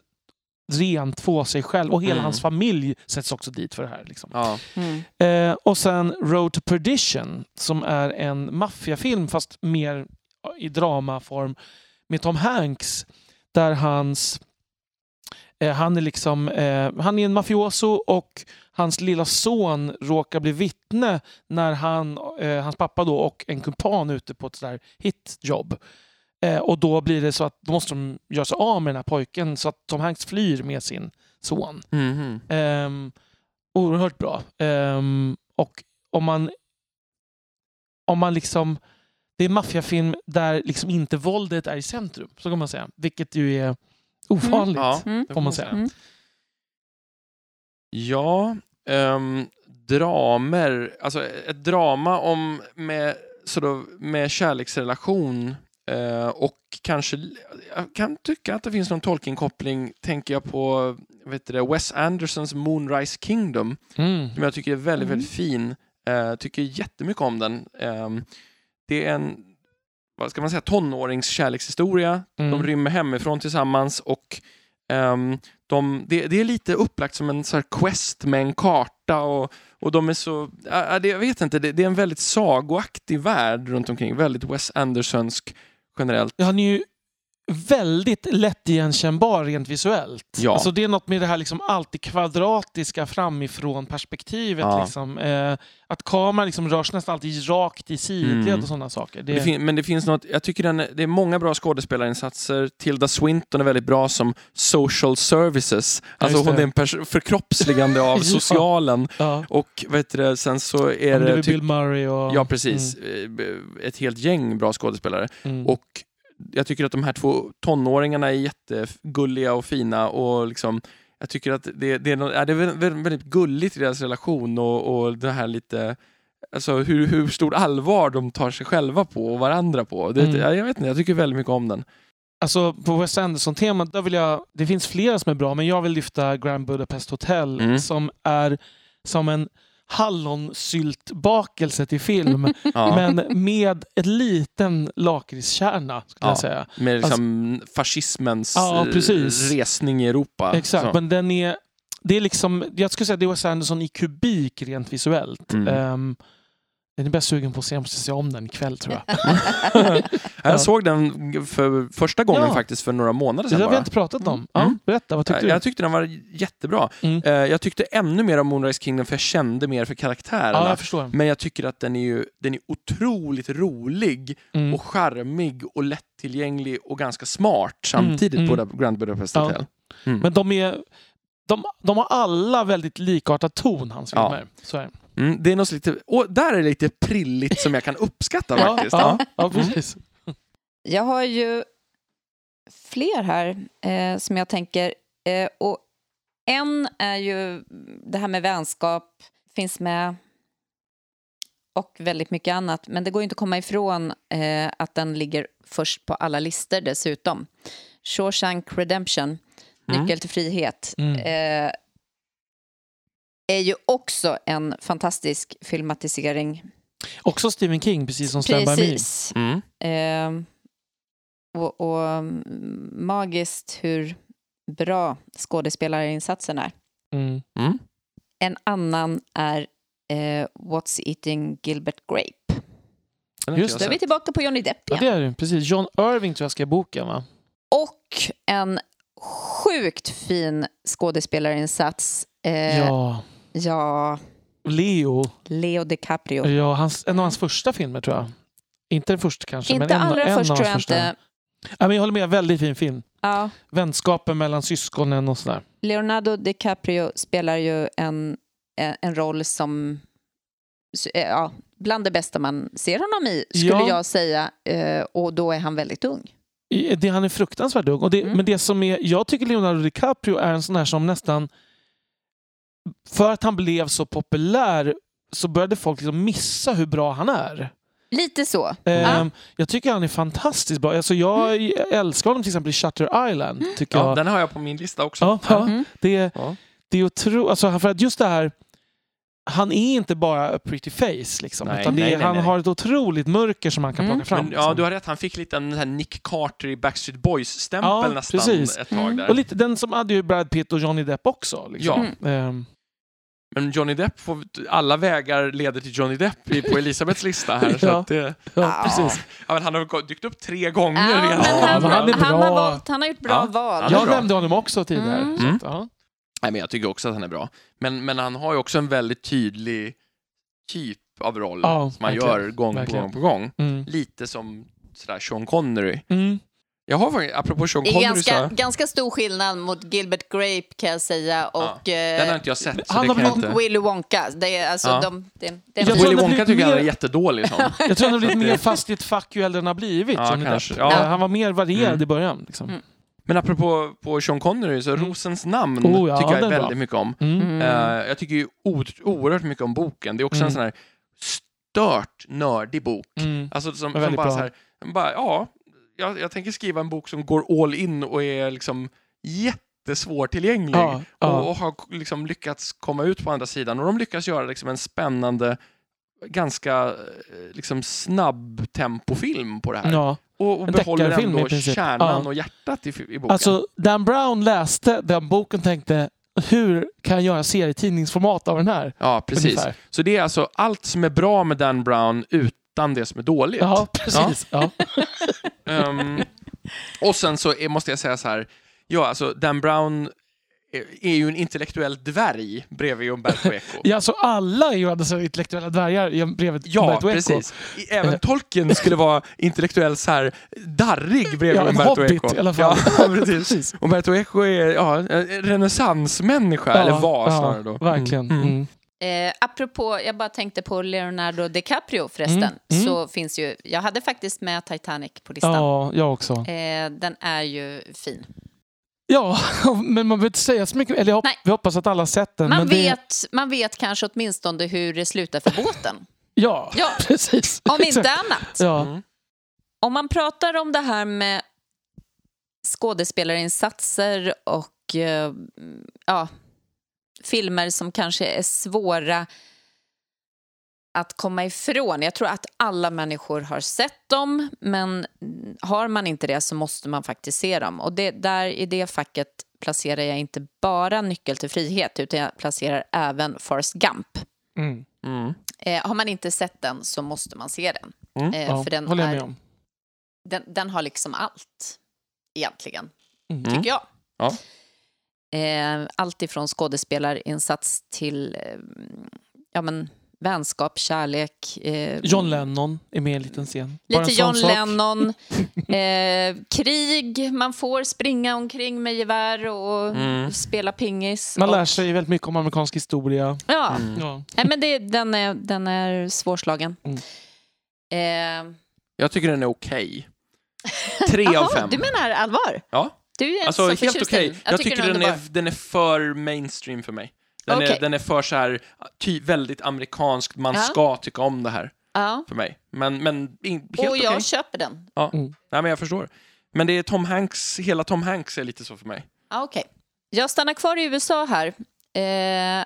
rentvå sig själv. Och hela Mm. hans familj sätts också dit för det här. Liksom. Ja. Mm. Eh, och sen Road to Perdition som är en maffiafilm fast mer i dramaform med Tom Hanks där hans eh, han är liksom eh, han är en mafioso och hans lilla son råkar bli vittne när han, eh, hans pappa då och en kumpan är ute på ett sådär hitjobb. Eh, och då blir det så att då måste de göra sig av med den här pojken så att Tom Hanks flyr med sin son. Mhm. Um, oerhört bra. Ehm, och om man, om man liksom... Det är en maffiafilm där liksom inte våldet är i centrum, så kan man säga. Vilket ju är ovanligt. Ja, Mm. Får man säga. Mm. Ja, um, dramer, alltså ett drama om med, så då, med kärleksrelation eh, och kanske, jag kan tycka att det finns någon Tolkien-koppling, tänker jag på vet det, Wes Andersons Moonrise Kingdom, Mm. som jag tycker är väldigt, Mm. väldigt fin. Eh, tycker jättemycket om den. Ehm, det är en, vad ska man säga, tonårings kärlekshistoria. Mm. De rymmer hemifrån tillsammans och ehm, de, det, det är lite upplagt som en så quest med en karta och, och de är så, äh, det, jag vet inte, det, det är en väldigt sagoaktig värld runt omkring, väldigt Wes Andersonsk generellt. Han är ju väldigt lätt igenkännbar rent visuellt. Ja. Alltså det är något med det här liksom alltid kvadratiska framifrån perspektivet. Ja. Liksom. Eh, att kameran liksom rör sig nästan alltid rakt i sidled Mm. och sådana saker. Det, Det men det finns något, jag tycker den, det är många bra skådespelarinsatser. Tilda Swinton är väldigt bra som social services. Alltså just hon är en pers- förkroppsligande av Ja. socialen. ja. Och vet du, det, sen så Ja, är det Typ, Bill Murray och... ja, precis. Eh, Ett helt gäng bra skådespelare. Mm. Och jag tycker att de här två tonåringarna är jättegulliga och fina och liksom jag tycker att det, det, är, ja, det är väldigt, gulligt i deras relation och, och det här lite Alltså hur, hur stort allvar de tar sig själva på och varandra på. Det, Mm. ja, jag vet inte, jag tycker väldigt mycket om den. Alltså på Wes Anderson-temat, där vill jag... Det finns flera som är bra, men jag vill lyfta Grand Budapest Hotel Mm. som är som en hallonsyltbakelse till film, Ja, men med ett liten lakritskärna, skulle Ja. jag säga. med liksom fascismens Ja, eh, resning i Europa. Exakt, Så. men den är... Det är liksom, jag skulle säga det är Wes Anderson i kubik rent visuellt. Mm. Um, jag är bara sugen på att se, jag måste se om den ikväll tror jag. Jag Ja. såg den för första gången Ja. faktiskt för några månader Det sedan har vi inte pratat om. Ja, Mm. berätta, vad tyckte jag, du? jag tyckte den var jättebra. Mm. Eh, jag tyckte ännu mer om Moonrise Kingdom för jag kände mer för karaktärerna. Ja, jag förstår. Men jag tycker att den är, ju, den är otroligt rolig Mm. och charmig och lättillgänglig och ganska smart samtidigt Mm, på mm. det Grand Budapest Ja. Hotel. Mm. Men de är... De, de har alla väldigt likartad ton, hans Ja. filmer. Så är det. Mm, det är något lite, och där är det lite prilligt som jag kan uppskatta faktiskt. ja, Ja. ja, precis. Jag har ju fler här eh, som jag tänker. Eh, och en är ju det här med vänskap, finns med och väldigt mycket annat. Men det går ju inte att komma ifrån eh, att den ligger först på alla listor dessutom. Shawshank Redemption, Mm. Nyckel till frihet, Mm. Är ju också en fantastisk filmatisering. Också Stephen King, precis som Stand By Me. Precis. Mm. Eh, och, och mm, magiskt hur bra skådespelarinsatsen är. Mm. Mm. En annan är eh, What's Eating Gilbert Grape. Just Då är vi tillbaka på Johnny Depp Ja, igen. det är det. Precis. John Irving tror jag skrev boken, va? Och en sjukt fin skådespelarinsats. Eh, ja. Ja. Leo. Leo DiCaprio. Ja, hans, en av hans första filmer, tror jag. Inte den första kanske, Inte men en, allra en först av hans första. inte. Ja, men jag håller med, väldigt fin film. Ja, Vänskapen mellan syskonen och sådär. Leonardo DiCaprio spelar ju en, en, roll som ja, bland det bästa man ser honom i, skulle Ja. jag säga. Eh, och då är han väldigt ung. Det, han är fruktansvärt ung. Och det, Mm. Men det som är, jag tycker Leonardo DiCaprio är en sån här som nästan... För att han blev så populär så började folk liksom missa hur bra han är. Lite så. Ehm, Jag tycker han är fantastiskt bra. Alltså, jag älskar honom till exempel i Shutter Island. Tycker Ja, jag. den har jag på min lista också. Ja, ja. Mm. Det, Ja. det är otro... alltså, för att just det här han är inte bara a pretty face, liksom, Nej, utan det nej, nej, han nej. har ett otroligt mörker som han kan Mm. plocka fram. Men, ja, liksom. du har rätt. Han fick lite en här Nick Carter i Backstreet Boys-stämpel Ja, nästan precis. ett tag Mm. där. Och lite, den som hade ju Brad Pitt och Johnny Depp också. Liksom. Ehm, Men Johnny Depp, får, alla vägar leder till Johnny Depp på Elisabeths lista här. Så Ja. att det, ja, precis. ja, men han har dykt upp tre gånger Ja, redan. Ja, han, han han, har valt, han har gjort bra Ja. val. Ja, Jag bra. nämnde honom också tidigare. Mm. Så Mm. att, ja. Nej, men jag tycker också att han är bra. Men, men han har ju också en väldigt tydlig typ av roll Ja, som han verkligen. gör gång på Verkligen. gång på gång. Mm. Lite som sådär Sean Connery. Mm. Jag har faktiskt, apropå Sean Det är Connery, ganska, så, ganska stor skillnad mot Gilbert Grape kan jag säga och den har eh, inte jag sett. Så han det har kan jag och inte... Willy Wonka. Det är, alltså, Ja. de, det, det Jag Willy Wonka tycker jag han är mer- jättedålig som. Jag tror han har blivit mer fast i ett fuck you äldre han har blivit. Ja, kanske. Ja. Eh, Han var mer varierad Mm. i början. Liksom. Mm. Men apropå på Sean Connery, så Mm. Rosens namn Oh, ja, tycker jag väldigt bra. mycket om. Mm. Mm. Eh, jag tycker ju o- oerhört mycket om boken. Det är också Mm. en sån här stört nördig bok. Mm. Alltså som, som bara bra. så här, bara, ja, jag, jag tänker skriva en bok som går all in och är liksom jättesvårtillgänglig. Ja, ja. Och, och har liksom lyckats komma ut på andra sidan. Och de lyckas göra liksom en spännande, ganska eh, liksom snabb tempofilm på det här. Ja. Och, och behåller ändå kärnan Ja. och hjärtat i, i boken. Alltså, Dan Brown läste den boken och tänkte hur kan jag göra serietidningsformat av den här? ja, precis. Ungefär. Så det är alltså allt som är bra med Dan Brown utan det som är dåligt. Ja, precis. Ja. Ehm, och sen så är, måste jag säga så här, ja alltså Dan Brown är, ju en intellektuell dvärg bredvid Umberto Eco. Ja, så alla är ju alltså intellektuella dvärgar brevet Ja, Umberto Eco. precis. I- Även Tolkien skulle vara intellektuell så här darrig bredvid Ja, Umberto hobbit Eco. i alla fall. Ja, precis. Umberto Eco är ja, en renässansmänniska, eller var snarare då. Verkligen. Mm. Mm. Eh, apropå, jag bara tänkte på Leonardo DiCaprio förresten. Mm, mm. Så finns ju, jag hade faktiskt med Titanic på listan. Ja, jag också. Eh, den är ju fin. Ja, men man behöver inte säga så mycket. Eller jag, vi hoppas att alla sett den. Man, men det, vet, man vet kanske åtminstone hur det slutar för båten. Ja, Ja. precis. Om inte annat. Ja. Mm. Om man pratar om det här med skådespelarinsatser och eh, ja, filmer som kanske är svåra att komma ifrån. Jag tror att alla människor har sett dem, men har man inte det så måste man faktiskt se dem. Och det, där i det facket placerar jag inte bara Nyckel till frihet, utan jag placerar även Forrest Gump. Mm. Mm. Eh, har man inte sett den så måste man se den. Mm. Eh, Ja, för den, håller jag är, med om. den, den har liksom allt, egentligen, Mm. Mm. tycker jag. Ja. Eh, allt ifrån skådespelarinsats till eh, ja, men, vänskap, kärlek. Eh, John Lennon är med i en liten scen. Lite John sak. Lennon. Eh, krig, man får springa omkring med gevär och Mm. spela pingis. Man och, lär sig väldigt mycket om amerikansk historia. Ja, Mm. Ja. Nej, men det, den, är, den är svårslagen. Mm. Eh, Jag tycker den är okej. Tre av fem. du menar allvar? Ja, Du är inte alltså så helt okej. den. Jag, tycker den är, den är för mainstream för mig. Den, Okej. är, den är för så här, ty, väldigt amerikanskt, man Ja. ska tycka om det här Ja. för mig. Men, men in, helt Och okej. jag köper den. Nej, men jag förstår. Men det är Tom Hanks, hela Tom Hanks är lite så för mig. Ja, Okej. Jag stannar kvar i USA här eh,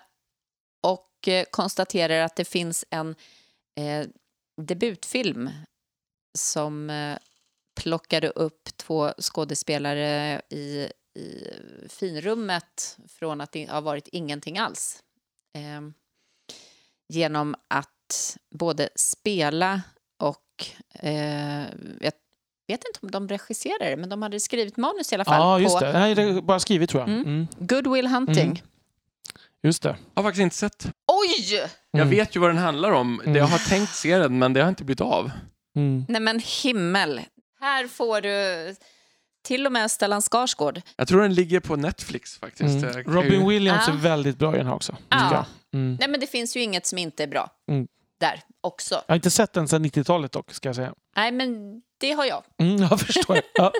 och konstaterar att det finns en eh, debutfilm som eh, plockade upp två skådespelare i, i finrummet från att det ha varit ingenting alls. Eh, genom att både spela och eh, jag vet inte om de regisserade men de hade skrivit manus i alla fall Ja, just på det. Nej, det är bara skrivit tror jag. Mm. Mm. Good Will Hunting. Mm. Just det. Jag har faktiskt inte sett. Oj! Jag Mm. vet ju vad den handlar om. Mm. Jag har tänkt se den, men det har inte blivit av. Mm. Nej men himmel. Här får du till och med Stellan Skarsgård. Jag tror den ligger på Netflix faktiskt. Mm. Robin Williams Ja. är väldigt bra i den här också. Ja. Mm. Nej men det finns ju inget som inte är bra. Mm. Där också. Jag har inte sett den sedan 90-talet dock, ska jag säga. Nej men det har jag. Mm, jag förstår. Ja.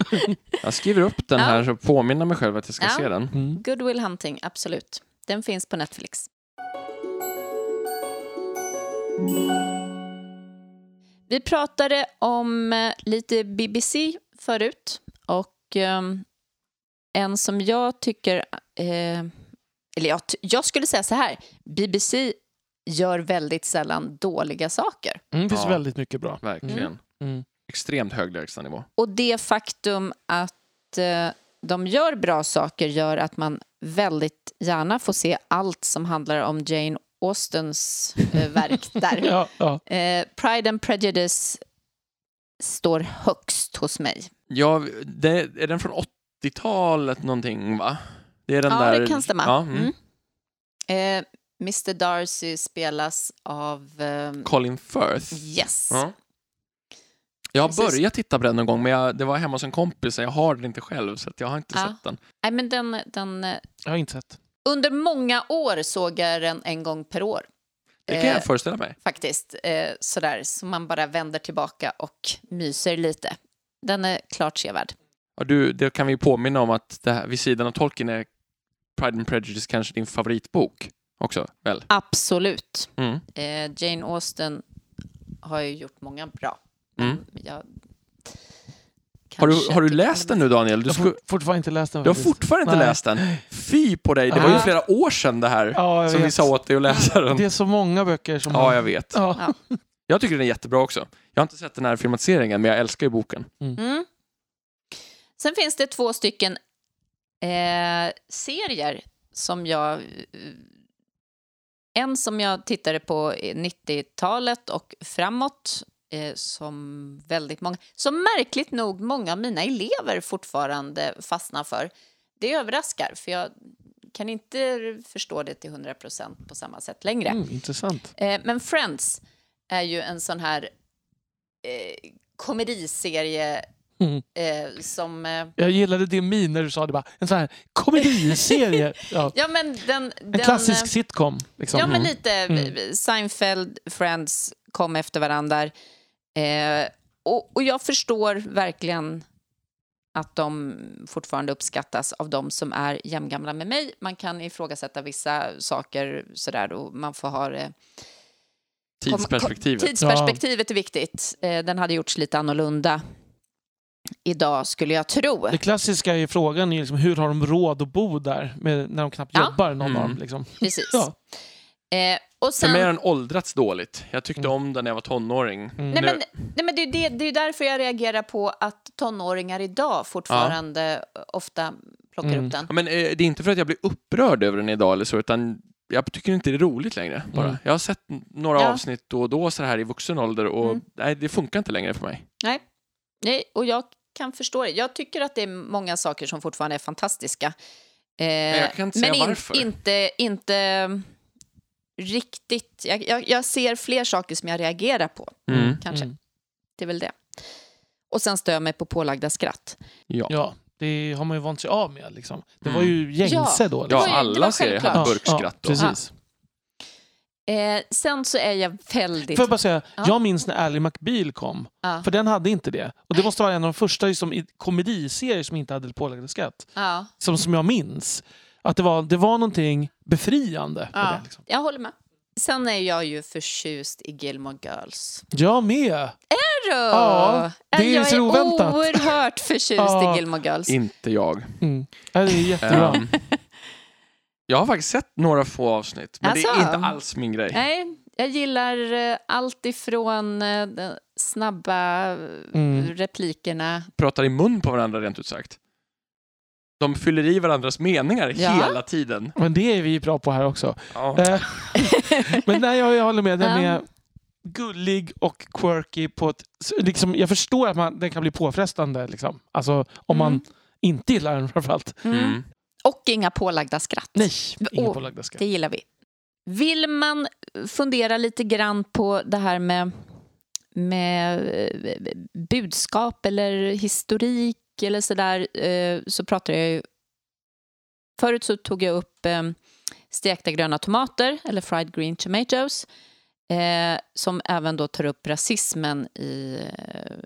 Jag skriver upp den här så påminner mig själv att jag ska se den. Mm. Good Will Hunting, absolut. Den finns på Netflix. Vi pratade om eh, lite BBC förut och eh, en som jag tycker, eh, eller jag, jag skulle säga så här, BBC gör väldigt sällan dåliga saker. Mm, det finns Ja. väldigt mycket bra. Verkligen. Mm. Extremt hög lägstanivå. Och det faktum att eh, de gör bra saker gör att man väldigt gärna får se allt som handlar om Jane Austens eh, verk där. Ja, ja. Eh, Pride and Prejudice står högst hos mig. Ja, det, är den från 80-talet någonting, va? Det är den ja, där... det kan stämma. Ja, mm. Mm. Eh, Mr Darcy spelas av... ehm, Colin Firth. yes. Ja. Jag har Precis. börjat titta på den någon gång, men jag, det var hemma hos en kompis, så jag har den inte själv, så att jag har inte Ja. sett den. Nej, men den, den, eh, Jag har inte sett. Under många år såg jag den en gång per år. Det kan Eh, jag föreställa mig. faktiskt. Eh, sådär, så man bara vänder tillbaka och myser lite. Den är klart sevärd. Ja, du, det kan vi påminna om att det här, vid sidan av Tolkien är Pride and Prejudice kanske din favoritbok också, väl? Absolut. Mm. Eh, Jane Austen har ju gjort många bra. Mm. Jag, Har, du, har du läst den nu, Daniel? Du, Jag sku, har fortfarande inte läst den. du har faktiskt. fortfarande inte Nej. läst den? Fy på dig! Det var ju flera år sedan det här, Ja, som vi vet. sa åt dig att läsa den. Det är så många böcker som... Ja, jag vet. Ja. Jag tycker den är jättebra också. Jag har inte sett den här filmatiseringen, men jag älskar ju boken. Mm. Sen finns det två stycken eh, serier som jag... eh, En som jag tittade på i 90-talet och framåt eh, som väldigt många, som märkligt nog många av mina elever fortfarande fastnar för. Det överraskar, för jag kan inte förstå det till 100 procent på samma sätt längre. Mm, intressant. Eh, men Friends är ju en sån här eh, komediserie Mm. eh, som... Eh, Jag gillade din min när du sa det bara. En sån här komediserie. ja. ja, men den... En den klassisk eh, sitcom. Liksom. Ja, men Mm. lite Mm. Seinfeld, Friends kom efter varandra. Eh, och, och jag förstår verkligen att de fortfarande uppskattas av de som är jämngamla med mig. Man kan ifrågasätta vissa saker sådär och man får ha det Tidsperspektivet. Tidsperspektivet är viktigt. Eh, Den hade gjorts lite annorlunda idag, skulle jag tro. Det klassiska i frågan är liksom, hur har de råd att bo där med, när de knappt Ja. jobbar, någon av Mm. dem. Liksom. Precis. Ja. Eh, och För mig har sen, den åldrats dåligt. Jag tyckte Mm. om den när jag var tonåring. Mm. nej, men, nej, men det, är det, det är därför jag reagerar på att tonåringar idag fortfarande ofta plockar Mm. upp den. Ja, men, eh, det är inte för att jag blir upprörd över den idag eller så, utan jag tycker inte det är roligt längre. Bara. Mm. Jag har sett några Ja. avsnitt då och då så här i vuxen ålder och Mm. nej, det funkar inte längre för mig. Nej. nej, och jag kan förstå det. Jag tycker att det är många saker som fortfarande är fantastiska. Eh, jag kan inte men säga in- varför. inte, inte riktigt. Jag, jag, jag ser fler saker som jag reagerar på, Mm. kanske. Mm. Det är väl det. Och sen stör jag mig på pålagda skratt. Ja. Ja, det har man ju vant sig av med. Liksom. Det var Mm. ju gängse Ja. då. Ja, Liksom. det alla serier hade Ja, burkskratt ja, precis. Eh, sen så är jag väldigt... Får jag bara säga, Ja. jag minns när Ally McBeal kom. Ja. För den hade inte det. Och det måste vara en av de första liksom, i- komediserier som inte hade pålagda skratt. Ja, Som, som jag minns. Att det var, det var någonting befriande. Ja. det, liksom. jag håller med. Sen är jag ju förtjust i Gilmore Girls. Jag med! Ja, det är jag så är oväntat. oerhört förtjust Ja. i Gilmore Girls. Inte jag. Mm. Ja, det är jättebra. Ehm, jag har faktiskt sett några få avsnitt, men det är Asså? inte alls min grej. Nej, jag gillar eh, allt ifrån eh, de snabba eh, Mm. replikerna. Pratar i mun på varandra rent ut sagt. De fyller i varandras meningar Ja. hela tiden. Men det är vi bra på här också. Ja. Eh, Men nej, jag, jag håller med. Den är gullig och quirky på ett... Liksom, jag förstår att man, den kan bli påfrestande. Liksom. Alltså, om man Mm. inte gillar den framförallt. Mm. Mm. Och inga pålagda skratt. Nej, inga Åh, pålagda skatt. Det gillar vi. Vill man fundera lite grann på det här med, med eh, budskap eller historik eller sådär eh, så pratar jag ju... Förut så tog jag upp eh, stekta gröna tomater eller fried green tomatoes eh, som även då tar upp rasismen i eh,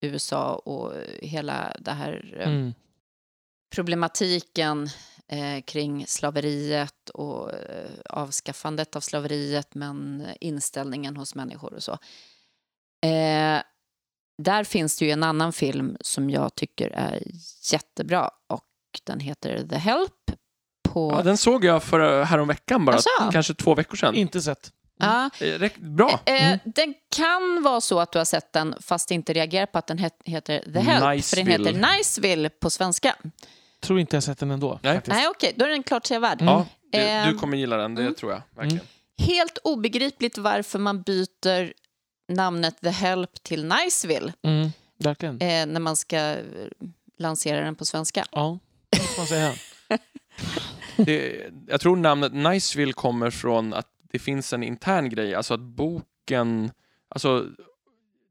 USA och hela det här eh, Mm. problematiken eh, kring slaveriet och avskaffandet av slaveriet men inställningen hos människor och så. Eh, där finns det ju en annan film som jag tycker är jättebra och den heter The Help. På... Ja, den såg jag för häromveckan bara, Asså? kanske två veckor sedan. Inte sett. Ja. Eh, Bra. Eh, Mm. Den kan vara så att du har sett den fast inte reagerar på att den het- heter The Help. För den Niceville. heter Niceville på svenska. Tror inte jag sett den ändå. Nej. faktiskt. Nej, okej, då är den klart sevärd. Ja, du, Eh, du kommer gilla den, det mm. tror jag. Verkligen. Helt obegripligt varför man byter namnet The Help till Niceville Mm, verkligen. eh, när man ska eh, lansera den på svenska. Ja, det måste man säga. Det, jag tror namnet Niceville kommer från att det finns en intern grej, alltså att boken, alltså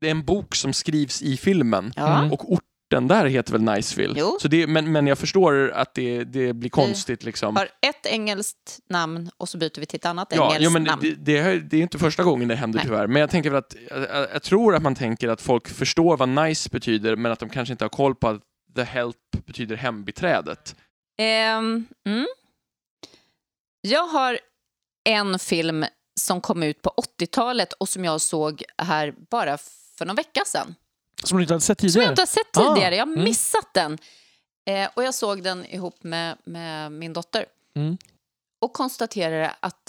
det är en bok som skrivs i filmen Ja. Mm. och orten där heter väl Niceville. Jo. Så det, men, men jag förstår att det, det blir konstigt liksom. Har ett engelskt namn och så byter vi till ett annat Ja, engelskt jo, men namn. det, det, är- det är inte första gången det händer Nej. tyvärr. Men jag tänker väl att jag, jag, tror att man tänker att folk förstår vad nice betyder, men att de kanske inte har koll på att the help betyder hembiträdet. Ehm, mm. Jag har en film som kom ut på 80-talet och som jag såg här bara för någon vecka sedan. Som du inte hade sett Som jag tidigare. inte har sett Ah, tidigare. Jag har mm. missat den. Eh, och jag såg den ihop med, med min dotter. Mm. Och konstaterade att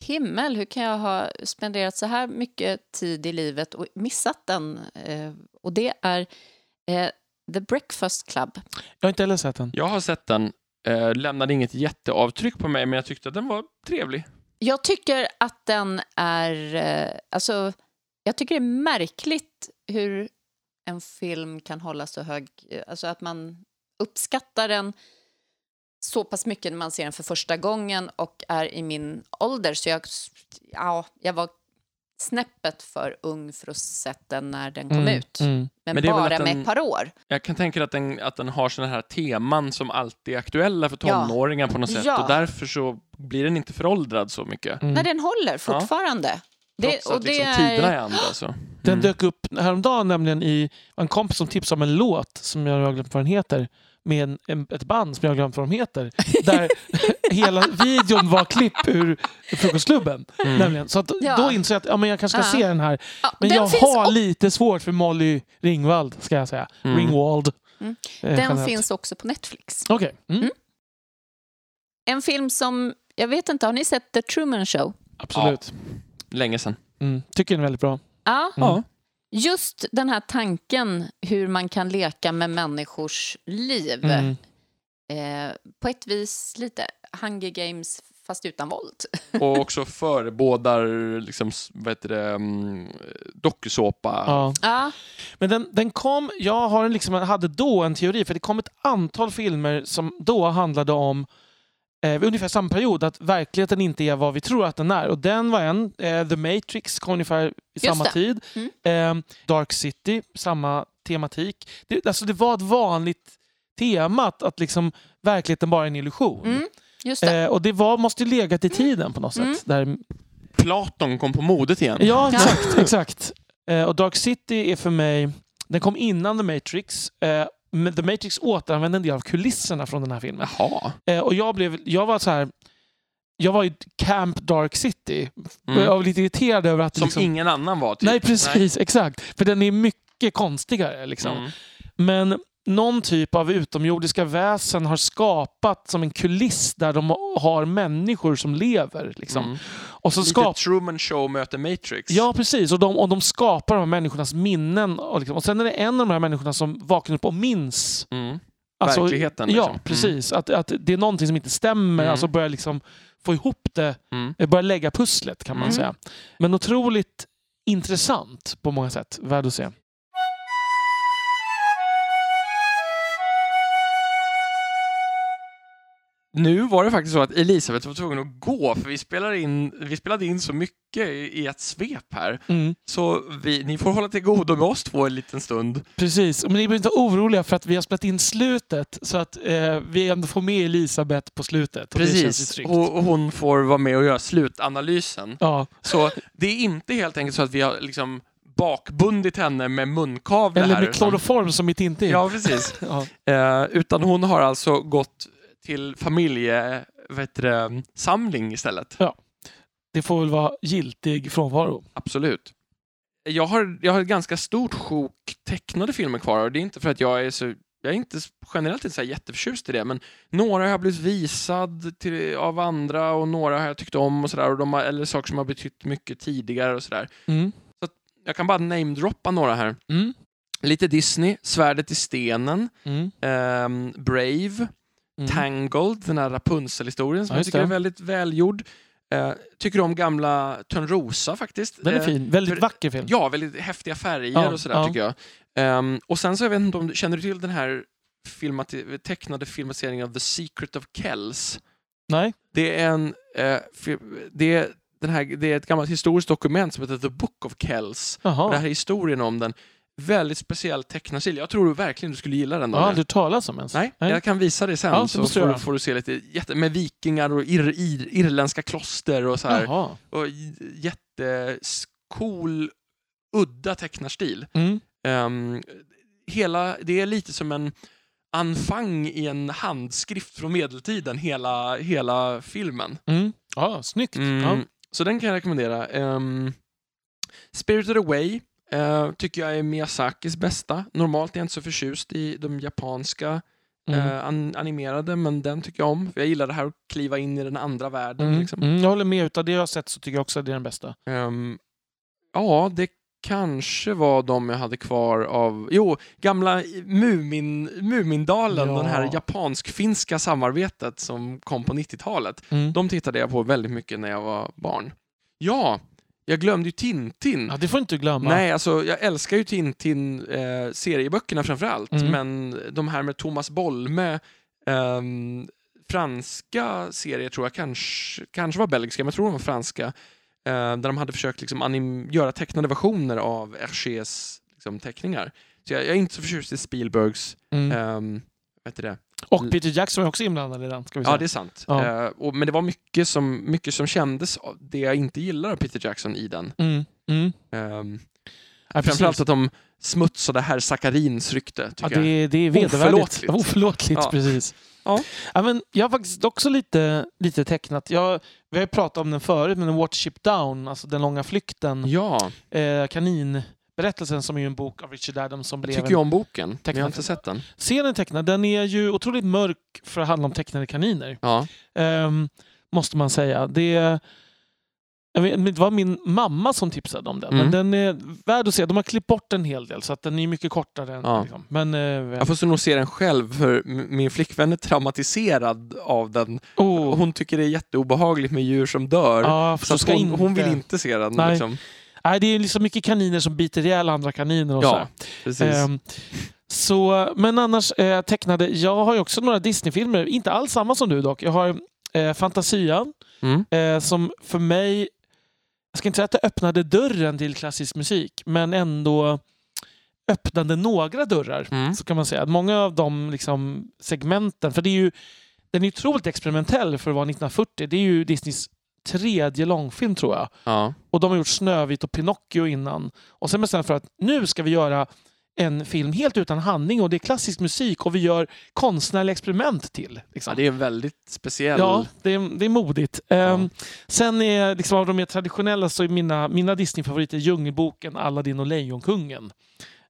himmel, hur kan jag ha spenderat så här mycket tid i livet och missat den? Eh, och det är eh, The Breakfast Club. Jag har inte heller sett den. Jag har sett den, eh, lämnade inget jätteavtryck på mig, men jag tyckte att den var trevlig. Jag tycker att den är... Eh, alltså, jag tycker det är märkligt hur en film kan hålla så hög... eh, Alltså att man uppskattar den så pass mycket när man ser den för första gången och är i min ålder. Så jag, ja, jag var snäppet för ung för att se den när den kom Mm, ut. mm. Men, Men bara att med den- ett par år. Jag kan tänka att den, att den har sådana här teman som alltid är aktuella för Ja. tonåringar på något sätt Ja. och därför så blir den inte föråldrad så mycket. Mm. Nej, den håller fortfarande. Det, Trots och att det liksom, är- tiderna är andra. Så. Den Mm. dök upp häromdagen nämligen i en kompis som tipsade om en låt som jag har glömt vad den heter med en, en, ett band som jag har glömt vad de heter. Där hela videon var klipp ur Frukostklubben. Mm. Nämligen. Så att Ja. då insåg jag att ja, men jag kanske ska Ja. se den här. Ja, Men den jag har o- lite svårt för Molly Ringwald, ska jag säga. Mm. Ringwald. Mm. eh, den generellt. finns också på Netflix. Okej. Mm. Mm. En film som, jag vet inte, har ni sett The Truman Show? Absolut. Länge sedan. Mm. Tycker den är väldigt bra. Ja. Mm. Just den här tanken hur man kan leka med människors liv. Mm. Eh, på ett vis lite Hunger Games fast utan våld. Och också förebådar liksom, vad heter det, mm, dokusåpa. Ja. Ja. Men den, den kom, jag har en liksom, hade då en teori, för det kom ett antal filmer som då handlade om eh, vid ungefär samma period, att verkligheten inte är vad vi tror att den är. Och den var en. Eh, The Matrix kom ungefär i samma tid. Mm. Eh, Dark City, samma tematik. Det, alltså det var ett vanligt tema att, att liksom, verkligheten bara är en illusion. Mm, just det. Eh, och det var, måste ju legat i tiden på något Mm. sätt. Där, Platon kom på modet igen. Ja, exakt. exakt. Eh, och Dark City är för mig... Den kom innan The Matrix. The Matrix återanvände en del av kulisserna från den här filmen. Eh, och jag, blev, jag var så här... Jag var i Camp Dark City. Mm. Jag var lite irriterad över att... Som liksom, ingen annan var. Typ. Nej, precis. Exakt. För den är mycket konstigare. Liksom. Mm. Men någon typ av utomjordiska väsen har skapat som en kuliss där de har människor som lever. Liksom. Mm. Och så Lite skap... Truman Show möter Matrix. Ja, precis. Och de, och de skapar de här människornas minnen. Och, liksom. och sen är det en av de här människorna som vaknar upp och minns. Mm. Alltså, Verkligheten, Ja, liksom. precis. Att, att det är någonting som inte stämmer. Mm. Alltså börjar liksom få ihop det. Mm. eh, Börja lägga pusslet kan man Mm. säga. Men otroligt intressant på många sätt. Värd att se. Nu var det faktiskt så att Elisabeth var tvungen att gå för vi spelade in, vi spelade in så mycket i ett svep här. Mm. Så vi, ni får hålla till godo med oss två en liten stund. Precis. Men ni behöver inte vara oroliga för att vi har spelat in slutet så att eh, vi ändå får med Elisabeth på slutet. Precis. Och och hon får vara med och göra slutanalysen. Ja. Så det är inte helt enkelt så att vi har liksom bakbundit henne med munkavle Eller här. med utan- kloroform som mitt inte är. Ja, precis. Ja. Eh, utan hon har alltså gått till familje, vet du, det, istället. Får väl vara giltig frånvaro. Absolut. jag har, jag har ett ganska stort sjok tecknade filmer kvar och det är inte för att jag är så jag är inte generellt inte så här jätteförtjust i det, men några har jag blivit visad till, av andra och några har jag tyckt om och sådär, eller saker som har betytt mycket tidigare och sådär. Mm. Jag kan bara namedroppa några här. Mm. Lite Disney, Svärdet i stenen, Mm. ehm, Brave, Mm. Tangled, den här Rapunzel-historien som Ja, jag tycker det. är väldigt välgjord. Eh, tycker om gamla Törnrosa faktiskt. Den är Eh, fin. Väldigt vacker film. Ja, väldigt häftiga färger Ja, och sådär ja. tycker jag. Ehm, och sen så, jag vet inte om du känner du till den här filmati- tecknade filmatiseringen av The Secret of Kells? Nej? Det är en... Eh, det, är den här, det är ett gammalt historiskt dokument som heter The Book of Kells. Och det Jaha. här är historien om den. Väldigt speciell tecknarstil. Jag tror verkligen du skulle gilla den. Daniel. aldrig talat om ens. Nej, jag kan visa dig sen Ja, så får, du- får du se lite jätte, med vikingar och ir, ir, irländska kloster och så här. Jaha. Och jättecool, udda tecknarstil. Mm. Ehm, hela, det är lite som en anfang i en handskrift från medeltiden, hela, hela filmen. Mm. Ja, snyggt. Mm, Ja. Så den kan jag rekommendera. Um, Spirited Away eh, tycker jag är Miyazakis bästa. Normalt är jag inte så förtjust i de japanska Mm. eh, an animerade, men den tycker jag om. Jag gillar det här att kliva in i den andra världen. Mm. Liksom. Mm. Jag håller med. Utav det jag har sett så tycker jag också att det är den bästa. Ehm, ja, det kanske var de jag hade kvar av... Jo, gamla Mumin, Mumindalen, Ja. den här japansk-finska samarbetet som kom på 90-talet. Mm. De tittade jag på väldigt mycket när jag var barn. Ja, jag glömde ju Tintin. Ja, det får inte glömma. Nej, alltså jag älskar ju Tintin, eh, framförallt, Mm. men de här med Thomas Bolme, ehm, franska serier tror jag kanske, kanske var belgiska, men jag tror de var franska, eh, där de hade försökt liksom göra tecknade versioner av Hergés liksom, teckningar. Så jag, jag är inte så förtjust i Spielbergs, Mm. ehm, vad heter det? Och Peter Jackson är också inblandad i den. Ska vi säga. Ja, det är sant. Ja. Eh, och, men det var mycket som, mycket som kändes, det jag inte gillar av Peter Jackson i den. Mm. Mm. Um, Ja, framförallt att de smutsade herr Sakarins rykte, Ja, det, det är vedervärdigt. Oförlåtligt. Oförlåtligt, Ja. precis. Ja. Ja, men jag har faktiskt också lite, lite tecknat. Jag, vi har ju pratat om den förut, men Watership Down, alltså Den långa flykten, Ja, eh, kaninberättelsen som är en bok av Richard Adams som jag blev tycker en ju om boken, men jag har inte sett den. Serien tecknad, den är ju otroligt mörk för att handla om tecknade kaniner. Ja, Ehm, måste man säga. Det, jag vet, det var min mamma som tipsade om den. Mm. Men den är värd att se. De har klippt bort en hel del så att den är mycket kortare. Än, Ja. liksom. Men, eh, jag får nog se den själv, för min flickvän är traumatiserad av den. oh, Hon tycker det är jätteobehagligt med djur som dör. ja, så hon, inte, hon vill inte se den. Liksom. Nej, det är liksom mycket kaniner som biter ihjäl andra kaniner. Och Ja, så. precis. Ehm, så, men annars eh, tecknade, jag har ju också några Disney-filmer, inte alls samma som du dock. Jag har eh, Fantasia Mm. eh, som för mig, jag ska inte säga att det öppnade dörren till klassisk musik, men ändå öppnade några dörrar. Mm. Så kan man säga. Många av de liksom, segmenten, för det är ju, den är otroligt experimentell för att vara 1940. Det är ju Disneys tredje långfilm tror jag. Ja. Och de har gjort Snövit och Pinocchio innan. Och sen bestämde för att nu ska vi göra en film helt utan handling och det är klassisk musik och vi gör konstnärliga experiment till. Liksom. ja, det är väldigt speciell... Ja, det är, det är modigt. Ehm, sen är liksom av de mer traditionella så är mina, mina Disney-favoriter Djungelboken, Aladdin och Lejonkungen.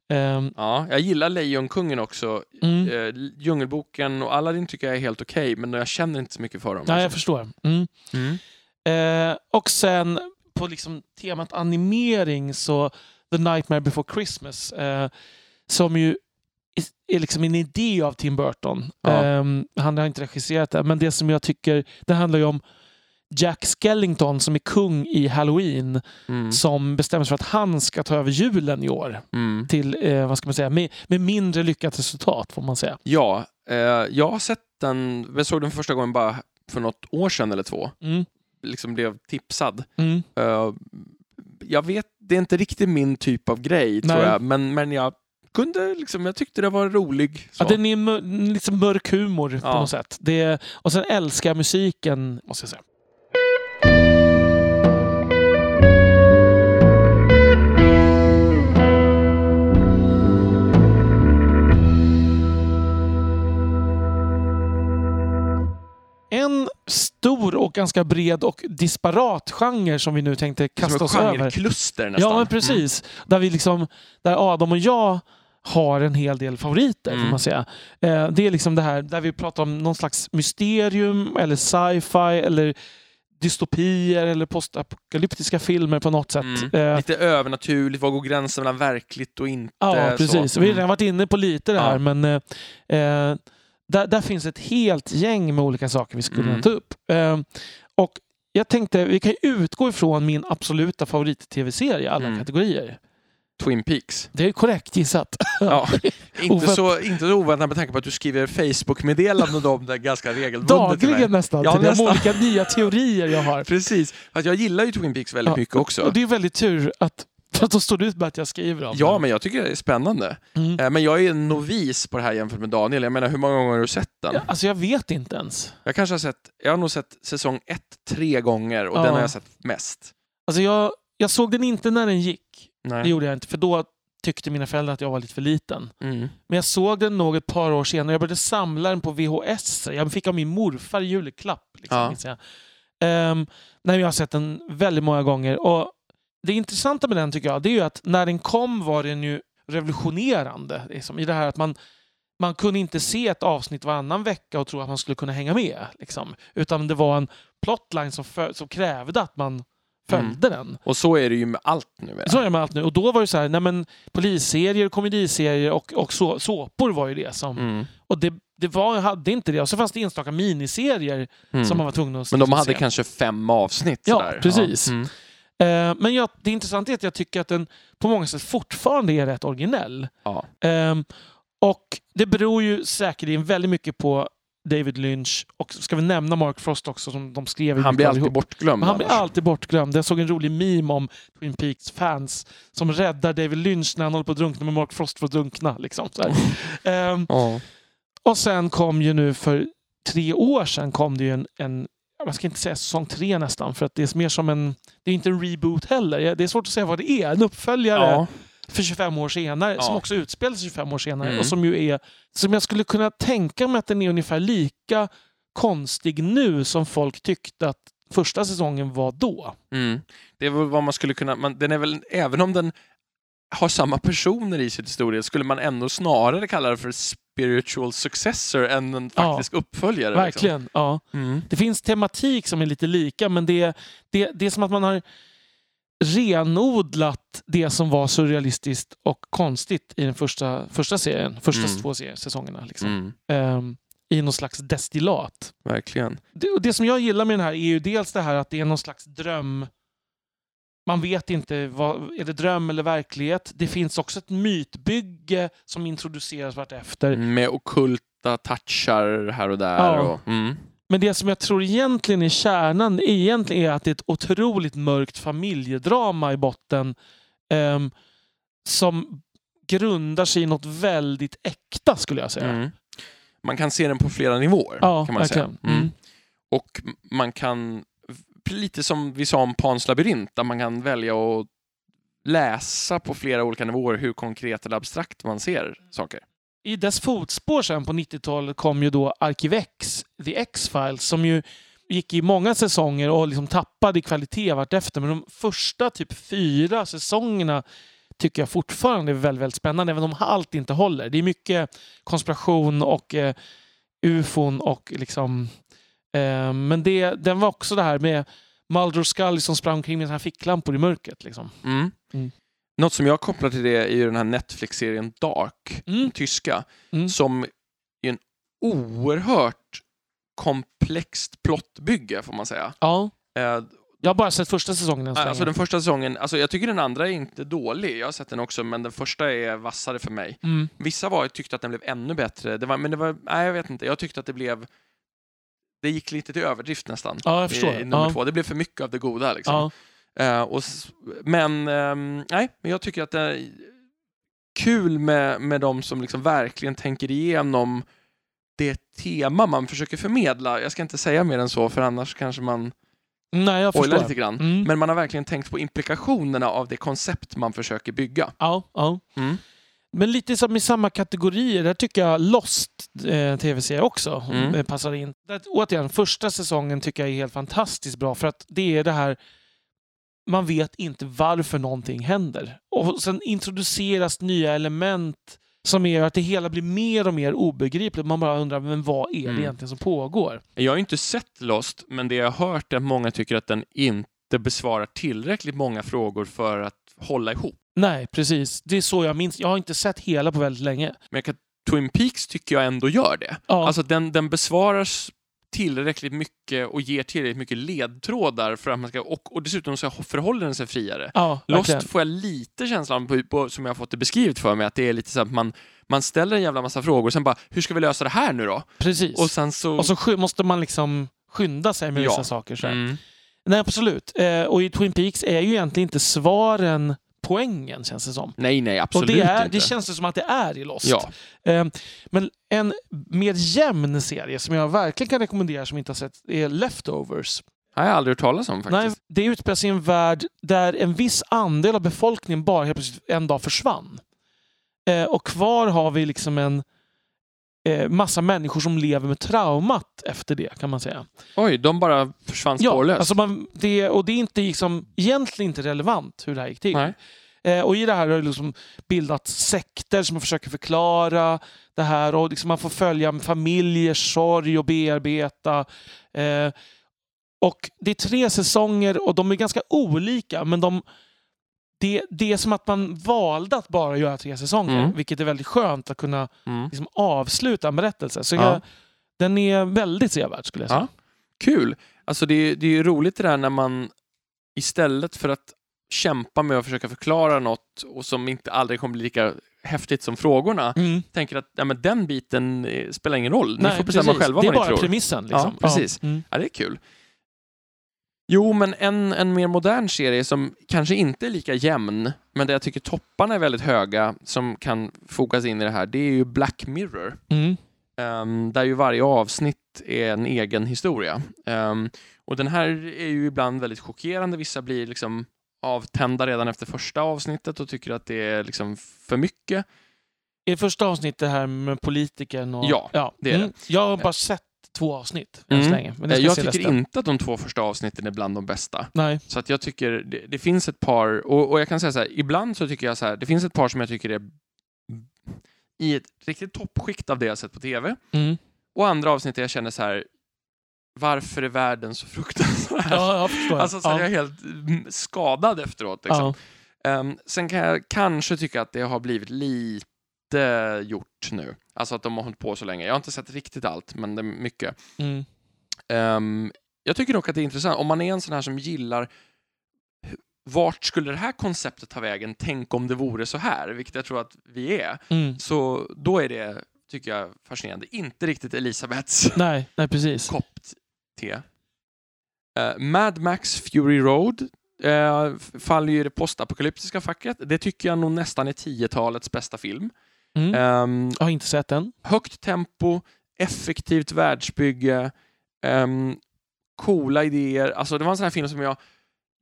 Ehm, Ja, jag gillar Lejonkungen också. mm. Eh, Djungelboken och Aladdin tycker jag är helt okej, men jag känner inte så mycket för dem. Ja, jag alltså. förstår. Mm. Mm. Eh, och sen på liksom temat animering så The Nightmare Before Christmas eh, som ju är- liksom en idé av Tim Burton. Ja. Eh, han har inte regisserat det, men det som jag tycker, det handlar ju om Jack Skellington som är kung i Halloween Mm. som bestämmer sig för att han ska ta över julen i år Mm. till, eh, vad ska man säga, med, med mindre lyckat resultat får man säga. Ja, eh, jag har sett den, jag såg den första gången bara för något år sedan eller två. Mm. Liksom blev tipsad. Mm. Eh, jag vet, det är inte riktigt min typ av grej tror Nej. jag, men, men jag kunde liksom, jag tyckte det var rolig. Så. Ja, den är mör- liksom mörk humor på Ja. något sätt. Det, och sen älskar jag musiken, måste jag säga. En stor och ganska bred och disparat genre som vi nu tänkte kasta oss över. genrekluster nästan. Ja, men precis. Där, vi liksom, där Adam och jag har en hel del favoriter, får Mm. man säga. Eh, det är liksom det här där vi pratar om någon slags mysterium eller sci-fi eller dystopier eller postapokalyptiska filmer på något sätt. Mm. Eh, Lite övernaturligt, var går gränsen mellan verkligt och inte? Ja, precis. Så. Vi har Mm. redan varit inne på lite det här, Ja. men eh, eh, där, där finns ett helt gäng med olika saker vi skulle kunna Mm. ta upp. Eh, och jag tänkte, vi kan utgå ifrån min absoluta favorit-tv-serie i alla Mm. kategorier. Twin Peaks. Det är korrekt gissat. Ja. inte, så, inte så oväntat med tanke på att du skriver Facebook-meddelanden om det ganska regelbundet. Dagligen nästan, Ja, till de nästan. olika nya teorier jag har. Precis. Att jag gillar ju Twin Peaks väldigt Ja, mycket också. Och det är väldigt tur att, för att då står det ut med att jag skriver om Ja, men jag tycker det är spännande. Mm. Eh, Men jag är en novis på det här jämfört med Daniel. Jag menar, hur många gånger har du sett den? Ja, Alltså jag vet inte ens. Jag kanske har sett, jag har nog sett säsong ett tre gånger och Ja. den har jag sett mest. Alltså jag, jag såg den inte när den gick. Det Nej. gjorde jag inte, för då tyckte mina föräldrar att jag var lite för liten. Mm. Men jag såg den nog ett par år senare. Jag började samla den på VHS. Jag fick av min morfar julklapp. Liksom, Ja. jag. Ehm, nej, jag har sett den väldigt många gånger. Och Det intressanta med den tycker jag, det är ju att när den kom var den ju revolutionerande. Liksom, I det här att man, man kunde inte se ett avsnitt varannan vecka och tro att man skulle kunna hänga med. Liksom. Utan det var en plotline som, för, som krävde att man följde den. Och så är det ju med allt nu. Så är det med allt nu. Och då var det så här, nej men polisserier, komediserier och, och så, såpor var ju det som... Mm. Och det, det var, hade inte det. Och så fanns det enstaka miniserier Mm. som man var tvungen att Men de hade se. kanske fem avsnitt. Ja, sådär. precis. Mm. Eh, men jag, det intressanta är att jag tycker att den på många sätt fortfarande är rätt originell. Ja. Ehm, och det beror ju säkerligen väldigt mycket på David Lynch och ska vi nämna Mark Frost också som de skrev Han blir alltid bortglömd Men han blir alltid bortglömd. Jag såg en rolig meme om Twin Peaks fans som räddar David Lynch när han håller på att drunkna med Mark Frost får drunkna. Liksom. Ehm, Ja. och sen kom ju nu för tre år sedan kom det ju en, en jag ska inte säga säsong tre nästan, för att det är mer som en... Det är inte en reboot heller. Det är svårt att säga vad det är. En uppföljare Ja. för 25 år senare, Ja. som också utspelar sig 25 år senare. Mm. Och som ju är... Som jag skulle kunna tänka mig att den är ungefär lika konstig nu som folk tyckte att första säsongen var då. Mm. Det är väl vad man skulle kunna... Man, den är väl, även om den har samma personer i sin historia skulle man ändå snarare kalla det för spiritual successor än en Ja. faktisk uppföljare. Verkligen. Ja. Liksom. Mm. Det finns tematik som är lite lika, men det, det, det är som att man har renodlat det som var surrealistiskt och konstigt i den första, första serien, första Mm. två serier, säsongerna. Liksom. Mm. Ehm, I någon slags destillat. Verkligen. Det, och det som jag gillar med den här är ju dels det här att det är någon slags dröm. Man vet inte, vad, är det dröm eller verklighet? Det finns också ett mytbygge som introduceras vartefter. Med okulta touchar här och där. Ja. Och, mm. Men det som jag tror egentligen är kärnan egentligen är att det är ett otroligt mörkt familjedrama i botten ehm, som grundar sig i något väldigt äkta skulle jag säga. Mm. Man kan se den på flera nivåer. Ja, kan man verkligen. säga. Mm. Mm. Och man kan, lite som vi sa om Pans labyrint, där man kan välja att läsa på flera olika nivåer hur konkret eller abstrakt man ser saker. I dess fotspår sen på 90-talet kom ju då Arkivex, The X-Files, som ju gick i många säsonger och liksom tappade i kvalitet vartefter. Men de första typ fyra säsongerna tycker jag fortfarande är väldigt, väldigt spännande, även om allt inte håller. Det är mycket konspiration och eh, ufon och liksom... Eh, men det, den var också det här med Mulder och Scully som sprang omkring med ficklampor i mörkret. Liksom. Mm. Mm. Något som jag kopplar till det är ju den här Netflix-serien Dark, Mm. tyska, Mm. som är en oerhört komplext plottbygge, får man säga. Ja, Eh, jag har bara sett första säsongen än så alltså den första säsongen, alltså jag tycker den andra är inte dålig, jag har sett den också, men den första är vassare för mig. Mm. Vissa var, tyckte att den blev ännu bättre, det var, men det var, nej jag vet inte, jag tyckte att det blev det gick lite till överdrift nästan. Ja. I, i nummer Ja. två. Det blev för mycket av det goda. Liksom. Ja. Eh, och, men ehm, nej, men jag tycker att det är kul med, med de som liksom verkligen tänker igenom det tema man försöker förmedla. Jag ska inte säga mer än så, för annars kanske man Nej, jag förstår. lite grann. Mm. Men man har verkligen tänkt på implikationerna av det koncept man försöker bygga. Ja, ja. Mm. Men lite som i samma kategorier, där tycker jag Lost eh, tv-serie också Mm. passar in. Där, återigen, första säsongen tycker jag är helt fantastiskt bra för att det är det här man vet inte varför någonting händer. Och sen introduceras nya element som gör att det hela blir mer och mer obegripligt. Man bara undrar, men vad är det Mm. egentligen som pågår? Jag har inte sett Lost, men det jag har hört är att många tycker att den inte besvarar tillräckligt många frågor för att hålla ihop. Nej, precis. Det är så jag minns. Jag har inte sett hela på väldigt länge. Men kan, Twin Peaks tycker jag ändå gör det. Ja, Alltså den, den besvarar tillräckligt mycket och ger tillräckligt mycket ledtrådar för att man ska, och, och dessutom så förhåller den sig friare. ja verkligen. Lost får jag lite känslan på, på, som jag har fått det beskrivet för mig, att det är lite så att man, man ställer en jävla massa frågor och sen bara, hur ska vi lösa det här nu då? Precis. Och sen så... Och så måste man liksom skynda sig med Ja. vissa saker. Så mm, Nej, absolut. Eh, och i Twin Peaks är ju egentligen inte svaren poängen, känns det som. nej, nej, absolut och det, är, inte. det känns det som att det är i Lost. Ja. Eh, men en mer jämn serie som jag verkligen kan rekommendera som inte har sett är Leftovers. Det har jag aldrig hört talas om faktiskt. Nej, det utspelar sig i en värld där en viss andel av befolkningen bara helt plötsligt en dag försvann. Eh, och kvar har vi liksom en eh, massa människor som lever med traumat efter det, kan man säga. Oj, de bara försvann Ja, spårlöst. alltså man, det, och det är inte liksom, egentligen inte relevant hur det här gick till. Eh, och i det här har det liksom bildats sekter som försöker förklara det här och liksom man får följa familjers sorg och bearbeta. Eh, och det är tre säsonger och de är ganska olika men de, det, det är som att man valde att bara göra tre säsonger Mm. vilket är väldigt skönt att kunna Mm. liksom avsluta en berättelse. Så Ja. jag, den är väldigt sevärd skulle jag säga. Ja. Kul! Alltså det, är- det är roligt det där när man istället för att kämpa med att försöka förklara något och som inte aldrig kommer bli lika häftigt som frågorna, Mm. tänker att ja, men den biten eh, spelar ingen roll. Ni Nej, får bestämma precis. själva Det är vad ni bara tror. premissen. Liksom. Ja, precis. Ja. Mm. Ja, det är kul. Jo, men en, en mer modern serie som kanske inte är lika jämn, men där jag tycker topparna är väldigt höga, som kan fokas in i det här, det är ju Black Mirror. Mm. Um, där ju varje avsnitt är en egen historia. Ehm, och den här är ju ibland väldigt chockerande. Vissa blir liksom avtända redan efter första avsnittet och tycker att det är liksom för mycket. Är första avsnittet det här med politikern? Och... Ja, det är mm. Jag har bara sett två avsnitt än Mm. så länge. Men det ska jag tycker resten. inte att de två första avsnitten är bland de bästa. Nej. Så att jag tycker det, det finns ett par, och, och jag kan säga så här, ibland så tycker jag så här, det finns ett par som jag tycker är i ett riktigt toppskikt av det jag sett på tv. Mm. Och andra avsnitt där jag känner så här, varför är världen så fruktansvärd? Ja, jag förstår. Alltså så ja. är jag helt mm, skadad efteråt. Liksom. ja. Ehm, sen kan jag kanske tycka att det har blivit lite gjort nu. Alltså att de har hållit på så länge. Jag har inte sett riktigt allt, men det är mycket. Mm. Ehm, jag tycker dock att det är intressant. Om man är en sån här som gillar vart skulle det här konceptet ta vägen? Tänk om det vore så här, vilket jag tror att vi är. Mm. Så då är det, tycker jag, fascinerande. Inte riktigt Elisabeths Nej, nej, precis. kopp te. Eh, Mad Max Fury Road uh, faller ju i det postapokalyptiska facket. Det tycker jag nog nästan är 10-talets bästa film. Mm. Ehm, Jag har inte sett den. högt tempo, effektivt världsbygge, ehm, coola idéer. Alltså det var en sån här film som jag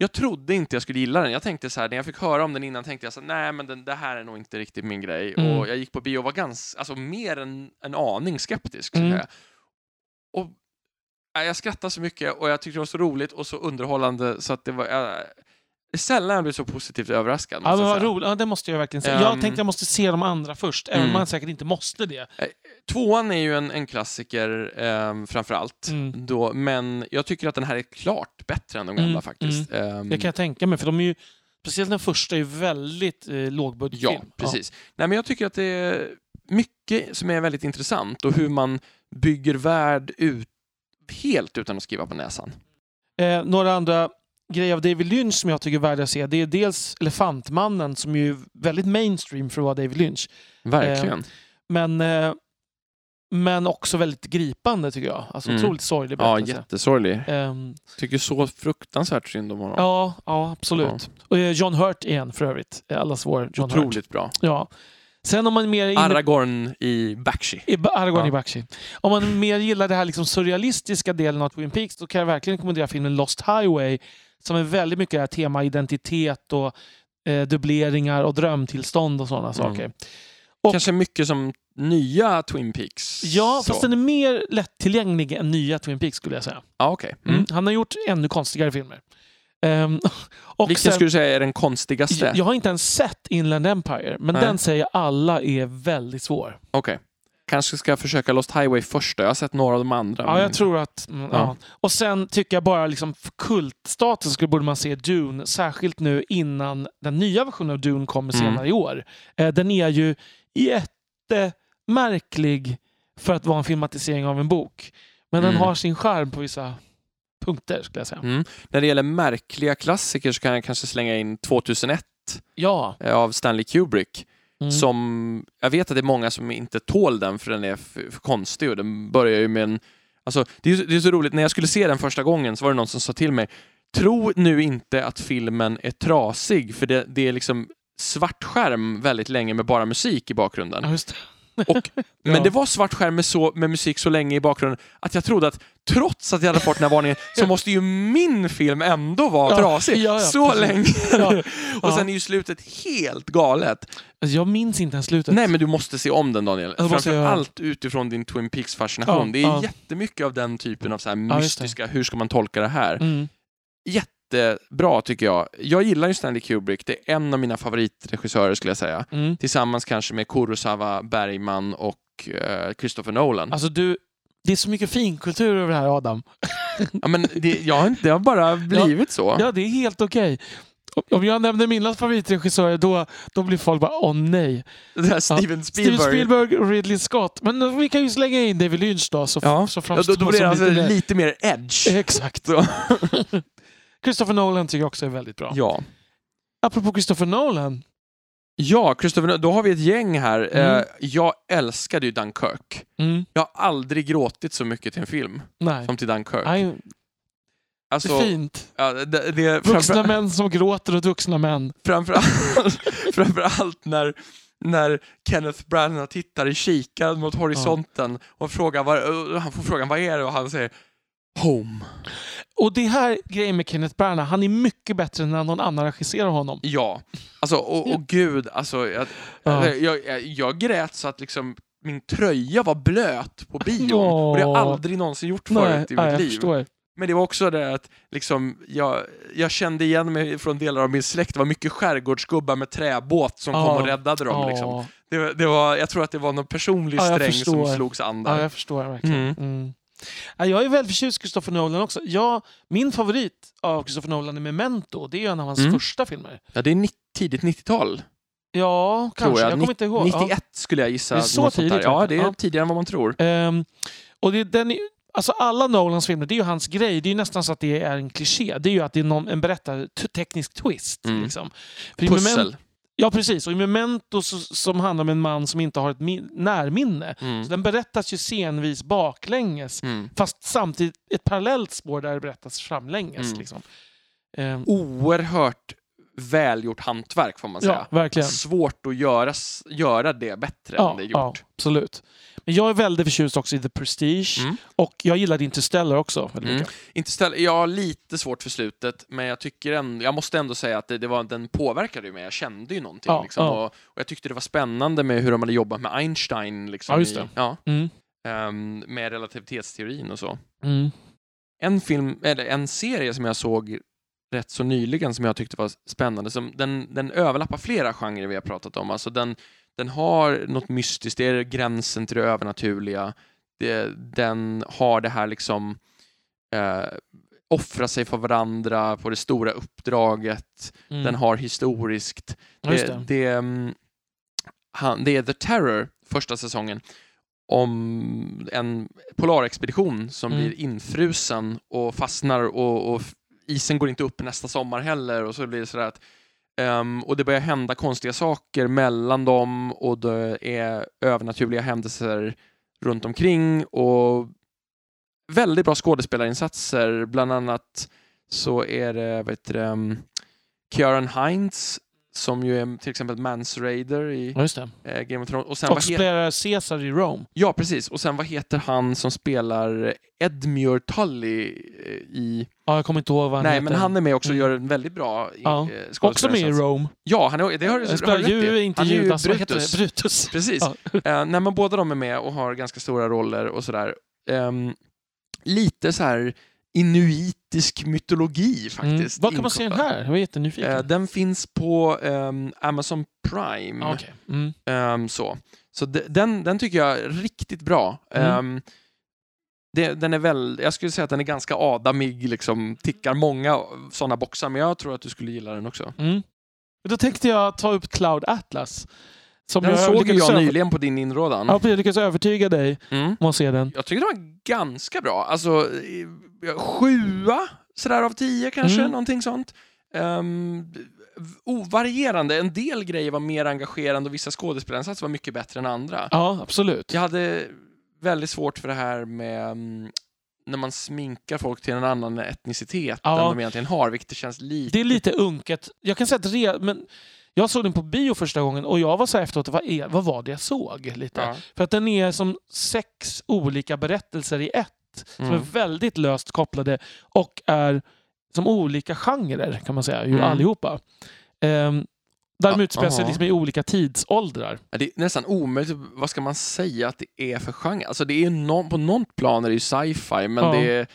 jag trodde inte jag skulle gilla den. Jag tänkte så här, när jag fick höra om den innan tänkte jag så här, nej men den, det här är nog inte riktigt min grej. Mm. Och jag gick på bio och var ganska, alltså mer än en aning skeptisk. Mm. Och nej, jag skrattade så mycket och jag tyckte det var så roligt och så underhållande så att det var, är sällan jag blir så positivt överraskad. Ja, vad roligt. Ja, det måste jag verkligen säga. Ehm. jag tänkte jag måste se de andra först, även om Mm. man säkert inte måste det. Tvåan är ju en, en klassiker eh, framför allt. Mm. Då, men jag tycker att den här är klart bättre än de gamla Mm, faktiskt. Ehm, Det kan jag tänka mig, för de är ju, speciellt den första är ju väldigt eh, lågbudgetfilm. Ja, precis. Nej, men jag tycker att det är mycket som är väldigt intressant och hur man bygger värld ut helt utan att skriva på näsan. Eh, några andra grejer av David Lynch som jag tycker är värda att se, det är dels Elefantmannen som ju är väldigt mainstream för att vara David Lynch. Verkligen. Men, eh, men också väldigt gripande tycker jag. Alltså Mm. otroligt sorglig ja, berättelse. jättesorglig. Ehm, Tycker så fruktansvärt synd om honom. ja, ja, absolut. Och eh, John Hurt igen för övrigt. Eh, Allas vår John Hurt. Otroligt bra. Ja. Sen om man mer... inne- Aragorn i Bakshi. I Aragorn Ja. i Bakshi. Om man mer gillar det här liksom surrealistiska delen av Twin Peaks då kan jag verkligen rekommendera filmen Lost Highway som är väldigt mycket det här tema identitet och eh, dubbleringar och drömtillstånd och sådana Mm. saker. Och- kanske mycket som nya Twin Peaks. Ja, så. fast den är mer lättillgänglig än nya Twin Peaks skulle jag säga. Ja, okej. Mm. Mm. Han har gjort ännu konstigare filmer. Och Vilken sen- skulle du säga är den konstigaste? jag, jag har inte ens sett Inland Empire, men Nej. den säger alla är väldigt svår. Okej. Kanske ska jag försöka Lost Highway först. Jag har sett några av de andra. Ja, men- jag tror att... Mm, ja. Ja. Och sen tycker jag bara liksom för kultstatus skulle borde man se Dune, särskilt nu innan den nya versionen av Dune kommer Mm. senare i år. Eh, den är ju jättemärklig för att vara en filmatisering av en bok. Men den Mm. har sin charm på vissa punkter skulle jag säga. Mm. När det gäller märkliga klassiker så kan jag kanske slänga in 2001 Ja. av Stanley Kubrick. Mm. Som, jag vet att det är många som inte tål den för den är för, för konstig och den börjar ju med en... Alltså, det, är, så- det är så roligt, när jag skulle se den första gången så var det någon som sa till mig Tro nu inte att filmen är trasig för det, det är liksom svart skärm väldigt länge med bara musik i bakgrunden. Ja. Och, men Ja. det var svart skärm med, så, med musik så länge i bakgrunden att jag trodde att trots att jag hade fått den här varningen så måste ju min film ändå vara Ja, trasig. ja, ja, så precis. länge. Och sen är ju slutet helt galet. Alltså, jag minns inte ens slutet. Nej, men du måste se om den Daniel. det måste jag utifrån din Twin Peaks-fascination. Det är ja. jättemycket av den typen av så mystiska, hur ska man tolka det här? Mm. Jättebra tycker jag. Jag gillar ju Stanley Kubrick, det är en av mina favoritregissörer skulle jag säga. Mm. Tillsammans kanske med Kurosawa, Bergman och eh, Christopher Nolan. Alltså du, det är så mycket finkultur över det här Adam. Ja, men det, jag har inte, det har bara blivit så. Ja, det är helt okej. Om- jag nämner mina favoritregissörer då, då blir folk bara åh nej. Det här Steven Spielberg. Steven Spielberg och Ridley Scott. Men vi kan ju slänga in David Lynch då så, Ja, så ja då, då blir det alltså lite lite, mer... edge. Exakt. Christopher Nolan tycker jag också är väldigt bra. Ja. Apropå Christopher Nolan. Ja, Nolan, då har vi ett gäng här. Mm. Eh, jag älskade ju Dunkirk. Mm, Jag har aldrig gråtit så mycket till en film nej. som till Dunkirk. Nej, det Alltså, är fint. ja, det, det, Vuxna framför, män som gråter åt vuxna män. framförallt, framförallt när, när Kenneth Branagh tittar i kikaren mot horisonten och frågar vad, han får frågan vad är det och han säger Home. Och det här grejen med Kenneth Branagh, han är mycket bättre än när någon annan regisserar honom. Ja, alltså och, och gud, alltså jag, Ja. jag, jag, jag grät så att liksom min tröja var blöt på bion Ja. och det har jag aldrig någonsin gjort Nej, förut i nej, mitt jag liv. förstår. Men det var också det att liksom, jag, jag kände igen mig från delar av min släkt. Det var mycket skärgårdsgubbar med träbåt som Ja. kom och räddade dem. Liksom. Ja, Det, var- det var, jag tror att det var någon personlig sträng som slogs an där. ja, jag förstår verkligen. Mm. Mm. Ja, jag är väldigt förtjust i Christopher Nolan också. Ja, min favorit av Christopher Nolan är Memento. Det är en av hans Mm. första filmer. Ja, det är tidigt 90-tal, Ja, kanske. jag. Jag, kommer inte ihåg. 91 skulle jag gissa. Det är så tidigt, Ja, det är ja. tidigare än vad man tror. Ja. Ehm, och det, den alltså alla Nolans filmer, det är ju hans grej. Det är ju nästan så att det är en kliché. Det är ju att det är någon, en berättar t- teknisk twist. Mm. Liksom. Pussel. Ja, precis. Och i Memento så, som handlar om en man som inte har ett min- närminne. Mm. Så den berättas ju scenvis baklänges. Mm. Fast samtidigt ett parallellt spår där det berättas framlänges. Mm. Liksom. Ehm, Oerhört välgjort hantverk får man säga. ja, verkligen. Svårt att göra, göra det bättre Ja, än det är ja, gjort. absolut. Men jag är väldigt förtjust också i The Prestige. Mm. Och jag gillade Interstellar också. Mm. mycket. Inte ställ, jag har lite svårt för slutet, men jag tycker ändå, jag måste ändå säga att det, det var, den påverkade mig. Jag kände ju någonting. Ja, liksom, ja. Och, och jag tyckte det var spännande med hur de hade jobbat med Einstein. Liksom, Ja, just i- det. ja, Mm. ehm, med relativitetsteorin och så. Mm. En film, eller en serie som jag såg rätt så nyligen som jag tyckte var spännande, som den, den överlappar flera genrer vi har pratat om. Alltså den, den har något mystiskt, det är gränsen till det övernaturliga. Det, den har det här liksom eh, offra sig för varandra på det stora uppdraget. Mm. Den har historiskt. Det, det. det, mm, han, det är The Terror, första säsongen, om en polarexpedition som Mm. blir infrusen och fastnar och, och isen går inte upp nästa sommar heller och så blir det sådär att ehm, och det börjar hända konstiga saker mellan dem och det är övernaturliga händelser runt omkring och väldigt bra skådespelarinsatser. Bland annat så är det, vad heter det, um, Kieran Hines som ju är till exempel Mans Raider i eh, Game of Thrones. Och sen Och spelar Caesar i Rome. ja, precis. Och sen vad heter han som spelar Edmure Tully eh, i Ja, jag kommer inte ihåg vad han Nej, heter. men han är med också och Mm. gör en väldigt bra eh, Ja. Också med i Rome. Ja, han är, det har du har Jag du spelar rätt ju i. inte ju Judas, vad heter Brutus. det? Brutus. Precis. Ja. Eh, nej, båda de är med och har ganska stora roller och sådär. Ehm, lite så här inuitisk mytologi Mm. faktiskt. Var kan man se den här? Jag var jättenyfiken. Eh, den finns på ehm, Amazon Prime. Ah, okej. mm. Ehm, så så de, den, den tycker jag är riktigt bra. Mm. Ehm, det, den är väl, jag skulle säga att den är ganska adamig, liksom, tickar många sådana boxar, men jag tror att du skulle gilla den också. Mm. Då tänkte jag ta upp Cloud Atlas. Som Den såg ju lyckades jag över- nyligen på din inrådan. Ja, jag lyckades övertyga dig Mm. om att se den. Jag tycker det var ganska bra. Alltså, sjua sådär av tio kanske, Mm. någonting sånt. Um, ovarierande. En del grejer var mer engagerande och vissa skådespelarinsatser var mycket bättre än andra. Ja, absolut. Jag hade väldigt svårt för det här med mm, när man sminkar folk till en annan etnicitet Ja. än de egentligen har, vilket det känns lite... Det är lite unket. Jag kan säga att re, men jag såg den på bio första gången och jag var så här efteråt, vad, är, vad var det jag såg? Lite. Ja. För att den är som sex olika berättelser i ett. Som Mm. är väldigt löst kopplade och är som olika genrer kan man säga, ju Mm. allihopa. Um, där de Ja, utspelar sig liksom i olika tidsåldrar. Ja, Det är nästan omöjligt, vad ska man säga att det är för genre? Alltså det är någon, på något plan är det ju sci-fi, men Ja. det är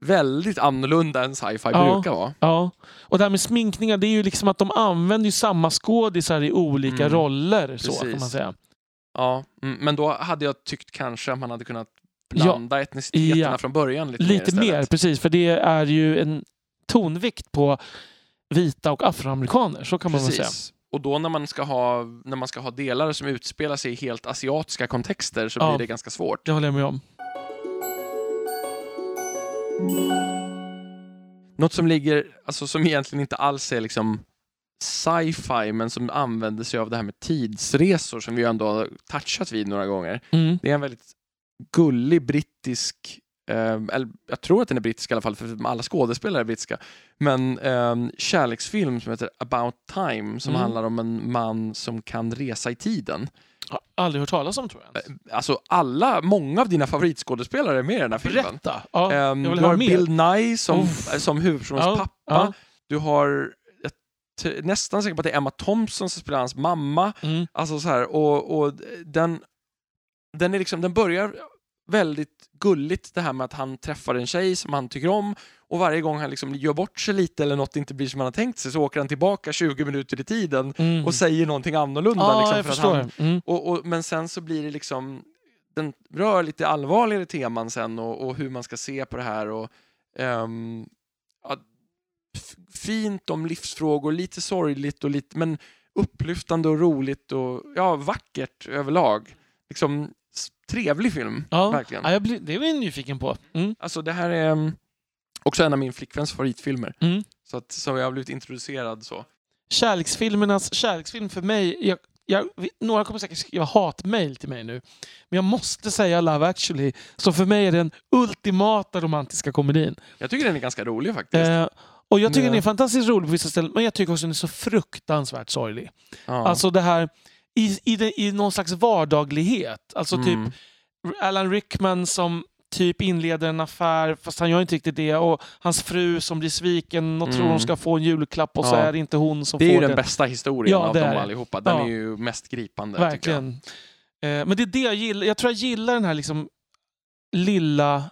väldigt annorlunda än sci-fi Ja. brukar vara. Ja, och det här med sminkningar, det är ju liksom att de använder ju samma skådisar i olika Mm. roller. Så kan Precis. man säga. Ja, mm, men då hade jag tyckt kanske att man hade kunnat blanda etniciteterna Ja. från början lite, Lite mer. mer, precis. För det är ju en tonvikt på vita och afroamerikaner. Så kan man väl säga. Och då när man, ska ha, när man ska ha delar som utspelar sig i helt asiatiska kontexter så Ja. blir det ganska svårt. Det håller jag med om. Något som ligger, alltså som egentligen inte alls är liksom sci-fi men som använder sig av det här med tidsresor som vi ändå har touchat vid några gånger. Mm. Det är en väldigt gullig brittisk, eller jag tror att den är brittisk i alla fall för alla skådespelare är brittiska, men eh, kärleksfilm som heter About Time som Mm. handlar om en man som kan resa i tiden. Har aldrig hört talas om tror jag. ens. Alltså alla, många av dina favoritskådespelare är med i den här filmen. Berätta! Ja, Ehm, vill du har. Bill Nye som, Uff. som huvudpersonens Ja, pappa. ja. Du har, jag nästan säker på att det är Emma Thompson som spelar hans mamma. Mm. Alltså så här, och, och den, den, är liksom, den börjar väldigt gulligt det här med att han träffar en tjej som han tycker om och varje gång han liksom gör bort sig lite eller något inte blir som han har tänkt sig så åker han tillbaka 20 minuter i tiden Mm. och säger någonting annorlunda. Ja, liksom, för att han, Mm. och, och, men sen så blir det liksom, den rör lite allvarligare teman sen och, och hur man ska se på det här. Och, ehm, ja, fint om livsfrågor, lite sorgligt och lite, men upplyftande och roligt och ja, vackert överlag. Liksom trevlig film, Ja. verkligen. Ja, jag blir, det är jag nyfiken på. Mm. Alltså det här är um, också en av min flickväns favoritfilmer. Mm. Så att så jag har blivit introducerad så. Kärleksfilmernas kärleksfilm för mig. Jag, jag, några kommer säkert skriva hatmail till mig nu. Men jag måste säga Love actually. Så för mig är den ultimata romantiska komedin. Jag tycker den är ganska rolig faktiskt. Eh, och jag tycker Ja. den är fantastiskt rolig på vissa ställen. Men jag tycker också den är så fruktansvärt sorglig. ja. Alltså det här i, i, det, i någon slags vardaglighet. Alltså typ Mm. Alan Rickman som typ inleder en affär fast han gör inte riktigt det och hans fru som blir sviken och tror Mm. hon ska få en julklapp och så Ja. är det inte hon som Det är ju får den den. bästa historien Ja, av dem är allihopa. Den Ja. är ju mest gripande. Verkligen. Eh, men det är det jag gillar. Jag tror jag gillar den här liksom lilla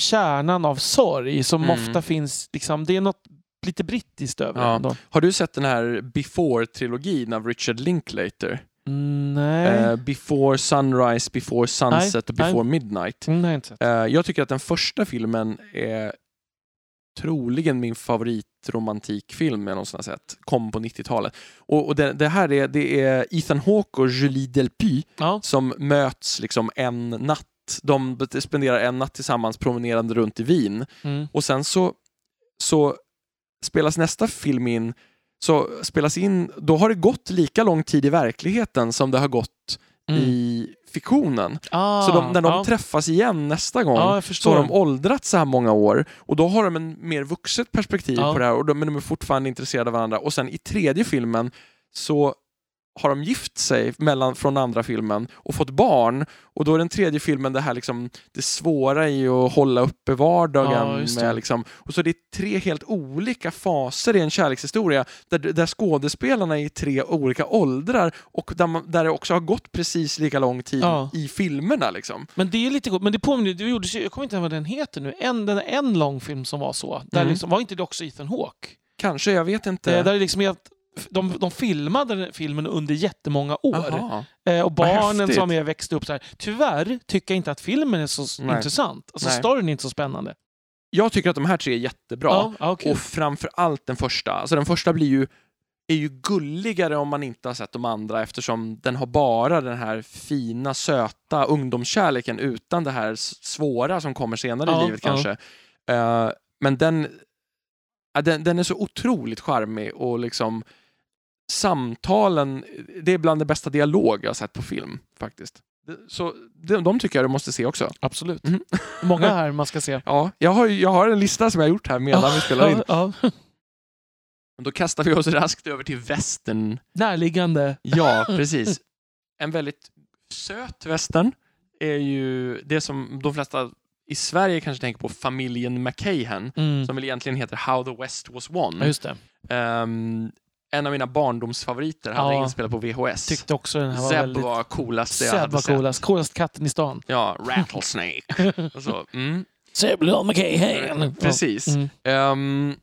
kärnan av sorg som Mm. ofta finns. Liksom, det är något lite brittiskt över Ja. Ändå. Har du sett den här Before-trilogin av Richard Linklater? Mm, Nej. Eh, before Sunrise, Before Sunset och nej. Before Midnight. Mm, nej, inte sett. Eh, jag tycker att den första filmen är troligen min favoritromantikfilm jag någonsin har sett. Kom på 90-talet. Och, och det, det här är, det är Ethan Hawke och Julie Delpy Ja. som möts liksom en natt. De spenderar en natt tillsammans promenerande runt i Wien. Mm. Och sen så, så spelas nästa film in, så spelas in, då har det gått lika lång tid i verkligheten som det har gått Mm. i fiktionen. Ah, så de, när de ja. träffas igen nästa gång jag så har de åldrats så här många år och då har de en mer vuxet perspektiv på det här och de, men de är fortfarande intresserade av varandra. Och sen i tredje filmen så har de gift sig mellan, från andra filmen och fått barn. Och då är den tredje filmen det här liksom, det svåra i att hålla uppe vardagen. Ja, med liksom, och så det är tre helt olika faser i en kärlekshistoria där, där skådespelarna är i tre olika åldrar och där, man, där det också har gått precis lika lång tid Ja. i filmerna. Liksom. Men det är lite coolt. Men det påminner, det gjordes, jag kommer inte ihåg vad den heter nu, en, den, en lång film som var så. Där Mm. liksom, var inte det också Ethan Hawke? Kanske, jag vet inte. Det, där liksom är att de, de filmade filmen under jättemånga år. Eh, och barnen som med växte upp så här. Tyvärr tycker jag inte att filmen är så Nej. intressant. Alltså Nej. storyn är inte så spännande. Jag tycker att de här tre är jättebra. Ja, okej. Och framför allt den första. Alltså den första blir ju, är ju gulligare om man inte har sett de andra eftersom den har bara den här fina, söta ungdomskärleken utan det här svåra som kommer senare Ja, i livet ja. kanske. Eh, men den, den, den är så otroligt charmig och liksom samtalen, det är bland det bästa dialog jag har sett på film faktiskt. Så de, de tycker jag du måste se också. Absolut. Mhm. Många här man ska se. Ja, jag har, jag har en lista som jag har gjort här medan vi spelar in. Ja, Då kastar vi oss raskt över till västern. Närliggande. Ja, precis. En väldigt söt västern är ju det som de flesta i Sverige kanske tänker på familjen McCahan, Mm. som väl egentligen heter How the West Was Won. Ja, just det. Ehm, en av mina barndomsfavoriter hade Ja. inspelat på VHS. Tyckte också den här var Zeb väldigt... var coolast jag Seb hade var sett. coolast. Coolast katten i stan. Ja, Rattlesnake. så. Mm. Little McCahan. Precis. Ja. Mm. Ehm,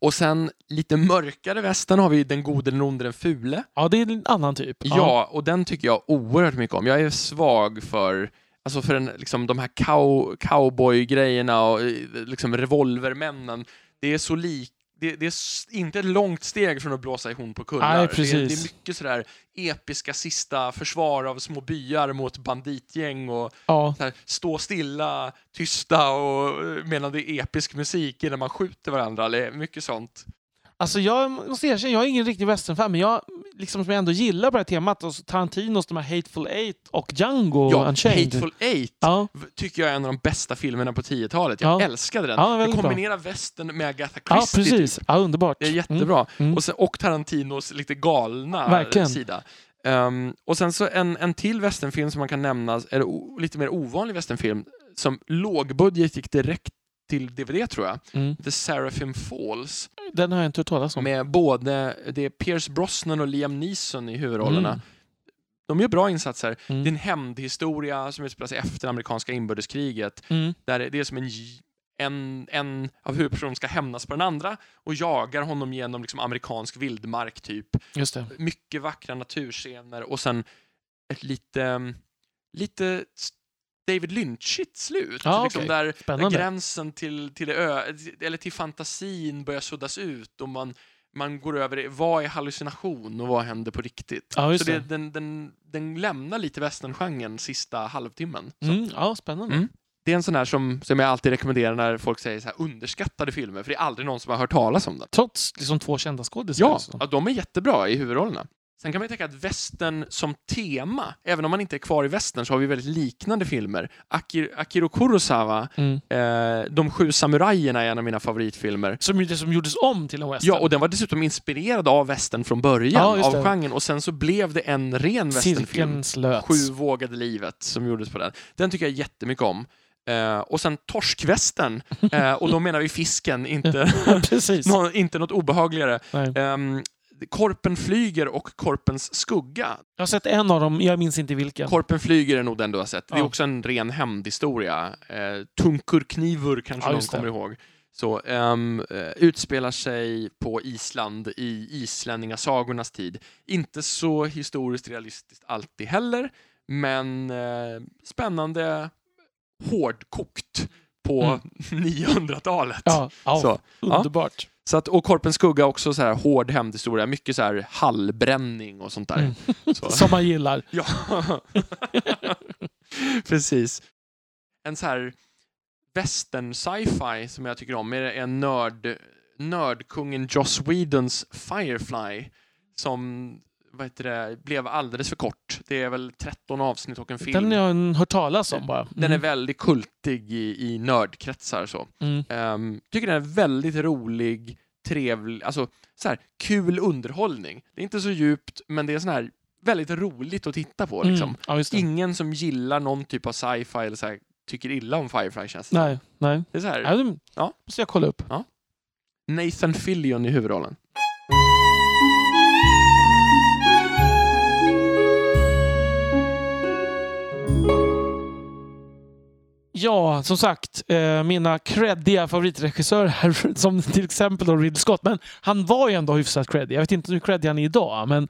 och sen lite mörkare västern har vi Den gode, den onde, den fule. ja, det är en annan typ. Ja. och den tycker jag oerhört mycket om. Jag är svag för Alltså för en, liksom, de här cow, cowboy-grejerna och eh, liksom revolvermännen. Det är så lik det, det är inte ett långt steg från att blåsa i horn på kullar. Nej, det, är, det är mycket sådär episka sista försvar av små byar mot banditgäng och ja. här, stå stilla, tysta och eh, medan det är episk musik innan man skjuter varandra. Är mycket sånt. Alltså jag måste erkänna, jag är ingen riktig westernfan, men jag liksom som jag ändå gillar på det här temat, och Tarantinos de här Hateful Eight och Django Ja, Unchained. Hateful Eight Ja, tycker jag är en av de bästa filmerna på 10-talet. Jag Ja. älskade den. Ja, den kombinerar västern med Agatha ja Christie. precis. typ. Ja, underbart. Det är jättebra. Mm. Och, sen, och Tarantinos lite galna Verkligen. sida. Ehm, och sen så en, en till westernfilm som man kan nämna, eller o, lite mer ovanlig westernfilm, som lågbudget gick direkt till DVD tror jag. Mm. The Seraphim Falls. Den har jag inte hört talas om. Med både det är Pierce Brosnan och Liam Neeson i huvudrollerna. Mm. De gör bra insatser. Mm. Det är en hämndhistoria som utspelar sig efter amerikanska inbördeskriget. Mm. Där det är som en, en, en av huvudpersonerna ska hämnas på den andra och jagar honom genom liksom amerikansk vildmark typ. Just det. Mycket vackra naturscener och sen ett lite, lite David Lynchigt slut. Ja, liksom okej. där, där gränsen till, till, ö, eller till fantasin börjar suddas ut och man, man går över i vad är hallucination och vad händer på riktigt. Just Så det, den, den, den lämnar lite westerngenren sista halvtimmen. Mm. Ja, spännande. Mm. Det är en sån här som, som jag alltid rekommenderar när folk säger så här underskattade filmer, för det är aldrig någon som har hört talas om den. Trots liksom två kända skådisar. Ja, alltså. ja, de är jättebra i huvudrollerna. Sen kan man ju tänka att västern som tema, även om man inte är kvar i västern, så har vi väldigt liknande filmer. Akir, Akiro Kurosawa, Mm. eh, De sju samurajerna är en av mina favoritfilmer. Som, ju- det som gjordes om till en western. Ja, och den var dessutom inspirerad av västern från början, Ja, av det. genren, och sen så blev det en ren västernfilm. Sju vågade livet som gjordes på den. Den tycker jag jättemycket om. Eh, och sen torskvästen, eh, och då menar vi fisken, inte, Precis. nå, inte något obehagligare. Nej. Korpen flyger och Korpens skugga. Jag har sett en av dem, jag minns inte vilken. Korpen flyger är nog den du har sett. Det är Ja. också en ren hämndhistoria. Eh, Tunkurknivur kanske Ja, någon kommer ihåg. Så, eh, utspelar sig på Island i islänningasagornas tid. Inte så historiskt realistiskt alltid heller, men eh, spännande hårdkokt på Mm. 900-talet. Ja, ja Så, ja. Så att, och Korpens skugga också så här hård hämndhistoria, mycket så här hallbränning och sånt där. Mm. Så. Som man gillar. Ja, precis. En så här western sci-fi som jag tycker om är en nörd, nördkungen Joss Whedons Firefly som vad heter det, blev alldeles för kort. Det är väl 13 avsnitt och en film. Den har jag hört talas om bara. Den är väldigt kultig i, i nördkretsar. Så. Mm. Ehm, tycker den är väldigt rolig, trevlig, alltså så här, kul underhållning. Det är inte så djupt, men det är sån här väldigt roligt att titta på. Liksom. Mm. Ja. Ingen som gillar någon typ av sci-fi eller så här, tycker illa om Firefly känns det. Nej, nej. Det är så här, Ja, det Ja. måste jag kolla upp. Nathan Fillion i huvudrollen. Ja, som sagt, eh, mina creddiga favoritregissörer som till exempel då Ridley Scott. Men han var ju ändå hyfsat creddig. Jag vet inte hur creddig han är idag, men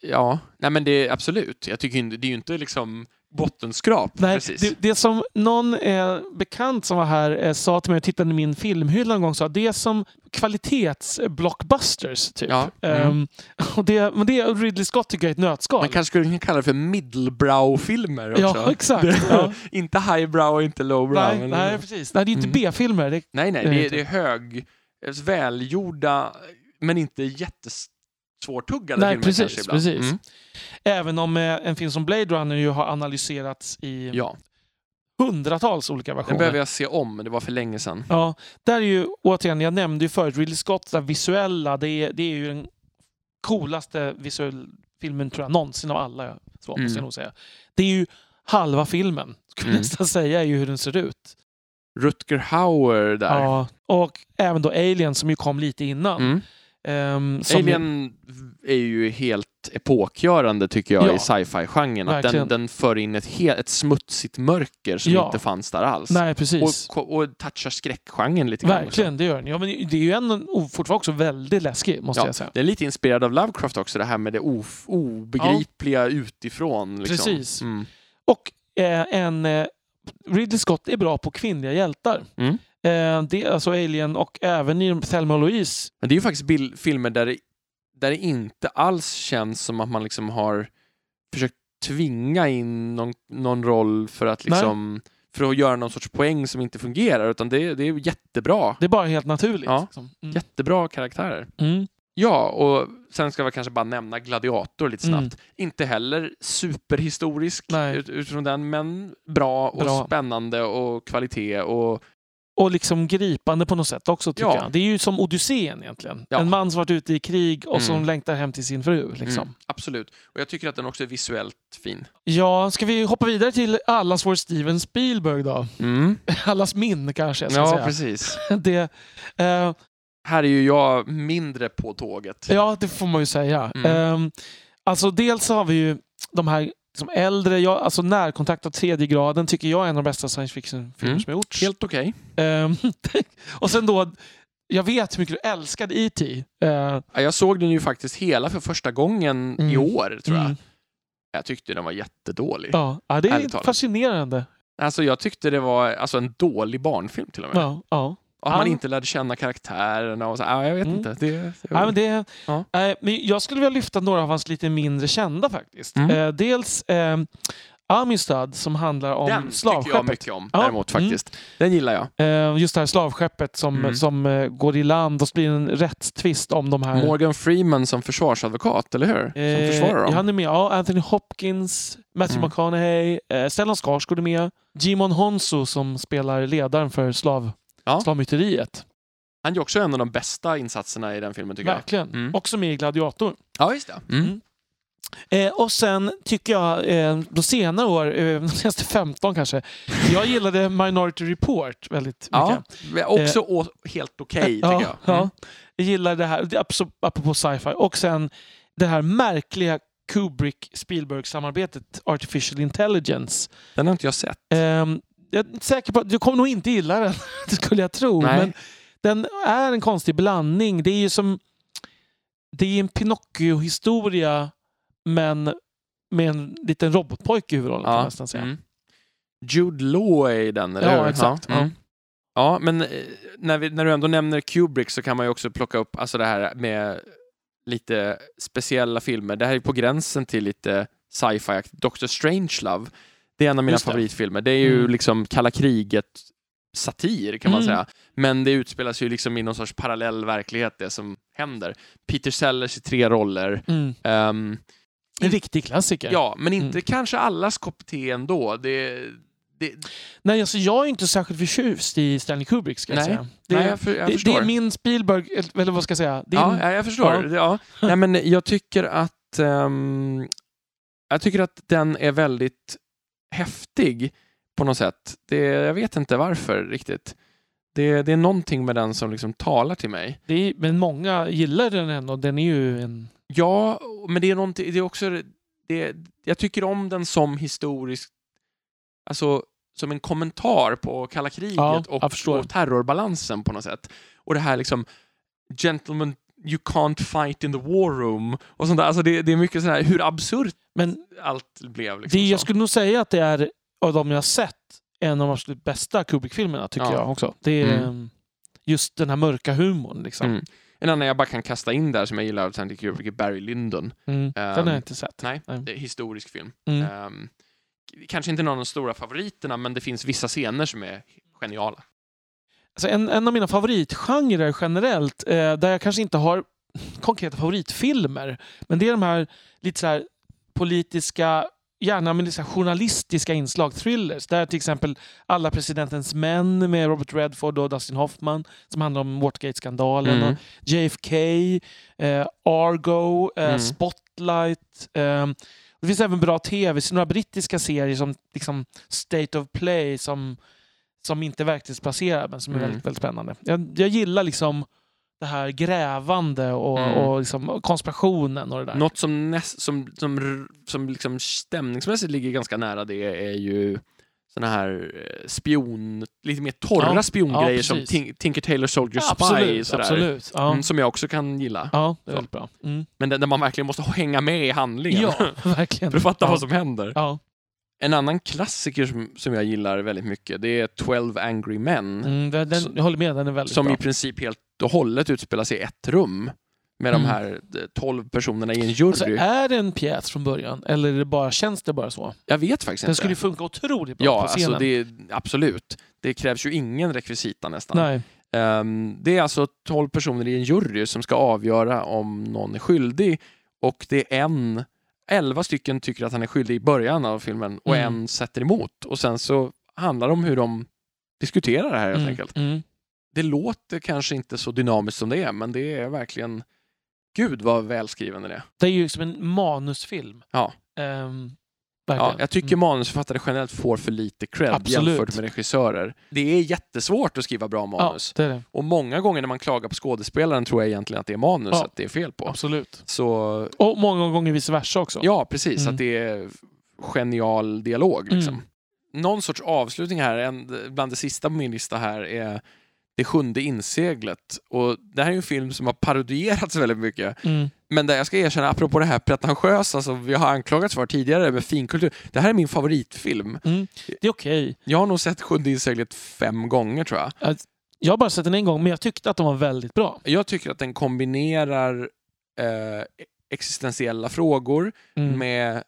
Ja, nej men det är absolut. Jag tycker inte, det är ju inte liksom bottenskrap Nej, precis. det, det som någon eh, bekant som var här eh, sa till mig och tittade i min filmhylla en gång sa det är som kvalitetsblockbusters. Typ. Ja, mm. Ehm, och det, men det är Ridley Scott tycker jag är ett nötskal. Man kanske skulle kalla det för middlebrow-filmer också. ja, exakt. ja. inte highbrow och inte lowbrow. Nej, men- nej, precis. Nej, det är inte Mm. B-filmer. Det, nej, nej, Det det, är det är hög, välgjorda, men inte jättesvårtuggade Nej, filmer precis, kanske precis. Mm. även om eh, en film som Blade Runner ju har analyserats i Ja, hundratals olika den versioner. behöver jag se om, men det var för länge sedan. Ja, där är ju återigen, jag nämnde ju förut, Ridley Scott, det visuella, det är, det är ju den coolaste visuell filmen tror jag någonsin av alla. Så måste Mm. jag nog säga. Det är ju halva filmen, skulle jag Mm. nästan säga, är ju hur den ser ut. Rutger Hauer där. Ja, och även då Alien som ju kom lite innan. Mm. Som Alien är ju helt epokgörande tycker jag Ja. i sci-fi-genren. Att den, den för in ett, helt, ett smutsigt mörker som Ja. inte fanns där alls. Nej, precis. Och, och touchar skräckgenren lite grann också. Verkligen, det gör den. Ja, men det är ju en, fortfarande också väldigt läskig, måste Ja, jag säga. det är lite inspirerad av Lovecraft också, det här med det of, obegripliga utifrån. Liksom. Precis. Mm. Och eh, en eh, Ridley Scott är bra på kvinnliga hjältar. Mm. Eh, det, alltså Alien och även i Thelma och Louise. Men det är ju faktiskt bil- filmer där det, där det inte alls känns som att man liksom har försökt tvinga in någon, någon roll för att liksom för att göra någon sorts poäng som inte fungerar, utan det, det är jättebra. Det är bara helt naturligt. Ja. liksom. Mm. Jättebra karaktärer. Mm. Ja, och sen ska vi kanske bara nämna Gladiator lite snabbt. Mm. Inte heller superhistorisk ut, utifrån den, men bra och Bra. spännande och kvalitet och Och liksom gripande på något sätt också tycker Ja. jag. Det är ju som Odysseen egentligen. Ja. En man som varit ute i krig och som Mm. längtar hem till sin fru. Liksom. mm, absolut. Och jag tycker att den också är visuellt fin. Ja, ska vi hoppa vidare till allas vår Steven Spielberg då? Mm. Allas min kanske jag ska Ja, säga. precis. Det, eh, Här är ju jag mindre på tåget. Ja, det får man ju säga. Mm. Ehm, alltså dels har vi ju de här som äldre, jag, alltså närkontakt av tredje graden tycker jag är en av de bästa science fiction-filmer Mm. som har gjorts. Helt okej. Ehm, och sen då, jag vet hur mycket du älskade E.T. Ja, Jag såg den ju faktiskt hela för första gången i Mm. år, tror jag. Mm. Jag tyckte den var jättedålig. ja, ja, det är fascinerande. Alltså, jag tyckte det var alltså, en dålig barnfilm till och med. Ja, ja. Och att man inte lärde känna karaktärerna och så. Ja, jag vet Mm. inte. Det, det Ja, men det, Ja. eh, men jag skulle vilja lyfta några av hans lite mindre kända faktiskt. Mm. Eh, dels eh, Amistad som handlar om den tycker jag slavskeppet. mycket om Ja, däremot mm. faktiskt. Den gillar jag. Eh, just det här slavskeppet som, Mm. som eh, går i land och så blir det en rättstvist om de här... Morgan Freeman som försvarsadvokat, eller hur? Som Eh, försvarar dem. han är med. Ja, Anthony Hopkins, Matthew Mm. McConaughey, Stellan Skarsgård är med. Jimon Honsu som spelar ledaren för slav, Ja. slavmyteriet. Han gör också en av de bästa insatserna i den filmen, tycker Verkligen. Mm. Också med i Gladiator. jag. Ja, just det. Mm. Mm. Eh, och sen tycker jag, eh, de senare år, eh, de senaste 15 kanske, jag gillade Minority Report väldigt Ja, mycket. också å- helt okej, tycker ja, jag. Ja, Mm. jag gillar det här, apropå sci-fi. Och sen det här märkliga Kubrick-Spielberg-samarbetet Artificial Intelligence. Den har inte jag sett. Jag är inte säker på att du kommer nog inte gilla den, det skulle jag tro. Nej. Men den är en konstig blandning. Det är ju som... Det är en Pinocchio-historia men med en liten robotpojke i huvudrollen kan man nästan säga. Mm. Jude Law är i den, eller Ja, exakt. Ja, mm. ja men eh, när, vi, när du ändå nämner Kubrick så kan man ju också plocka upp alltså det här med lite speciella filmer. Det här är på gränsen till lite sci-fi. Doctor Strangelove. Det är en av mina favoritfilmer. Det är ju Mm. liksom kalla kriget satir kan man Mm. säga. Men det utspelas ju liksom i någon sorts parallell verklighet det som händer. Peter Sellers i tre roller. Mm. Ehm, En riktig klassiker. Ja, men inte Mm. kanske allas kopp te ändå. Det, det Nej, alltså jag är inte särskilt förtjust i Stanley Kubrick ska jag Nej. säga. Det, nej, jag, för, jag det, det är min Spielberg, eller vad ska jag säga? Ja, min, ja, jag förstår. Ja. Nej, men jag tycker att ehm, jag tycker att den är väldigt häftig på något sätt. Det, jag vet inte varför riktigt. Det, det är någonting med den som liksom talar till mig. det är, men många gillar den ändå. Den är ju en... Ja, men det är, någonting, det är också... Det, jag tycker om den som historisk... Alltså som en kommentar på kalla kriget Ja, och, och terrorbalansen på något sätt. Och det här liksom Gentlemen, you can't fight in the war room och sånt där. Alltså det, det är mycket sådär hur absurt Men allt blev. Liksom det, jag skulle nog säga att det är, av de jag har sett, en av de absolut bästa Kubrick-filmerna tycker Ja. jag också. Det är Mm. mm. just den här mörka humorn. Liksom. Mm. En annan jag bara kan kasta in där som jag gillar av Stanley Kubrick är Barry Lyndon. Mm. Den har jag inte sett. Nej, Nej. historisk film. Ehm, kanske inte någon av de stora favoriterna, men det finns vissa scener som är geniala. Alltså en, en av mina favoritgenrer generellt, eh, där jag kanske inte har konkreta favoritfilmer, men det är de här lite så här politiska, gärna med lite journalistiska inslag, thrillers. Där till exempel Alla presidentens män med Robert Redford och Dustin Hoffman som handlar om Watergate-skandalen. Mm. JFK, eh, Argo, eh, Mm. Spotlight. Eh, det finns även bra tv några brittiska serier som liksom State of Play som, som inte är verklighetsbaserad men som är Mm. väldigt, väldigt spännande. Jag, jag gillar liksom det här grävande och, Mm. och liksom konspirationen och det där. Något som, näst, som, som, som liksom stämningsmässigt ligger ganska nära det är ju såna här eh, spion, lite mer torra Ja, spioнгrejer ja, som Tinker Tailor Soldier Ja, Spy. absolut, sådär. absolut. Mm, som jag också kan gilla. ja, det är bra. Mm. Men där, där man verkligen måste hänga med i handlingen Ja, verkligen. för att fatta vad som händer. Ja. En annan klassiker som, som jag gillar väldigt mycket det är 12 Angry Men. Mm, den, den, Så- jag håller med, den är väldigt som bra. i princip helt och hållet utspelar sig i ett rum. Med Mm. de här eh, 12 personerna i en jury. Alltså, är det en pjäs från början eller är det bara, känns det bara så? jag vet faktiskt Den inte. skulle ju funka otroligt bra ja, på scenen. alltså det, absolut. Det krävs ju ingen rekvisita nästan. Nej. Ehm, det är alltså 12 personer i en jury som ska avgöra om någon är skyldig och det är en, 11 stycken tycker att han är skyldig i början av filmen och Mm. en sätter emot. Och sen så handlar det om hur de diskuterar det här helt Mm, enkelt. mm. Det låter kanske inte så dynamiskt som det är, men det är verkligen Gud vad välskriven den är. Det är ju som en manusfilm. Ja. Ehm, Ja, jag tycker Mm. manusförfattare generellt får för lite cred Absolut. jämfört med regissörer. Det är jättesvårt att skriva bra ja, manus. det är det. Och många gånger när man klagar på skådespelaren tror jag egentligen att det är manuset Ja. det är fel på. Absolut. Så Och många gånger vice versa också. ja, precis. Mm. Att det är genial dialog. Liksom. Mm. Någon sorts avslutning här, en, bland det sista på min lista här, är Det sjunde inseglet. Och det här är en film som har parodierats väldigt mycket. Men där jag ska erkänna, apropå det här pretentiösa som vi har anklagats för tidigare med finkultur. Det här är min favoritfilm. Mm. Det är okej. Jag har nog sett Sjunde inseglet fem gånger tror jag. Jag har bara sett den en gång, men jag tyckte att de var väldigt bra. Jag tycker att den kombinerar eh, existentiella frågor Mm. med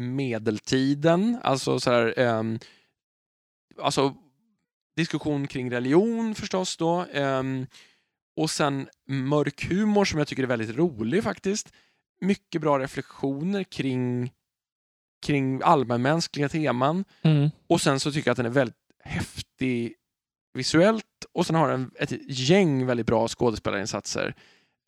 medeltiden, alltså så här, ehm, alltså diskussion kring religion förstås då, ehm, och sen mörk humor som jag tycker är väldigt rolig faktiskt. Mycket bra reflektioner kring, kring allmänmänskliga teman. Mm. Och sen så tycker jag att den är väldigt häftig visuellt och sen har den ett gäng väldigt bra skådespelarinsatser.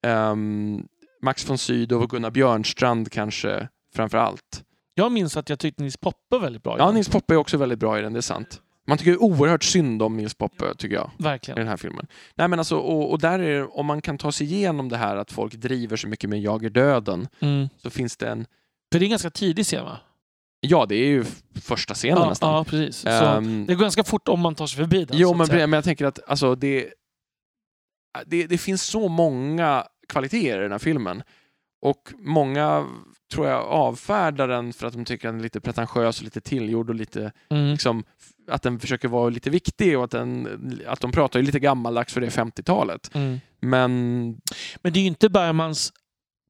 Ehm, Max von Sydow och Gunnar Björnstrand kanske framför allt. Jag minns att jag tyckte Nils Poppe var väldigt bra. Ja. Nils Poppe är också väldigt bra i den, det är sant. Man tycker oerhört synd om Nils Poppe, tycker jag, i Verkligen. den här filmen. Nej, men alltså, och, och där är det, om man kan ta sig igenom det här att folk driver så mycket med Jag är döden, Mm. så finns det en... För det är en ganska tidig scen va? Ja, det är ju första scenen Ja, nästan. ja, precis. Ehm, det går ganska fort om man tar sig förbi den. Jo, men, men jag tänker att alltså, det, det, det finns så många kvaliteter i den här filmen. Och många tror jag avfärdar den för att de tycker att den är lite pretentiös och lite tillgjord och lite Mm. liksom, att den försöker vara lite viktig och att, den, att de pratar lite gammaldags för det är 50-talet. Mm. Men Men det är ju inte Bergmans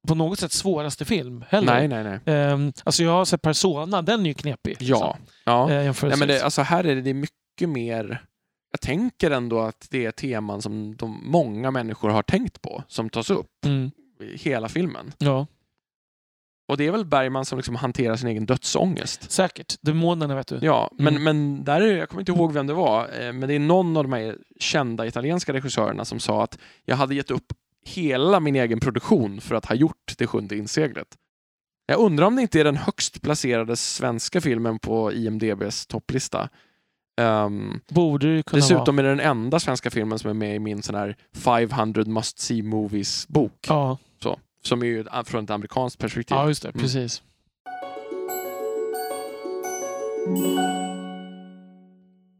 på något sätt svåraste film heller. nej, nej, nej. Ehm, alltså jag har sett Persona, den är ju knepig. Ja. ja. Eh, nej men det, alltså här är det, det är mycket mer jag tänker ändå att det är teman som de, många människor har tänkt på, som tas upp mm. i hela filmen. Ja. Och det är väl Bergman som liksom hanterar sin egen dödsångest. Säkert. Demonerna vet du. Ja, men, Mm. men där är, jag kommer inte ihåg vem det var, eh, men det är någon av de här kända italienska regissörerna som sa att jag hade gett upp hela min egen produktion för att ha gjort Det sjunde inseglet. Jag undrar om det inte är den högst placerade svenska filmen på IMDBs topplista. Ehm, Borde det kunna dessutom är det den enda svenska filmen som är med i min sån här 500 must see movies-bok. vara. Som är ju från ett amerikanskt perspektiv. Ja, just det. Mm. Precis.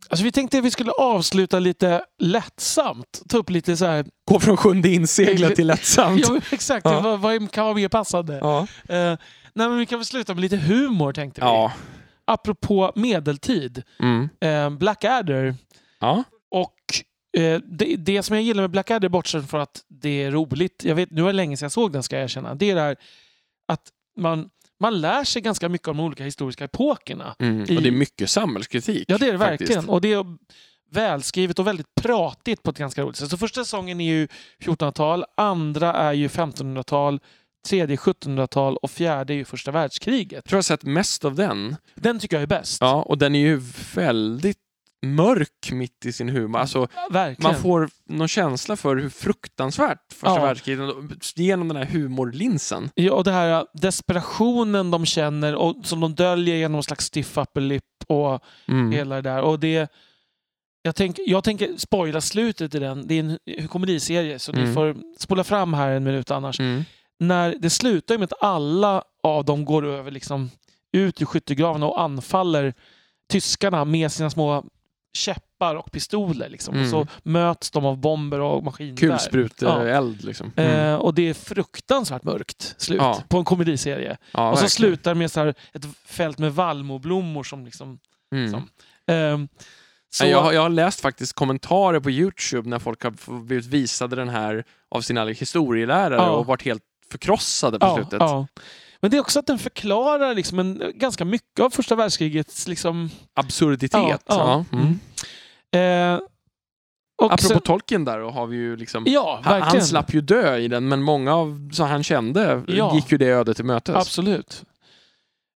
Alltså, vi tänkte att vi skulle avsluta lite lättsamt. Ta upp lite så här... Gå från sjunde inseglet till lättsamt. Ja, exakt. Ja. Vad, vad kan vara mer passande? Ja. Eh, nej, men vi kan väl sluta med lite humor tänkte vi. Ja. Apropå medeltid. Mm. Eh, Blackadder. ja. Och eh, det, det som jag gillar med Blackadder, bortsett från att det är roligt. Jag vet, nu var det länge sedan jag såg den ska jag erkänna. Det är det här att man, man lär sig ganska mycket om de olika historiska epokerna. Mm. I- Och det är mycket samhällskritik. Ja, det är det faktiskt. verkligen. Och det är välskrivet och väldigt pratigt på ett ganska roligt sätt. Så första säsongen är ju 1400-tal, andra är ju 1500-tal, tredje 1700-tal och fjärde är ju första världskriget. Jag tror jag har sett mest av den. Den tycker jag är bäst. Ja, och den är ju väldigt mörk mitt i sin humor. Alltså, Verkligen. man får någon känsla för hur fruktansvärt första Ja. världskriget genom den här humorlinsen. Ja, och det här desperationen de känner och som de döljer genom någon slags stiff upper lip och Mm. hela det där. Och det, jag, tänk, jag tänker spoila slutet i den. Det är en komediserie så ni Mm. får spola fram här en minut annars. Mm. När det slutar med att alla av dem går över liksom ut ur skyttegravarna och anfaller tyskarna med sina små käppar och pistoler. Liksom. Mm. Och så möts de av bomber och maskingevär. Kulspruteeld liksom. Mm. Eh, och det är fruktansvärt mörkt slut Ja. på en komediserie. ja, och så verkligen. slutar med så här ett fält med vallmoblommor som liksom... Mm. som- ehm, så, Jag, har- jag har läst faktiskt kommentarer på Youtube när folk har blivit visade den här av sina historielärare Ja. och varit helt förkrossade på ja, slutet. Men det är också att den förklarar liksom en, ganska mycket av första världskrigets... Liksom, Absurditet. Ja, ja. Mm. eh, och Apropå sen, Tolkien där, och har vi ju liksom Ja, Han, han slapp ju dö i den, men många av som han kände Ja. gick ju det ödet till mötes. Absolut.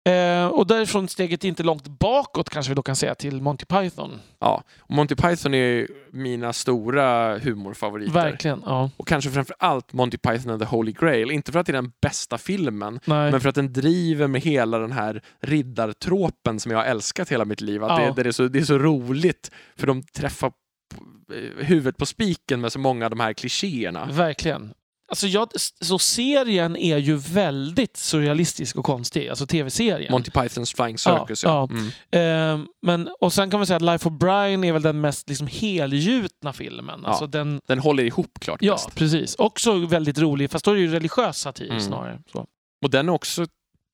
Eh, och därifrån steget inte långt bakåt kanske vi då kan säga till Monty Python. Ja. Monty Python är mina stora humorfavoriter. Verkligen. Ja. Och kanske framför allt Monty Python and the Holy Grail. Inte för att det är den bästa filmen, Nej. men för att den driver med hela den här riddartråpen som jag har älskat hela mitt liv. Att Ja. det, det, är så, det är så roligt, för de träffar p- huvudet på spiken med så många av de här klichéerna. Verkligen. Alltså jag, så serien är ju väldigt surrealistisk och konstig, alltså tv-serien. Monty Pythons Flying Circus, ja. ja. Mm. Eh, men, och sen kan man säga att Life of Brian är väl den mest liksom, helgjutna filmen. Ja. Alltså den, Den håller ihop klart ja, bäst. precis. Också väldigt rolig, fast då är det ju religiös satir Mm. snarare. Så. Och den är också,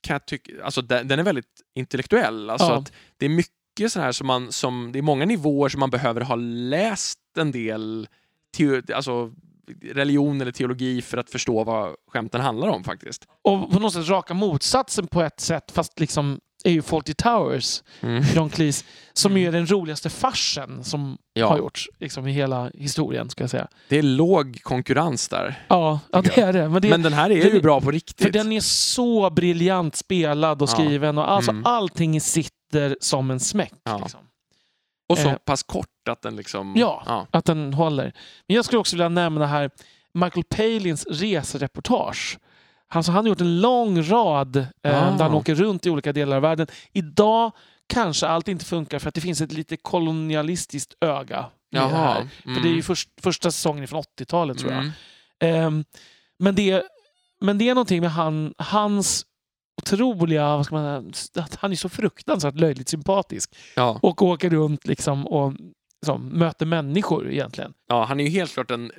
kan jag tycka, alltså den, den är väldigt intellektuell. Alltså Ja. att det är mycket så här som man, som, det är många nivåer som man behöver ha läst en del teo, alltså, religion eller teologi för att förstå vad skämten handlar om faktiskt. Och på något sätt raka motsatsen på ett sätt, fast liksom är ju Fawlty Towers, Mm. John Cleese, som ju är den roligaste farsen som Ja. har gjorts liksom, i hela historien. ska jag säga. Det är låg konkurrens där. Ja, ja det är det. Men, det, Men den här är den ju bra på riktigt. för den är så briljant spelad och Ja. skriven och alltså Mm. allting sitter som en smäck. Ja. Liksom. Och så eh, pass kort att den liksom... Ja. ja. Att den håller. Men jag skulle också vilja nämna här Michael Palins resereportage. Alltså han har gjort en lång rad eh, Ah. där han åker runt i olika delar av världen. Idag kanske allt inte funkar för att det finns ett lite kolonialistiskt öga i det här. Jaha. För det är ju först, första säsongen från 80-talet tror jag. Mm. Ehm, men, det, men det är någonting med han, hans otroliga, vad ska man säga, han är så fruktansvärt löjligt sympatisk. Ja. Och åker runt liksom och som, möter människor egentligen. ja, han är ju helt klart den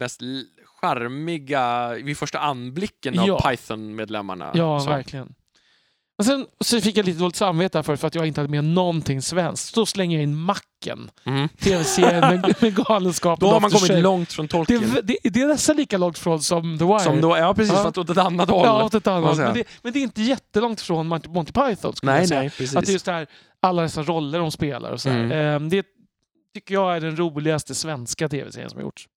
mest charmiga vid första anblicken av Ja. Python-medlemmarna. Ja, Så. verkligen. Och sen så fick jag lite dåligt samvete här för, för att jag inte hade med någonting svenskt. Då slänger jag in Macken. Mm. Tv-serien med, med galenskapen. Då har man kommit långt från Det, Tolkien. är- det, det är nästan lika långt från som The Wire. Som då, ja, precis, Ja. fast åt ett annat håll. Ja, åt ett annat. Men det, men det är inte jättelångt från Monty, Python. Skulle nej, jag säga. nej, precis. Att det är just det här, alla dessa roller de spelar. Och så. Mm. Ehm, det tycker jag är den roligaste svenska tv-serien som har gjorts.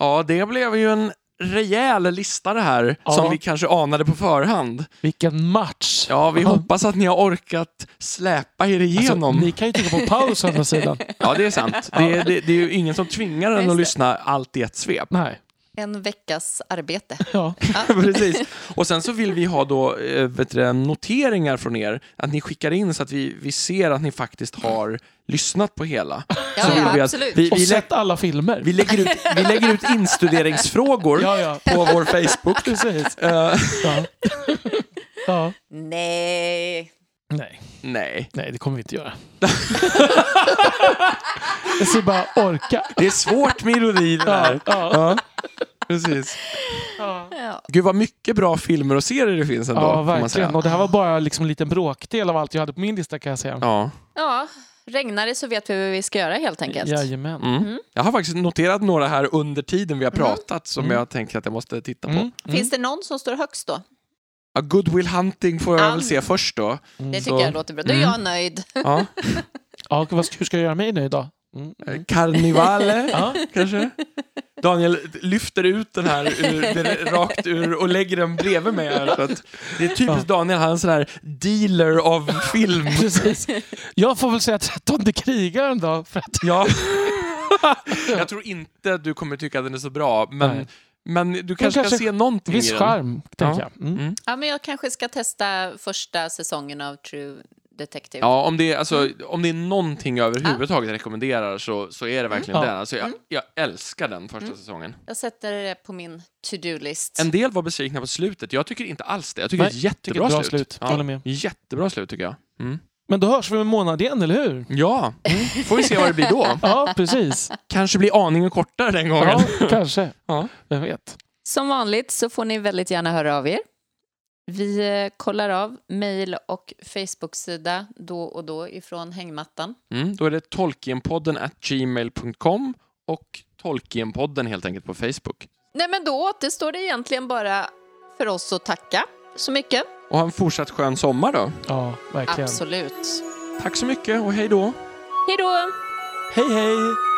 Ja, det blev ju en rejäl lista det här, Ja. som vi kanske anade på förhand. Vilken match! Ja, vi hoppas att ni har orkat släpa er igenom. Alltså, ni kan ju trycka på paus å andra sidan. Ja, det är sant. Det är, det, det är ju ingen som tvingar en att lyssna allt i ett svep. Nej. En veckas arbete. Ja. Precis. Och sen så vill vi ha då eh, vet du, noteringar från er, att ni skickar in så att vi, vi ser att ni faktiskt har lyssnat på hela. Ja, så vill ja, vi, att, vi, Och vi, lä, sett alla filmer. vi, lägger ut, vi lägger ut instuderingsfrågor Ja, ja. på vår Facebook. Precis. Ja. ja. Nej. Nej. nej, Nej, det kommer vi inte göra. Jag ska bara orka. det är svårt med ironi det Ja, där. ja, Ja, precis. ja. Gud vad mycket bra filmer och serier det finns ändå. ja får man säga. verkligen. Och det här var bara liksom en liten bråkdel av allt jag hade på min lista kan jag säga. Ja. ja, regnar det så vet vi vad vi ska göra helt enkelt. Jajamän. Mm. Jag har faktiskt noterat några här under tiden vi har pratat som Mm. jag tänker att jag måste titta på. Mm. Mm. Finns det någon som står högst då? Ja, Good Will Hunting får jag Ja. väl se först då. Det Mm. tycker Så- jag låter bra. Då är Mm. jag nöjd. Ja. Ja, vad ska- hur ska jag göra mig nöjd då? Mm. Mm. Carnivale, Ja. kanske? Daniel lyfter ut den här ur, det- rakt ur och lägger den bredvid mig. Här, så att det är typiskt Daniel, han är en sån här dealer av film. Precis. Jag får väl säga trettonde krigaren då. För att, Ja. Jag tror inte att du kommer tycka att den är så bra, men, Nej. men du kanske, kanske kan se någonting viss i den. charm, tänker Ja. jag. Mm. Ja, men jag kanske ska testa första säsongen av True Detective. Ja, om det, är, alltså, om det är någonting jag överhuvudtaget jag rekommenderar så, så är det verkligen Mm. den. Alltså, jag, Mm. jag älskar den första Mm. säsongen. Jag sätter det på min to-do-list. En del var besvikna på slutet. Jag tycker inte alls det. Jag tycker Nej, det är ett jättebra bra slut. slut. Ja, Håller med. Jättebra slut tycker jag. Mm. Men då hörs vi om en månad igen, eller hur? Ja, får vi se vad det blir då. Ja, precis. Kanske blir aningen kortare den gången. Ja, kanske. Ja. Vem vet. Som vanligt så får ni väldigt gärna höra av er. Vi eh, kollar av mejl och Facebook-sida då och då ifrån hängmattan. Mm, då är det tolkienpodden at gmail.com och Tolkienpodden helt enkelt på Facebook. Nej, men då återstår det egentligen bara för oss att tacka så mycket. Och ha en fortsatt skön sommar då. Ja, verkligen. Absolut. Tack så mycket och hej då. Hej då! Hej, hej!